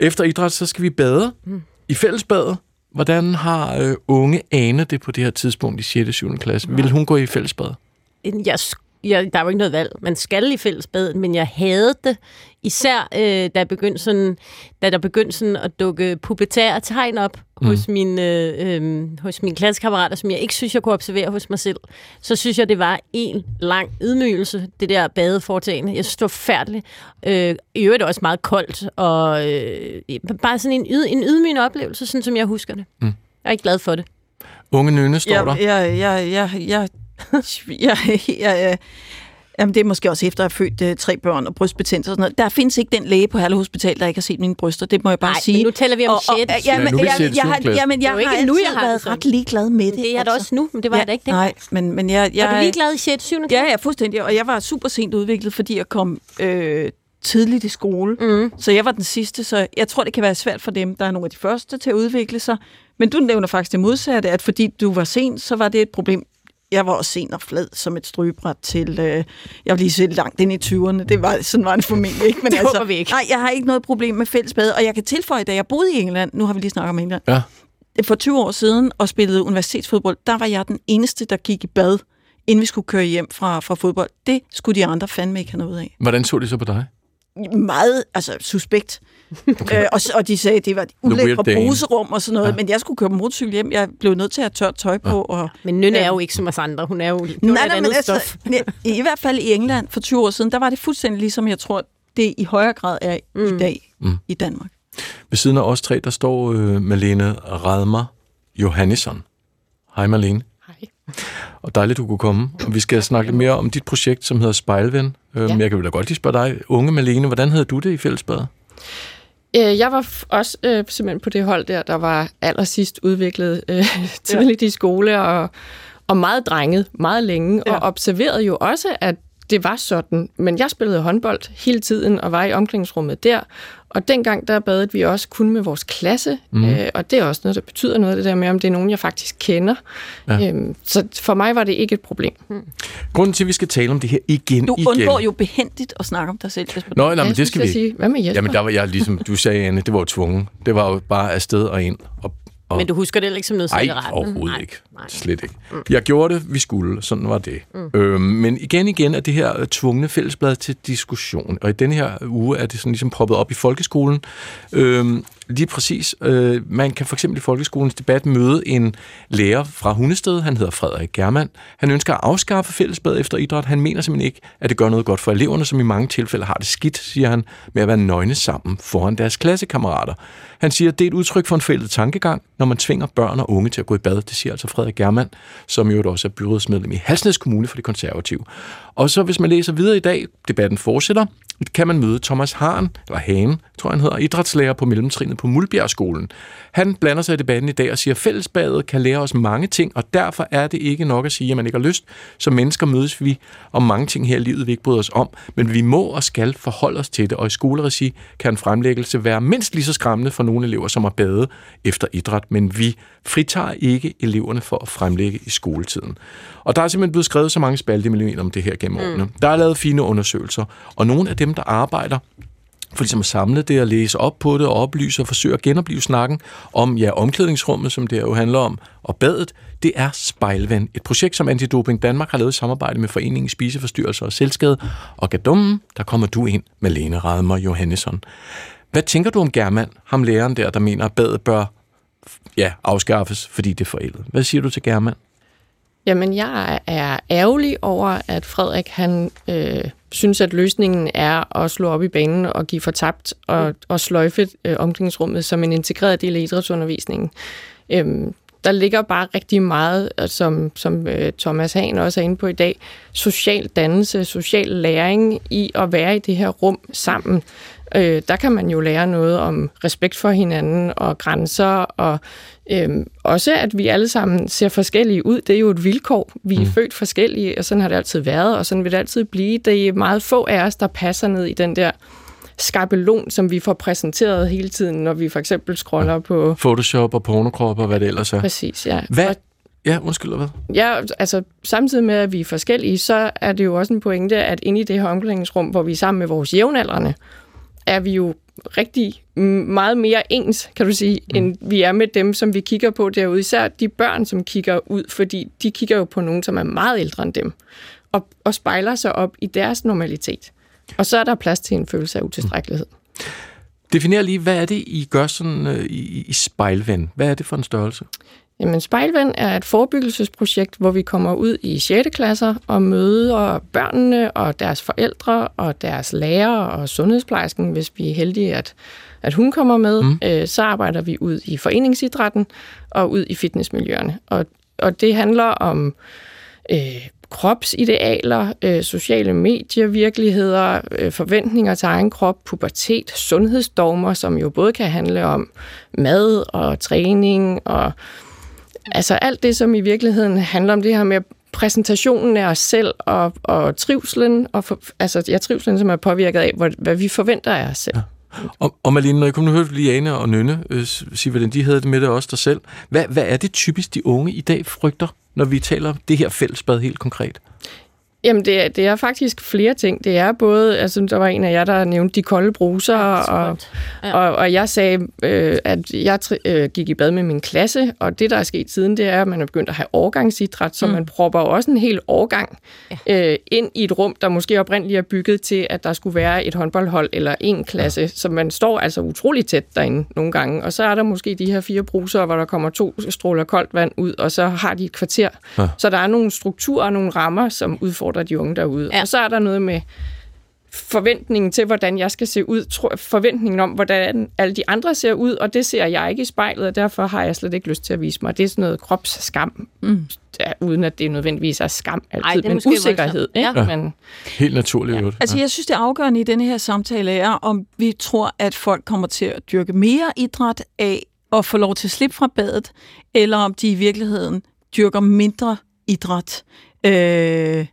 Efter idræt, så skal vi bade mm. i fællesbadet. Hvordan har øh, unge Ane det på det her tidspunkt i 6. og 7. klasse? Vil hun gå i fællesbad? Jeg, jeg, der er jo ikke noget valg. Man skal i fællesbad, men jeg havde det. Især øh, da, begyndte sådan, da der begyndte sådan at dukke pubertære tegn op mm. hos, mine, øh, øh, hos mine klassekammerater, som jeg ikke synes, jeg kunne observere hos mig selv. Så synes jeg, det var en lang ydmygelse, det der badeforetagende. Jeg synes, det var færdeligt. Øh, I øvrigt også meget koldt, og øh, bare sådan en, yd, en ydmygende oplevelse, sådan som jeg husker det. Mm. Jeg er ikke glad for det. Unge Nynne står der. Jeg, jeg, jeg, jeg, jeg, jeg, jeg, jeg, Jamen, det er måske også efter, at jeg født øh, tre børn og brystbetændelse og sådan noget. Der findes ikke den læge på Herlev Hospital, der ikke har set mine bryster. Det må jeg bare Nej, sige. men nu taler vi om Og- og- sjette. ja, Ja, men nu jeg, sjette, jeg, har, jamen, Det er jeg jo ikke har nu, jeg har det været sådan. ret ligeglad med det. Det er jeg da også nu, men det var jeg da ikke Nej, dengang. men, men jeg, jeg, Er du ligeglad i 6. 7. Ja, ja, fuldstændig. Og jeg var super sent udviklet, fordi jeg kom øh, tidligt i skole. Mm. Så jeg var den sidste, så jeg tror, det kan være svært for dem, der er nogle af de første til at udvikle sig. Men du nævner faktisk det modsatte, at fordi du var sen, så var det et problem. Jeg var også sen og flad som et strygebræt til... Øh, jeg var lige så langt ind i 20'erne. Det var, sådan var det formentlig ikke. Men Det altså, vi ikke. Nej, jeg har ikke noget problem med fællesbad. Og jeg kan tilføje, da jeg boede i England, nu har vi lige snakket om England, Ja. for 20 år siden og spillede universitetsfodbold, der var jeg den eneste, der gik i bad, inden vi skulle køre hjem fra, fra fodbold. Det skulle de andre fandme ikke have noget af. Hvordan så de så på dig? Meget, altså suspekt. Okay. Øh, og, og de sagde, at det var et ulækre bruserum og sådan noget, Ja. ja. men jeg skulle køre motorcykel hjem. Jeg blev nødt til at have tørt tøj på. Og, Men Nynne er jo ikke som os andre. Hun er jo nej, nej, men andet altså, stof. i, i hvert fald i England for 20 år siden, der var det fuldstændig ligesom jeg tror, det i højere grad er mm. i dag Mm. i Danmark. Ved siden af os tre, der står øh, Malene Radmer Johannesson. Hej Malene. Hej. Og dejligt, du kunne komme. Og vi skal snakke lidt mere om dit projekt, som hedder Spejlven. Øh, Ja. Men jeg kan vel da godt lige spørge dig, unge Malene, hvordan havde du det i fællesbadet? Øh, Jeg var f- også øh, simpelthen på det hold der, der var allersidst udviklet øh, tidligt i skole, og, og meget drenget, meget længe, ja. og observerede jo også, at det var sådan. Men jeg spillede håndbold hele tiden, og var i omklædningsrummet der, og dengang der badede vi også kun med vores klasse, mm. øh, og det er også noget, der betyder noget, det der med, om det er nogen, jeg faktisk kender. Ja. Øhm, så for mig var det ikke et problem. Grunden til, at vi skal tale om det her igen Du igen. undgår jo behendigt at snakke om dig selv. Jesper. Nå, nej, men Jeg det skal vi sige, hvad med Jesper? Jamen, der var jeg ligesom, du sagde, Anne, det var jo tvunget. Det var jo bare afsted og ind. Og, og Men du husker det ikke som noget Nej, særligt rart. overhovedet Nej, ikke. nej. Slet ikke. Jeg gjorde det, vi skulle. Sådan var det. Mm. Øhm, men igen igen er det her øh, tvungne fællesblad til diskussion. Og i denne her uge er det sådan ligesom proppet op i folkeskolen. Øhm, lige præcis. Øh, man kan for eksempel i folkeskolens debat møde en lærer fra Hundested. Han hedder Frederik Germand. Han ønsker at afskaffe fællesbad efter idræt. Han mener simpelthen ikke, at det gør noget godt for eleverne, som i mange tilfælde har det skidt, siger han, med at være nøgne sammen foran deres klassekammerater. Han siger, at det er et udtryk for en fælles tankegang, når man tvinger børn og unge til at gå i bad. Det siger altså Frederik Germand, som jo også er byrådsmedlem i Halsnæs Kommune for de konservative. Og så hvis man læser videre i dag, debatten fortsætter, kan man møde Thomas Hahn, eller Hane, tror jeg han hedder, idrætslærer på mellemtrinet på Mulbjergskolen. Han blander sig i debatten i dag og siger, at fællesbadet kan lære os mange ting, og derfor er det ikke nok at sige, at man ikke har lyst. Som mennesker mødes vi om mange ting her i livet, vi ikke bryder os om, men vi må og skal forholde os til det, og i skoleregi kan en fremlæggelse være mindst lige så skræmmende for nogle elever, som har badet efter idræt, men vi fritager ikke eleverne for at fremlægge i skoletiden. Og der er simpelthen blevet skrevet så mange spaltemillimeter om det her gennem årene. Der er lavet fine undersøgelser, og nogle af dem, der arbejder for ligesom at samle det og læse op på det og oplyse og forsøge at genopleve snakken om ja, omklædningsrummet, som det jo handler om, og badet, det er Spejlven. Et projekt, som Antidoping Danmark har lavet i samarbejde med Foreningen Spiseforstyrrelser og Selvskade. Og gadummen, der kommer du ind med Lene Radmer Johannesson. Hvad tænker du om Germand, ham læreren der, der mener, at badet bør ja, afskaffes, fordi det er forældet? Hvad siger du til Germand? Jamen, jeg er ærgerlig over, at Frederik han øh, synes, at løsningen er at slå op i banen og give fortabt og, og sløjfe øh, omklædningsrummet som en integreret del af idrætsundervisningen. Øhm, der ligger bare rigtig meget, øh, som, som øh, Thomas Hahn også er inde på i dag, social dannelse, social læring i at være i det her rum sammen. Øh, der kan man jo lære noget om respekt for hinanden og grænser, og øhm, også at vi alle sammen ser forskellige ud. Det er jo et vilkår. Vi er mm. født forskellige, og sådan har det altid været, og sådan vil det altid blive. Det er meget få af os, der passer ned i den der skabelon, som vi får præsenteret hele tiden, når vi for eksempel scroller på... Photoshop og pornokrop og hvad det ellers er. Præcis, ja. Hvad? Ja, undskyld, hvad? Ja, altså samtidig med, at vi er forskellige, så er det jo også en pointe, at inde i det her omklædningsrum, hvor vi er sammen med vores jævnaldrende, er vi jo rigtig mm, meget mere ens, kan du sige, mm. end vi er med dem, som vi kigger på derude. Især de børn, som kigger ud, fordi de kigger jo på nogen, som er meget ældre end dem, og, og spejler sig op i deres normalitet. Og så er der plads til en følelse af utilstrækkelighed. Definer lige, hvad er det, I gør sådan øh, i, i spejlven? Hvad er det for en størrelse? Jamen, Spejlven er et forebyggelsesprojekt, hvor vi kommer ud i 6. klasser og møder børnene og deres forældre og deres lærere og sundhedsplejersken, hvis vi er heldige, at, at hun kommer med. Mm. Øh, så arbejder vi ud i foreningsidrætten og ud i fitnessmiljøerne. Og, og det handler om øh, kropsidealer, øh, sociale medievirkeligheder, øh, forventninger til egen krop, pubertet, sundhedsdogmer, som jo både kan handle om mad og træning og Altså alt det, som i virkeligheden handler om det her med præsentationen af os selv og, og trivselen, og for, altså ja, trivselen, som er påvirket af, hvad, hvad vi forventer af os selv. Ja. Og, og Malene, når jeg kunne nu høre Liane og Nynne øh, sige, hvordan de havde det med det også dig selv. Hvad, hvad er det typisk, de unge i dag frygter, når vi taler om det her fællesbad helt konkret? Jamen, det er, det er faktisk flere ting. Det er både, altså der var en af jer, der nævnte de kolde bruser, og, Ja. og, og jeg sagde, øh, at jeg tri- øh, gik i bad med min klasse, og det, der er sket siden, det er, at man er begyndt at have årgangsidræt, så mm. man propper også en hel årgang ja. øh, ind i et rum, der måske oprindeligt er bygget til, at der skulle være et håndboldhold eller en klasse, ja. så man står altså utrolig tæt derinde nogle gange, og så er der måske de her fire bruser, hvor der kommer to stråler koldt vand ud, og så har de et kvarter. Ja. Ja. Så der er nogle strukturer og nogle rammer, som udfordrer de unge derude. Ja. Og så er der noget med forventningen til, hvordan jeg skal se ud, tro- forventningen om, hvordan alle de andre ser ud, og det ser jeg ikke i spejlet, og derfor har jeg slet ikke lyst til at vise mig. Det er sådan noget kropsskam, mm. ja, uden at det nødvendigvis er skam altid, Ej, det er men usikkerhed. Ikke? Ja. Men, Helt naturligt. Ja. Altså, jeg synes, det afgørende i denne her samtale er, om vi tror, at folk kommer til at dyrke mere idræt af at få lov til at slippe fra badet, eller om de i virkeligheden dyrker mindre idræt, øh,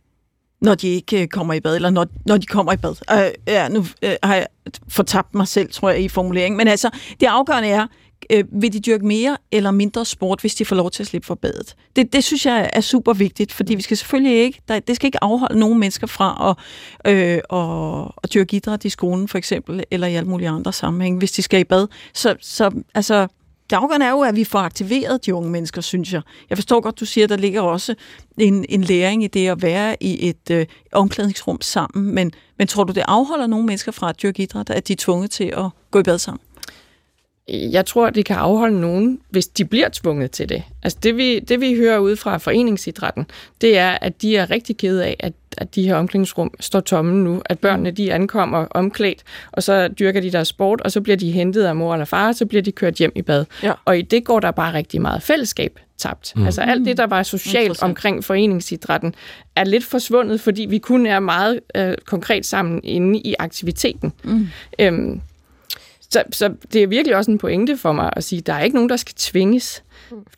når de ikke øh, kommer i bad, eller når, når de kommer i bad. Øh, ja, nu øh, har jeg fortabt mig selv, tror jeg, i formuleringen. Men altså, det afgørende er, øh, vil de dyrke mere eller mindre sport, hvis de får lov til at slippe for badet? Det, det synes jeg er super vigtigt, fordi vi skal selvfølgelig ikke, der, det skal ikke afholde nogen mennesker fra at, øh, at, at dyrke idræt i skolen for eksempel, eller i alle mulige andre sammenhænge, hvis de skal i bad. Så, så altså, det afgørende er jo, at vi får aktiveret de unge mennesker, synes jeg. Jeg forstår godt, du siger, at der ligger også en, en læring i det at være i et øh, omklædningsrum sammen, men, men tror du, det afholder nogle mennesker fra at dyrke idræt, at de er tvunget til at gå i bad sammen? Jeg tror, det kan afholde nogen, hvis de bliver tvunget til det. Altså det vi, det, vi hører ud fra foreningsidrætten, det er, at de er rigtig kede af, at, at de her omklædningsrum står tomme nu. At børnene, de ankommer omklædt, og så dyrker de deres sport, og så bliver de hentet af mor eller far, og så bliver de kørt hjem i bad. Ja. Og i det går der bare rigtig meget fællesskab tabt. Mm. Altså alt det, der var socialt omkring foreningsidrætten, er lidt forsvundet, fordi vi kun er meget øh, konkret sammen inde i aktiviteten. Mm. Øhm, så, så det er virkelig også en pointe for mig at sige, at der er ikke nogen, der skal tvinges.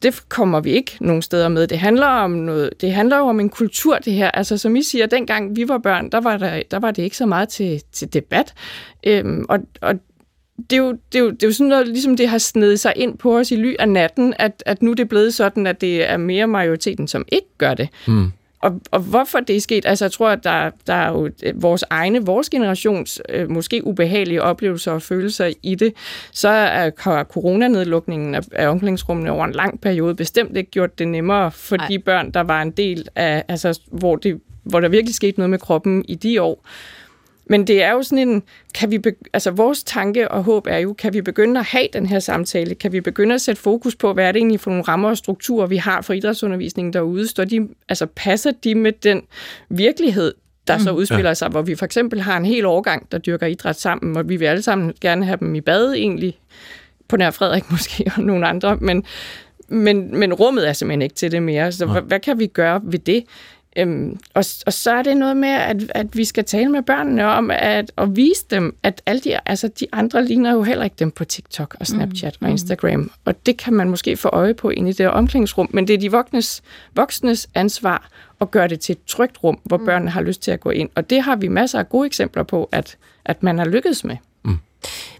Det kommer vi ikke nogen steder med. Det handler om noget. Det handler jo om en kultur, det her. Altså, som I siger, dengang vi var børn, der var, der, der var det ikke så meget til, til debat. Øhm, og, og det er, jo, det, er jo, det er jo sådan noget, ligesom det har snedet sig ind på os i ly af natten, at, at nu er det blevet sådan, at det er mere majoriteten, som ikke gør det. Mm. Og, og hvorfor det er sket, altså jeg tror, at der, der er jo øh, vores egne, vores generations øh, måske ubehagelige oplevelser og følelser i det, så er, har coronanedlukningen af, af omklædningsrummene over en lang periode bestemt ikke gjort det nemmere for Ej. de børn, der var en del af, altså hvor, det, hvor der virkelig skete noget med kroppen i de år. Men det er jo sådan en, kan vi, be, altså vores tanke og håb er jo, kan vi begynde at have den her samtale? Kan vi begynde at sætte fokus på, hvad er det egentlig for nogle rammer og strukturer, vi har for idrætsundervisningen derude? Står de, altså passer de med den virkelighed, der så udspiller sig, hvor vi for eksempel har en hel årgang, der dyrker idræt sammen, og vi vil alle sammen gerne have dem i bad egentlig, på nær Frederik måske og nogle andre, men, men, men rummet er simpelthen ikke til det mere. Så hvad, hvad kan vi gøre ved det? Øhm, og, og så er det noget med, at, at vi skal tale med børnene om at, at vise dem, at alle de, altså de andre ligner jo heller ikke dem på TikTok og Snapchat mm. og Instagram. Og det kan man måske få øje på inde i det omklædningsrum, men det er de voksnes, voksnes ansvar at gøre det til et trygt rum, hvor børnene har lyst til at gå ind. Og det har vi masser af gode eksempler på, at, at man har lykkedes med.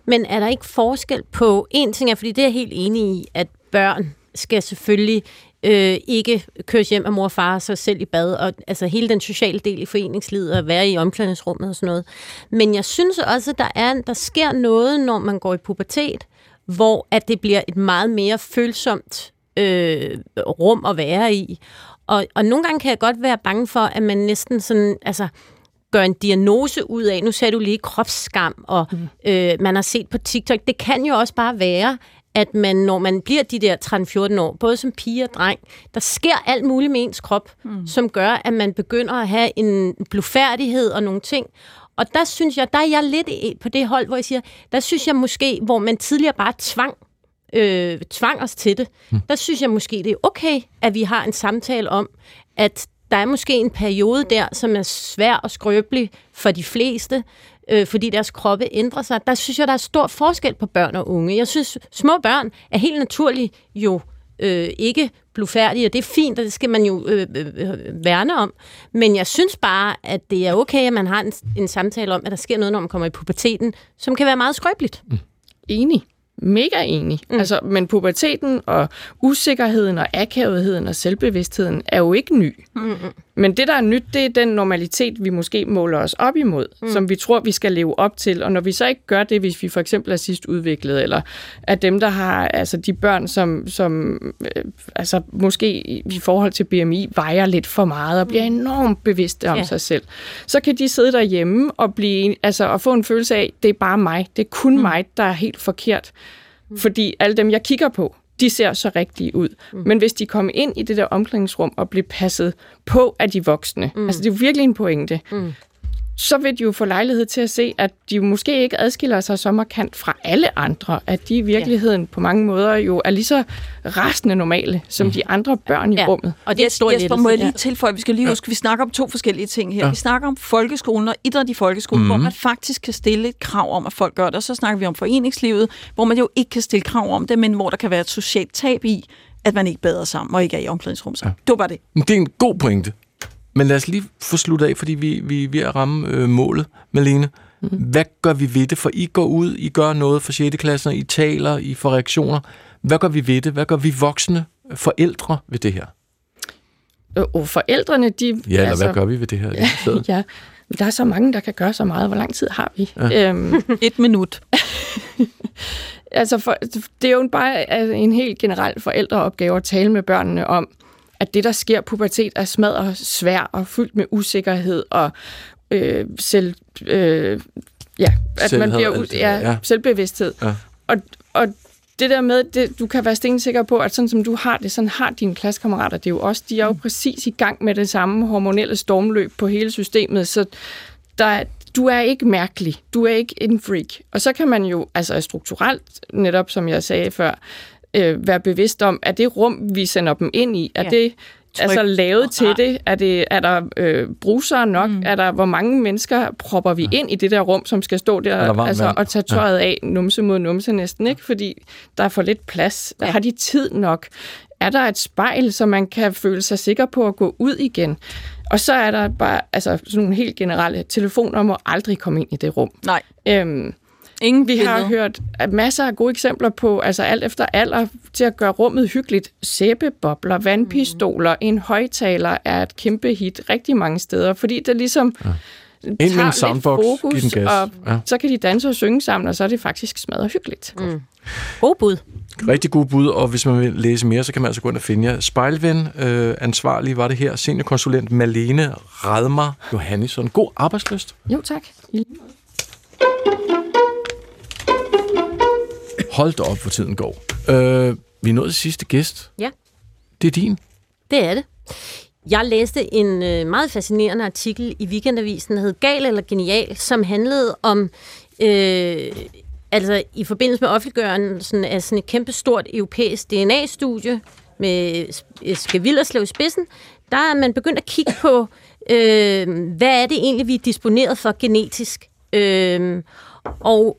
Men er der ikke forskel på, en ting er, fordi det er jeg helt enig i, at børn skal selvfølgelig øh, ikke køres hjem af mor og far og sig selv i bad, og altså hele den sociale del i foreningslivet, og være i omklædningsrummet og sådan noget. Men jeg synes også, at der, er, der sker noget, når man går i pubertet, hvor at det bliver et meget mere følsomt øh, rum at være i. Og, og nogle gange kan jeg godt være bange for, at man næsten sådan, altså, gør en diagnose ud af, nu ser du lige kropsskam, og mm. øh, man har set på TikTok. Det kan jo også bare være, at man, når man bliver de der 13-14 år, både som pige og dreng, der sker alt muligt med ens krop, mm. som gør, at man begynder at have en blufærdighed og nogle ting. Og der synes jeg, der er jeg lidt på det hold, hvor jeg siger, der synes jeg måske, hvor man tidligere bare tvang øh, tvang os til det, mm. der synes jeg måske, det er okay, at vi har en samtale om, at der er måske en periode der, som er svær og skrøbelig for de fleste, øh, fordi deres kroppe ændrer sig. Der synes jeg, der er stor forskel på børn og unge. Jeg synes, små børn er helt naturligt jo øh, ikke blufærdig, og det er fint, og det skal man jo øh, øh, øh, værne om. Men jeg synes bare, at det er okay, at man har en, en samtale om, at der sker noget, når man kommer i puberteten, som kan være meget skrøbeligt. Enig. Mega enig. Mm. Altså, men puberteten og usikkerheden og akavetheden og selvbevidstheden er jo ikke ny. Mm-hmm. Men det, der er nyt, det er den normalitet, vi måske måler os op imod, mm. som vi tror, vi skal leve op til. Og når vi så ikke gør det, hvis vi for eksempel er sidst udviklet, eller er dem, der har altså de børn, som, som øh, altså måske i forhold til BMI vejer lidt for meget og bliver enormt bevidste om Ja. ja. sig selv, så kan de sidde derhjemme og, blive, altså, og få en følelse af, det er bare mig, det er kun mm. mig, der er helt forkert. Fordi alle dem, jeg kigger på, de ser så rigtige ud. Mm. Men hvis de kommer ind i det der omklædningsrum og bliver passet på af de voksne, mm. altså det er jo virkelig en pointe, mm. Så vil de jo få lejlighed til at se, at de måske ikke adskiller sig så markant fra alle andre, at de i virkeligheden ja. på mange måder jo er lige så rasende normale, som mm. de andre børn i Ja. rummet. Og det er stor Jesper, må jeg lige tilføje, vi skal lige huske, vi snakker om to forskellige ting her. Ja. Vi snakker om folkeskolen og idræt i folkeskolen, mm. hvor man faktisk kan stille et krav om, at folk gør det. Og så snakker vi om foreningslivet, hvor man jo ikke kan stille krav om det, men hvor der kan være et socialt tab i, at man ikke bader sammen og ikke er i omklædningsrum sammen. Ja. Det var bare det. Men Det er en god pointe. Men lad os lige få sluttet af, fordi vi, vi er ved at ramme øh, målet, Malene. Mm. Hvad gør vi ved det? For I går ud, I gør noget for 6. klasser, I taler, I får reaktioner. Hvad gør vi ved det? Hvad gør vi voksne forældre ved det her? Øh, Og forældrene, de... Ja, eller altså, hvad gør vi ved det her? Ja, men der er så mange, der kan gøre så meget. Hvor lang tid har vi? Ja. Øhm, Et minut. altså, for, det er jo bare altså, en helt generel forældreopgave at tale med børnene om, at det, der sker pubertet, er smadret svær og fyldt med usikkerhed og øh, selv... Øh, ja, at man bliver... alt u- det der, Ja, ja. selvbevidsthed. Ja. Og, og det der med, det, du kan være stensikker på, at sådan som du har det, sådan har dine klassekammerater det er jo også. De er jo præcis i gang med det samme hormonelle stormløb på hele systemet, så der, er- du er ikke mærkelig. Du er ikke en freak. Og så kan man jo, altså strukturelt, netop som jeg sagde før, øh, være bevidst om, at det rum, vi sender dem ind i, er Ja. ja. det altså lavet til det? Er, det, er der øh, brusere nok? Mm. Er der, hvor mange mennesker propper vi ind i det der rum, som skal stå Er der altså, vand? og tage tøjet af, numse mod numse næsten, ikke? Fordi der er for lidt plads. Ja. Har de tid nok? Er der et spejl, så man kan føle sig sikker på at gå ud igen? Og så er der bare altså, sådan nogle helt generelle telefoner må aldrig komme ind i det rum. Nej, Øhm, ingen vi har hørt masser af gode eksempler på, altså alt efter alder, til at gøre rummet hyggeligt. Sæbebobler, vandpistoler, en højtaler er et kæmpe hit rigtig mange steder, fordi det ligesom ja. Ind med en soundbox, giv den gas. og Ja. så kan de danse og synge sammen, og så er det faktisk smadret hyggeligt. Mm. God bud. Rigtig god bud, og hvis man vil læse mere, så kan man altså gå ind og finde jer. Spejlven, øh, ansvarlig var det her, seniorkonsulent Malene Radmar Johannesson. God arbejdsløst. Jo, tak. Hold da op, hvor tiden går. Øh, vi er nået til sidste gæst. Ja. Det er din. Det er det. Jeg læste en øh, meget fascinerende artikel i Weekendavisen, der hed Gal eller Genial, som handlede om, øh, altså i forbindelse med offentliggørelsen af sådan et kæmpestort europæisk DNA-studie med Skal Villerslev i spidsen, der er man begyndt at kigge på, øh, hvad er det egentlig, vi er disponeret for genetisk. Øh, og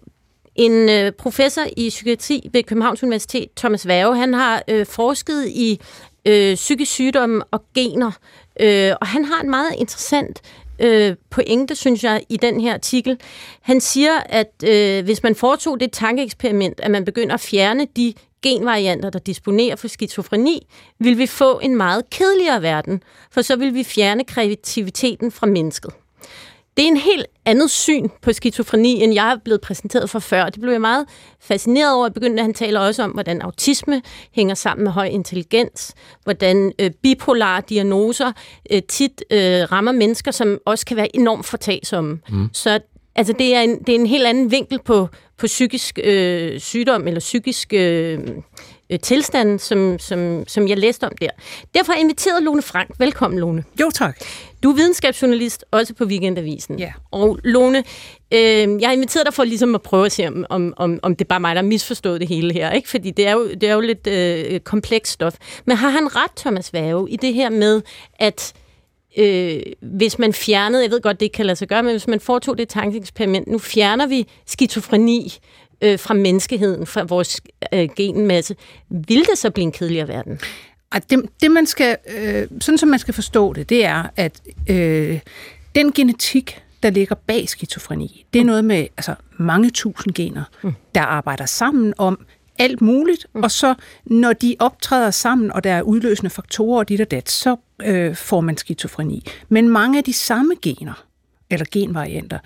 en øh, professor i psykiatri ved Københavns Universitet, Thomas Værge, han har øh, forsket i øh, psykisk sygdomme og gener, øh, og han har en meget interessant øh, pointe, synes jeg, i den her artikel. Han siger, at øh, hvis man foretog det tankeeksperiment, at man begynder at fjerne de genvarianter, der disponerer for skizofreni, vil vi få en meget kedeligere verden, for så vil vi fjerne kreativiteten fra mennesket. Det er en helt andet syn på skizofreni, end jeg er blevet præsenteret for før. Det blev jeg meget fascineret over. I begyndelsen han taler også om, hvordan autisme hænger sammen med høj intelligens, hvordan øh, bipolare diagnoser øh, tit øh, rammer mennesker, som også kan være enormt fortagsomme. Mm. Så altså, det, er en, det er en helt anden vinkel på, på psykisk øh, sygdom eller psykisk øh, øh, tilstand, som, som, som jeg læste om der. Derfor har jeg inviteret Lone Frank. Velkommen, Lone. Jo, tak. Du er videnskabsjournalist, også på Weekendavisen. Ja. Og Lone, øh, jeg har inviteret dig for ligesom at prøve at se, om, om, om, om det er bare mig, der har misforstået det hele her. Ikke? Fordi det er jo, det er jo lidt øh, komplekst stof. Men har han ret, Thomas Værge, i det her med, at øh, hvis man fjernede, jeg ved godt, det ikke kan lade sig gøre, men hvis man foretog det tankeeksperiment, nu fjerner vi skizofreni, øh, fra menneskeheden, fra vores øh, genmasse, vil det så blive en kedeligere verden? Det, det man skal, øh, sådan som man skal forstå det, det er, at øh, den genetik, der ligger bag skizofreni, det er noget med altså, mange tusind gener, mm. der arbejder sammen om alt muligt, mm. og så når de optræder sammen, og der er udløsende faktorer og dit og dat, så øh, får man skizofreni. Men mange af de samme gener, eller genvarianter,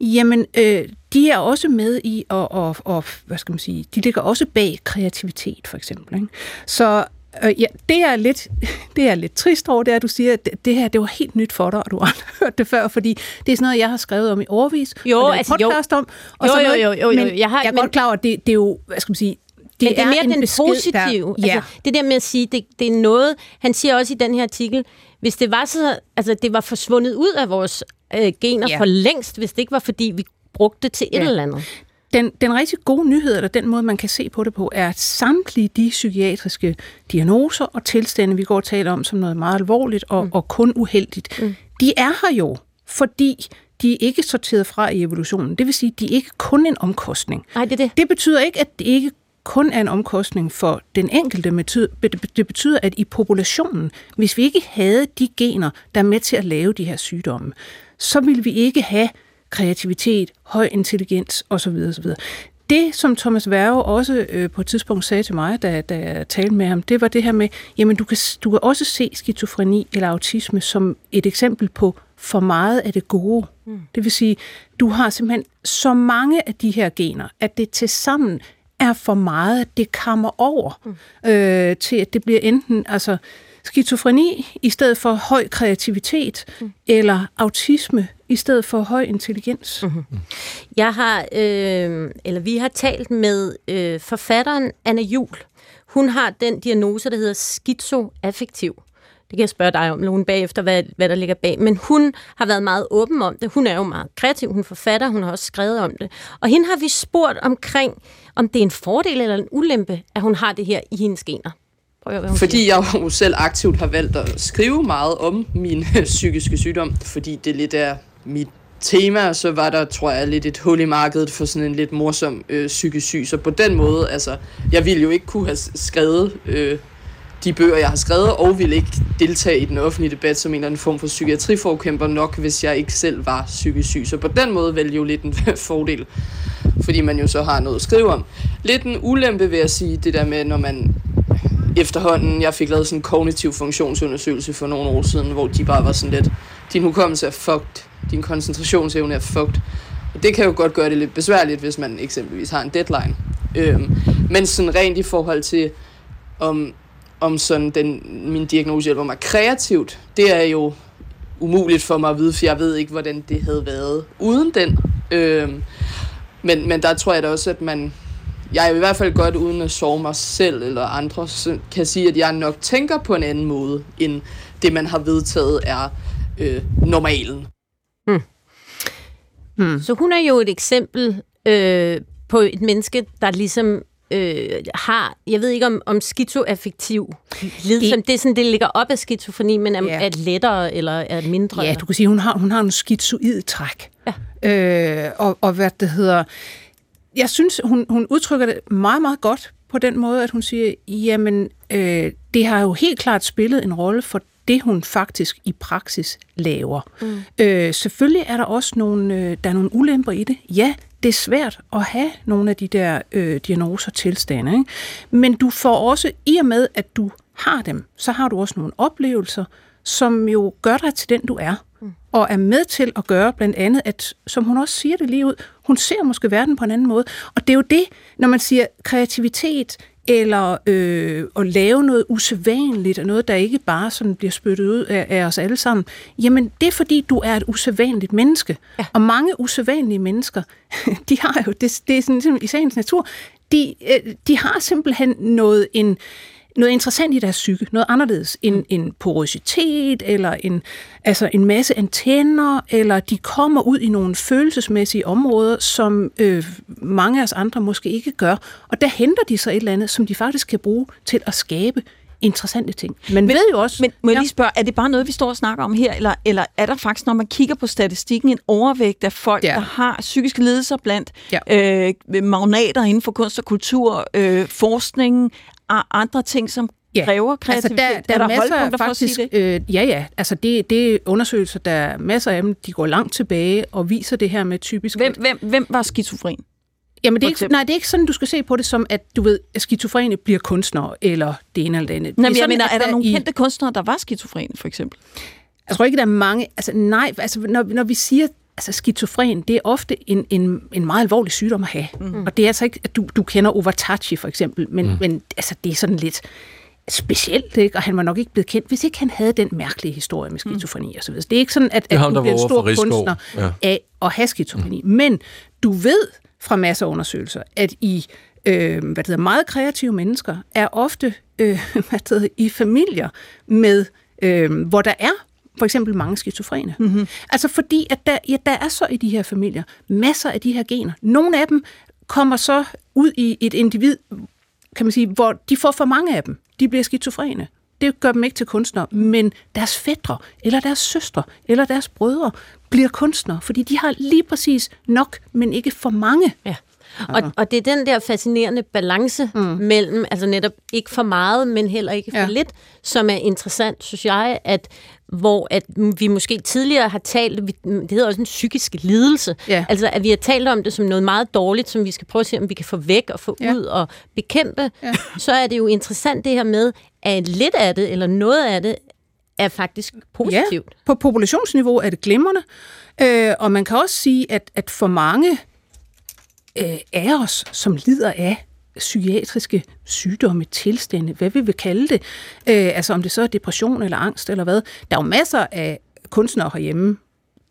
jamen, øh, de er også med i, og, og, og, hvad skal man sige, de ligger også bag kreativitet, for eksempel. Ikke? Så øh, ja, det er lidt, det er lidt trist over, det er, at du siger, at det, det her, det var helt nyt for dig, og du har aldrig hørt det før, fordi det er sådan noget, jeg har skrevet om i overvis, Jo, og altså, jo. podcast om, og Jo, jo, jo, jo, jo. men Jeg har- jeg er men- godt klar over, at det, det er jo, hvad skal man sige, Det, men det er mere en den besked, positive. Der, ja, Altså, det der med at sige, det, det er noget, han siger også i den her artikel, hvis det var så, altså det var forsvundet ud af vores øh, gener Ja. for længst, hvis det ikke var fordi, vi brugte det til et Ja. eller andet. Den, den rigtig gode nyhed, eller den måde, man kan se på det på, er, at samtlige de psykiatriske diagnoser og tilstande, vi går og taler om som noget meget alvorligt og, mm. og kun uheldigt, mm. de er her jo, fordi de er ikke sorteret fra i evolutionen. Det vil sige, de er ikke kun en omkostning. Nej, det er det. Det betyder ikke, at det ikke kun er en omkostning for den enkelte. Det betyder, at i populationen, hvis vi ikke havde de gener, der er med til at lave de her sygdomme, så ville vi ikke have kreativitet, høj intelligens osv. osv. Det, som Thomas Werge også øh, på et tidspunkt sagde til mig, da, da jeg talte med ham, det var det her med, jamen du kan, du kan også se skizofreni eller autisme som et eksempel på for meget af det gode. Mm. Det vil sige, du har simpelthen så mange af de her gener, at det til sammen er for meget, at det kammer over mm. øh, til, at det bliver enten altså, skizofreni i stedet for høj kreativitet, mm. eller autisme i stedet for høj intelligens. Mm-hmm. Jeg har, øh, eller vi har talt med øh, forfatteren Anna Jul. Hun har den diagnose, der hedder skizoaffektiv. Det kan jeg spørge dig om, Lone, bagefter, hvad, hvad der ligger bag. Men hun har været meget åben om det. Hun er jo meget kreativ, hun er forfatter, hun har også skrevet om det. Og hende har vi spurgt omkring, om det er en fordel eller en ulempe, at hun har det her i hendes gener. Prøv at høre, hvad hun Fordi jeg jo selv aktivt har valgt at skrive meget om min psykiske sygdom, fordi det lidt er mit tema, så var der, tror jeg, lidt et hul i markedet for sådan en lidt morsom øh, psykisk syg. Så på den måde, altså, jeg ville jo ikke kunne have skrevet øh, de bøger, jeg har skrevet, og ville ikke deltage i den offentlige debat som en eller anden form for psykiatriforkæmper nok, hvis jeg ikke selv var psykisk syg. Så på den måde vælger jo lidt en fordel, fordi man jo så har noget at skrive om. Lidt en ulempe, vil jeg sige, det der med, når man efterhånden, jeg fik lavet sådan en kognitiv funktionsundersøgelse for nogle år siden, hvor de bare var sådan lidt, din hukommelse er fucked, din koncentrationsevne er fucked. Og det kan jo godt gøre det lidt besværligt, hvis man eksempelvis har en deadline. Øhm, men sådan rent i forhold til, om, om sådan den, min diagnose hjælper mig kreativt, det er jo umuligt for mig at vide, for jeg ved ikke, hvordan det havde været uden den. Øhm, men, men der tror jeg da også, at man, jeg er i hvert fald godt uden at sove mig selv eller andre, så kan sige, at jeg nok tænker på en anden måde, end det, man har vedtaget er øh, normalen. Hmm. Så hun er jo et eksempel øh, på et menneske, der ligesom øh, har, jeg ved ikke om, om skizoaffektiv lidelse, det, det er sådan, det ligger op af skizofreni, men er, Ja. er lettere eller er mindre? Ja, du kan sige, hun har, hun har en skizoid træk. Ja. Øh, og, og hvad det hedder... Jeg synes, hun, hun udtrykker det meget, meget godt på den måde, at hun siger, jamen, øh, det har jo helt klart spillet en rolle for det, hun faktisk i praksis laver. Mm. Øh, selvfølgelig er der også nogle, øh, der er nogle ulemper i det. Ja, det er svært at have nogle af de der øh, diagnoser tilstande. Ikke? Men du får også, i og med at du har dem, så har du også nogle oplevelser, som jo gør dig til den, du er. Og er med til at gøre blandt andet, at, som hun også siger det lige ud, hun ser måske verden på en anden måde. Og det er jo det, når man siger kreativitet, eller øh, at lave noget usædvanligt, og noget, der ikke bare sådan bliver spyttet ud af, af os alle sammen, jamen det er fordi, du er et usædvanligt menneske. Ja. Og mange usædvanlige mennesker, de har jo, det, det er sådan ligesom i sagens natur, de, øh, de har simpelthen noget, en, noget interessant i deres psyke, noget anderledes end en porositet, eller en, altså en masse antenner, eller de kommer ud i nogle følelsesmæssige områder, som øh, mange af os andre måske ikke gør. Og der henter de så et eller andet, som de faktisk kan bruge til at skabe interessante ting. Man ved jo også... Men må jeg lige spørge, er det bare noget, vi står og snakker om her, eller, eller er der faktisk, når man kigger på statistikken, en overvægt af folk, ja. der har psykiske lidelser blandt ja. øh, magnater inden for kunst og kultur, øh, forskning og andre ting, som ja. kræver kreativitet? Altså, der, der, er er der masser holdpunkter for at faktisk, sige det? Øh, ja, ja. Altså, det, det er undersøgelser, der er masser af dem, de går langt tilbage og viser det her med typisk... Hvem, hvem, hvem var skizofren? Jamen, det er ikke, nej, det er ikke sådan, du skal se på det som, at du ved, at skizofrene bliver kunstnere, eller det ene eller det andet. Nej, Det men jeg mener, er der nogle i- kendte kunstnere, der var skizofrene, for eksempel? Jeg tror ikke, der er mange... Altså, nej, altså, når, når vi siger altså, skizofren, det er ofte en, en, en meget alvorlig sygdom at have. Mm. Og det er altså ikke, at du, du kender Overtachi for eksempel, men, mm. men altså, det er sådan lidt specielt, ikke? og han var nok ikke blevet kendt, hvis ikke han havde den mærkelige historie med skizofreni mm. og så Det er ikke sådan, at, Det er at ham, du bliver en stor kunstner Ja. af at have skizofreni. Mm. Men du ved fra masser af undersøgelser, at i øh, hvad det hedder, meget kreative mennesker er ofte øh, hvad det hedder, i familier med, øh, hvor der er for eksempel mange skizofrene. Mm-hmm. Altså fordi, at der, ja, der er så i de her familier masser af de her gener. Nogle af dem kommer så ud i et individ, kan man sige, hvor de får for mange af dem. De bliver skizofrene. Det gør dem ikke til kunstnere, men deres fædre, eller deres søstre, eller deres brødre bliver kunstnere, fordi de har lige præcis nok, men ikke for mange. Ja. Og, og det er den der fascinerende balance mm. mellem, altså netop ikke for meget, men heller ikke for ja. Ja. lidt, som er interessant, synes jeg, at hvor at vi måske tidligere har talt, vi- det hedder også en psykisk lidelse, Ja. altså at vi har talt om det som noget meget dårligt, som vi skal prøve at se, om vi kan få væk og få Ja. ud og bekæmpe, Ja. så er det jo interessant det her med, at lidt af det, eller noget af det, er faktisk positivt. Ja, på populationsniveau er det glimrende, øh, og man kan også sige, at, at for mange øh, af os, som lider af psykiatriske sygdomme, tilstande, hvad vi vil kalde det, øh, altså om det så er depression eller angst eller hvad, der er jo masser af kunstnere herhjemme,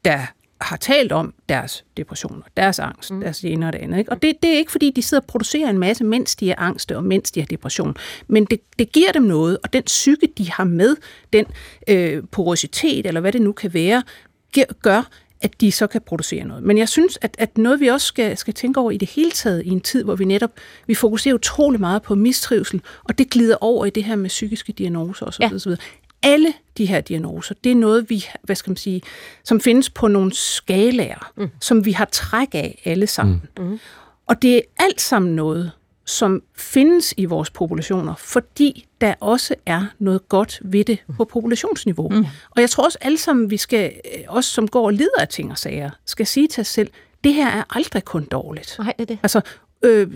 der har talt om deres depressioner, deres angst, mm. deres det ene og det andet. Ikke? Og det, det er ikke, fordi de sidder og producerer en masse, mens de er angste og mens de har depression. Men det, det giver dem noget, og den psyke, de har med, den øh, porositet, eller hvad det nu kan være, gør, at de så kan producere noget. Men jeg synes, at, at noget, vi også skal, skal tænke over i det hele taget, i en tid, hvor vi netop vi fokuserer utrolig meget på mistrivsel, og det glider over i det her med psykiske diagnoser osv. Ja. osv. Alle de her diagnoser, det er noget, vi, hvad skal man sige, som findes på nogle skalaer, mm. som vi har træk af alle sammen. Mm. Og det er alt sammen noget, som findes i vores populationer, fordi der også er noget godt ved det på populationsniveau. Mm. Og jeg tror også alle sammen, vi skal, øh, os som går og lider af ting og sager, skal sige til os selv, det her er aldrig kun dårligt. Nej, det er det. Altså, øh,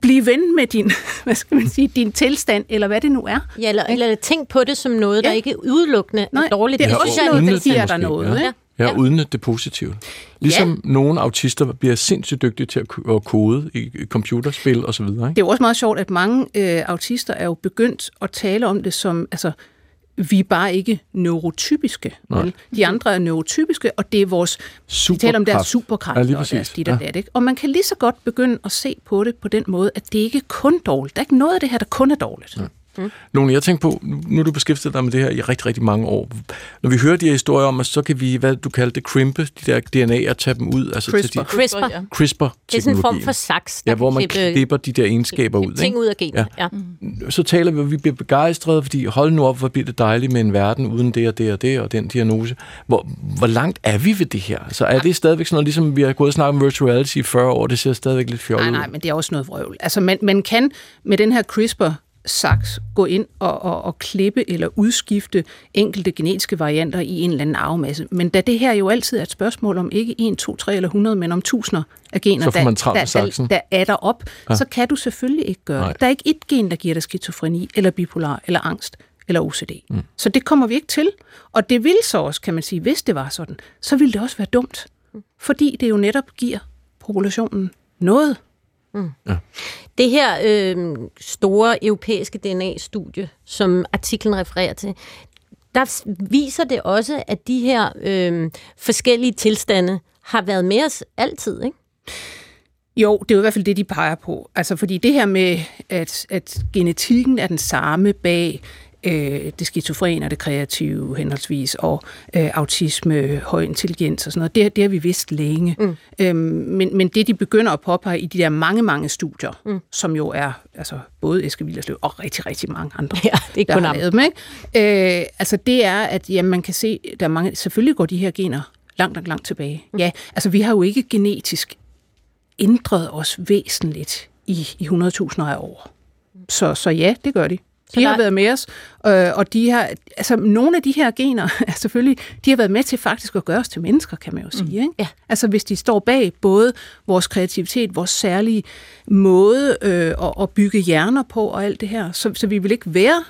blive ven med din, hvad skal man sige, din tilstand, eller hvad det nu er. Ja, eller, eller tænk på det som noget, ja. der ikke udelukkende Nej, er dårligt. det er synes også noget, der giver dig noget, Ja. ikke? Ja, ja. uden det positive. Ligesom ja. nogle autister bliver sindssygt dygtige til at ko- at kode i computerspil og så videre. Det Ikke? er jo også meget sjovt, at mange øh, autister er jo begyndt at tale om det som, altså, vi er bare ikke neurotypiske. Vel? De andre er neurotypiske, og det er vores, vi taler om deres Superkraft. superkræfter Ja, lige og deres dit og Ja. dat. Ikke? Og man kan lige så godt begynde at se på det på den måde, at det ikke kun dårligt. Der er ikke noget af det her, der kun er dårligt. Ja. Lone, jeg tænker på, nu har du beskæftiget dig med det her i rigtig, rigtig mange år. Når vi hører de her historier om, at så kan vi, hvad du kaldte det, crimpe de der DNA'er tage dem ud. Altså til CRISPR. de, CRISPR. CRISPR Det er sådan en form for saks, der Ja, hvor man klippe- klipper de der egenskaber ud. ting ikke? ud af genet. Ja. Så taler vi, og vi bliver begejstrede, fordi hold nu op, hvor bliver det dejligt med en verden uden det og det og det og den diagnose. Hvor, hvor langt er vi ved det her? Så er det stadigvæk sådan noget, ligesom vi har gået og snakket om virtual reality i 40 år, det ser stadigvæk lidt fjollet Nej, ud. nej, men det er også noget vrøvl. Altså, man, man kan med den her CRISPR saks gå ind og, og, og klippe eller udskifte enkelte genetiske varianter i en eller anden arvemasse. Men da det her jo altid er et spørgsmål om ikke 1, 2, 3 eller 100, men om tusinder af gener, der, der, der, der er der op, Ja. ja. så kan du selvfølgelig ikke gøre Nej. det. Der er ikke et gen, der giver dig skizofreni, eller bipolar, eller angst, eller OCD. Mm. Så det kommer vi ikke til. Og det vil så også, kan man sige, hvis det var sådan, så ville det også være dumt. Fordi det jo netop giver populationen noget. Mm. Ja. Det her øh, store europæiske DNA-studie, som artiklen refererer til, der viser det også, at de her øh, forskellige tilstande har været med os altid, ikke? Jo, det er jo i hvert fald det, de peger på. Altså, fordi det her med, at, at genetikken er den samme bag øh, det skizofrene og det kreative henholdsvis, og øh, autisme, høj intelligens og sådan noget. Det, det har vi vidst længe. Mm. Øhm, men, men det, de begynder at påpege i de der mange, mange studier, mm. som jo er altså, både Eske Willerslev og rigtig, rigtig mange andre, Ja, det er ikke der kun har lavet dem. Ikke? Øh, altså det er, at jamen, man kan se, der er mange, selvfølgelig går de her gener langt, langt, langt tilbage. Mm. Ja, altså vi har jo ikke genetisk ændret os væsentligt i, i 100.000 af år. Så, så ja, det gør de. De har været med os, øh, og de har, altså nogle af de her gener, er selvfølgelig, de har været med til faktisk at gøre os til mennesker, kan man jo sige. Ikke? Ja. Altså hvis de står bag både vores kreativitet, vores særlige måde øh, at, at bygge hjerner på og alt det her, så, så vi vil ikke være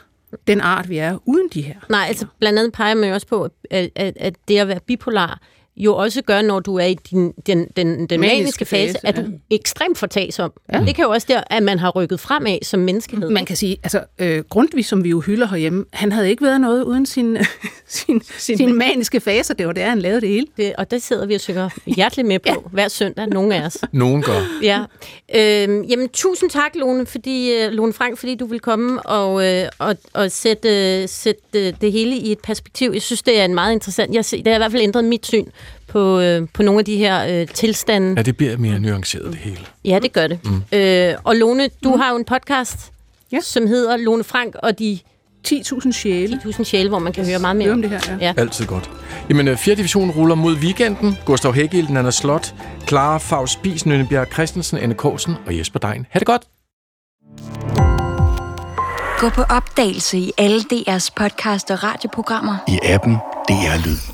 den art, vi er uden de her. Nej, altså blandt andet peger man jo også på, at, at, at det at være bipolar jo også gør, når du er i din, den, den, den maniske, Maniske fase, fase, at du ja. er ekstremt fortagsom. Ja. Det kan jo også der, at man har rykket fremad som menneskehed. Man kan sige, altså øh, Grundtvig, som vi jo hylder herhjemme, han havde ikke været noget uden sin, sin, sin, sin maniske faser. Det var der, han lavede det hele. Det, og det sidder vi og synger hjerteligt med på ja. hver søndag, nogle af os. Nogen gør. Ja. Øhm, jamen, tusind tak, Lone, fordi, øh, Lone Frank, fordi du vil komme og, øh, og, og sætte, øh, sætte øh, det hele i et perspektiv. Jeg synes, det er en meget interessant... Jeg ser, det har i hvert fald ændret mit syn på, øh, på nogle af de her øh, tilstande. Ja, det bliver mere nuanceret, det hele. Ja, det gør det. Mm. Øh, og Lone, du mm. har jo en podcast, Ja. som hedder Lone Frank og de 10.000 sjæle. 10.000 sjæle, hvor man kan høre meget mere om det her, ja. Ja. Altid godt. Jamen, øh, 4. division ruller mod weekenden. Gustav Hækkild, Nana Slot, Clara Faust Spis, Nønnebjerg Christensen, Anne Korsen og Jesper Dein. Ha' det godt! Gå på opdagelse i alle DR's podcast og radioprogrammer. I appen DR Lyd.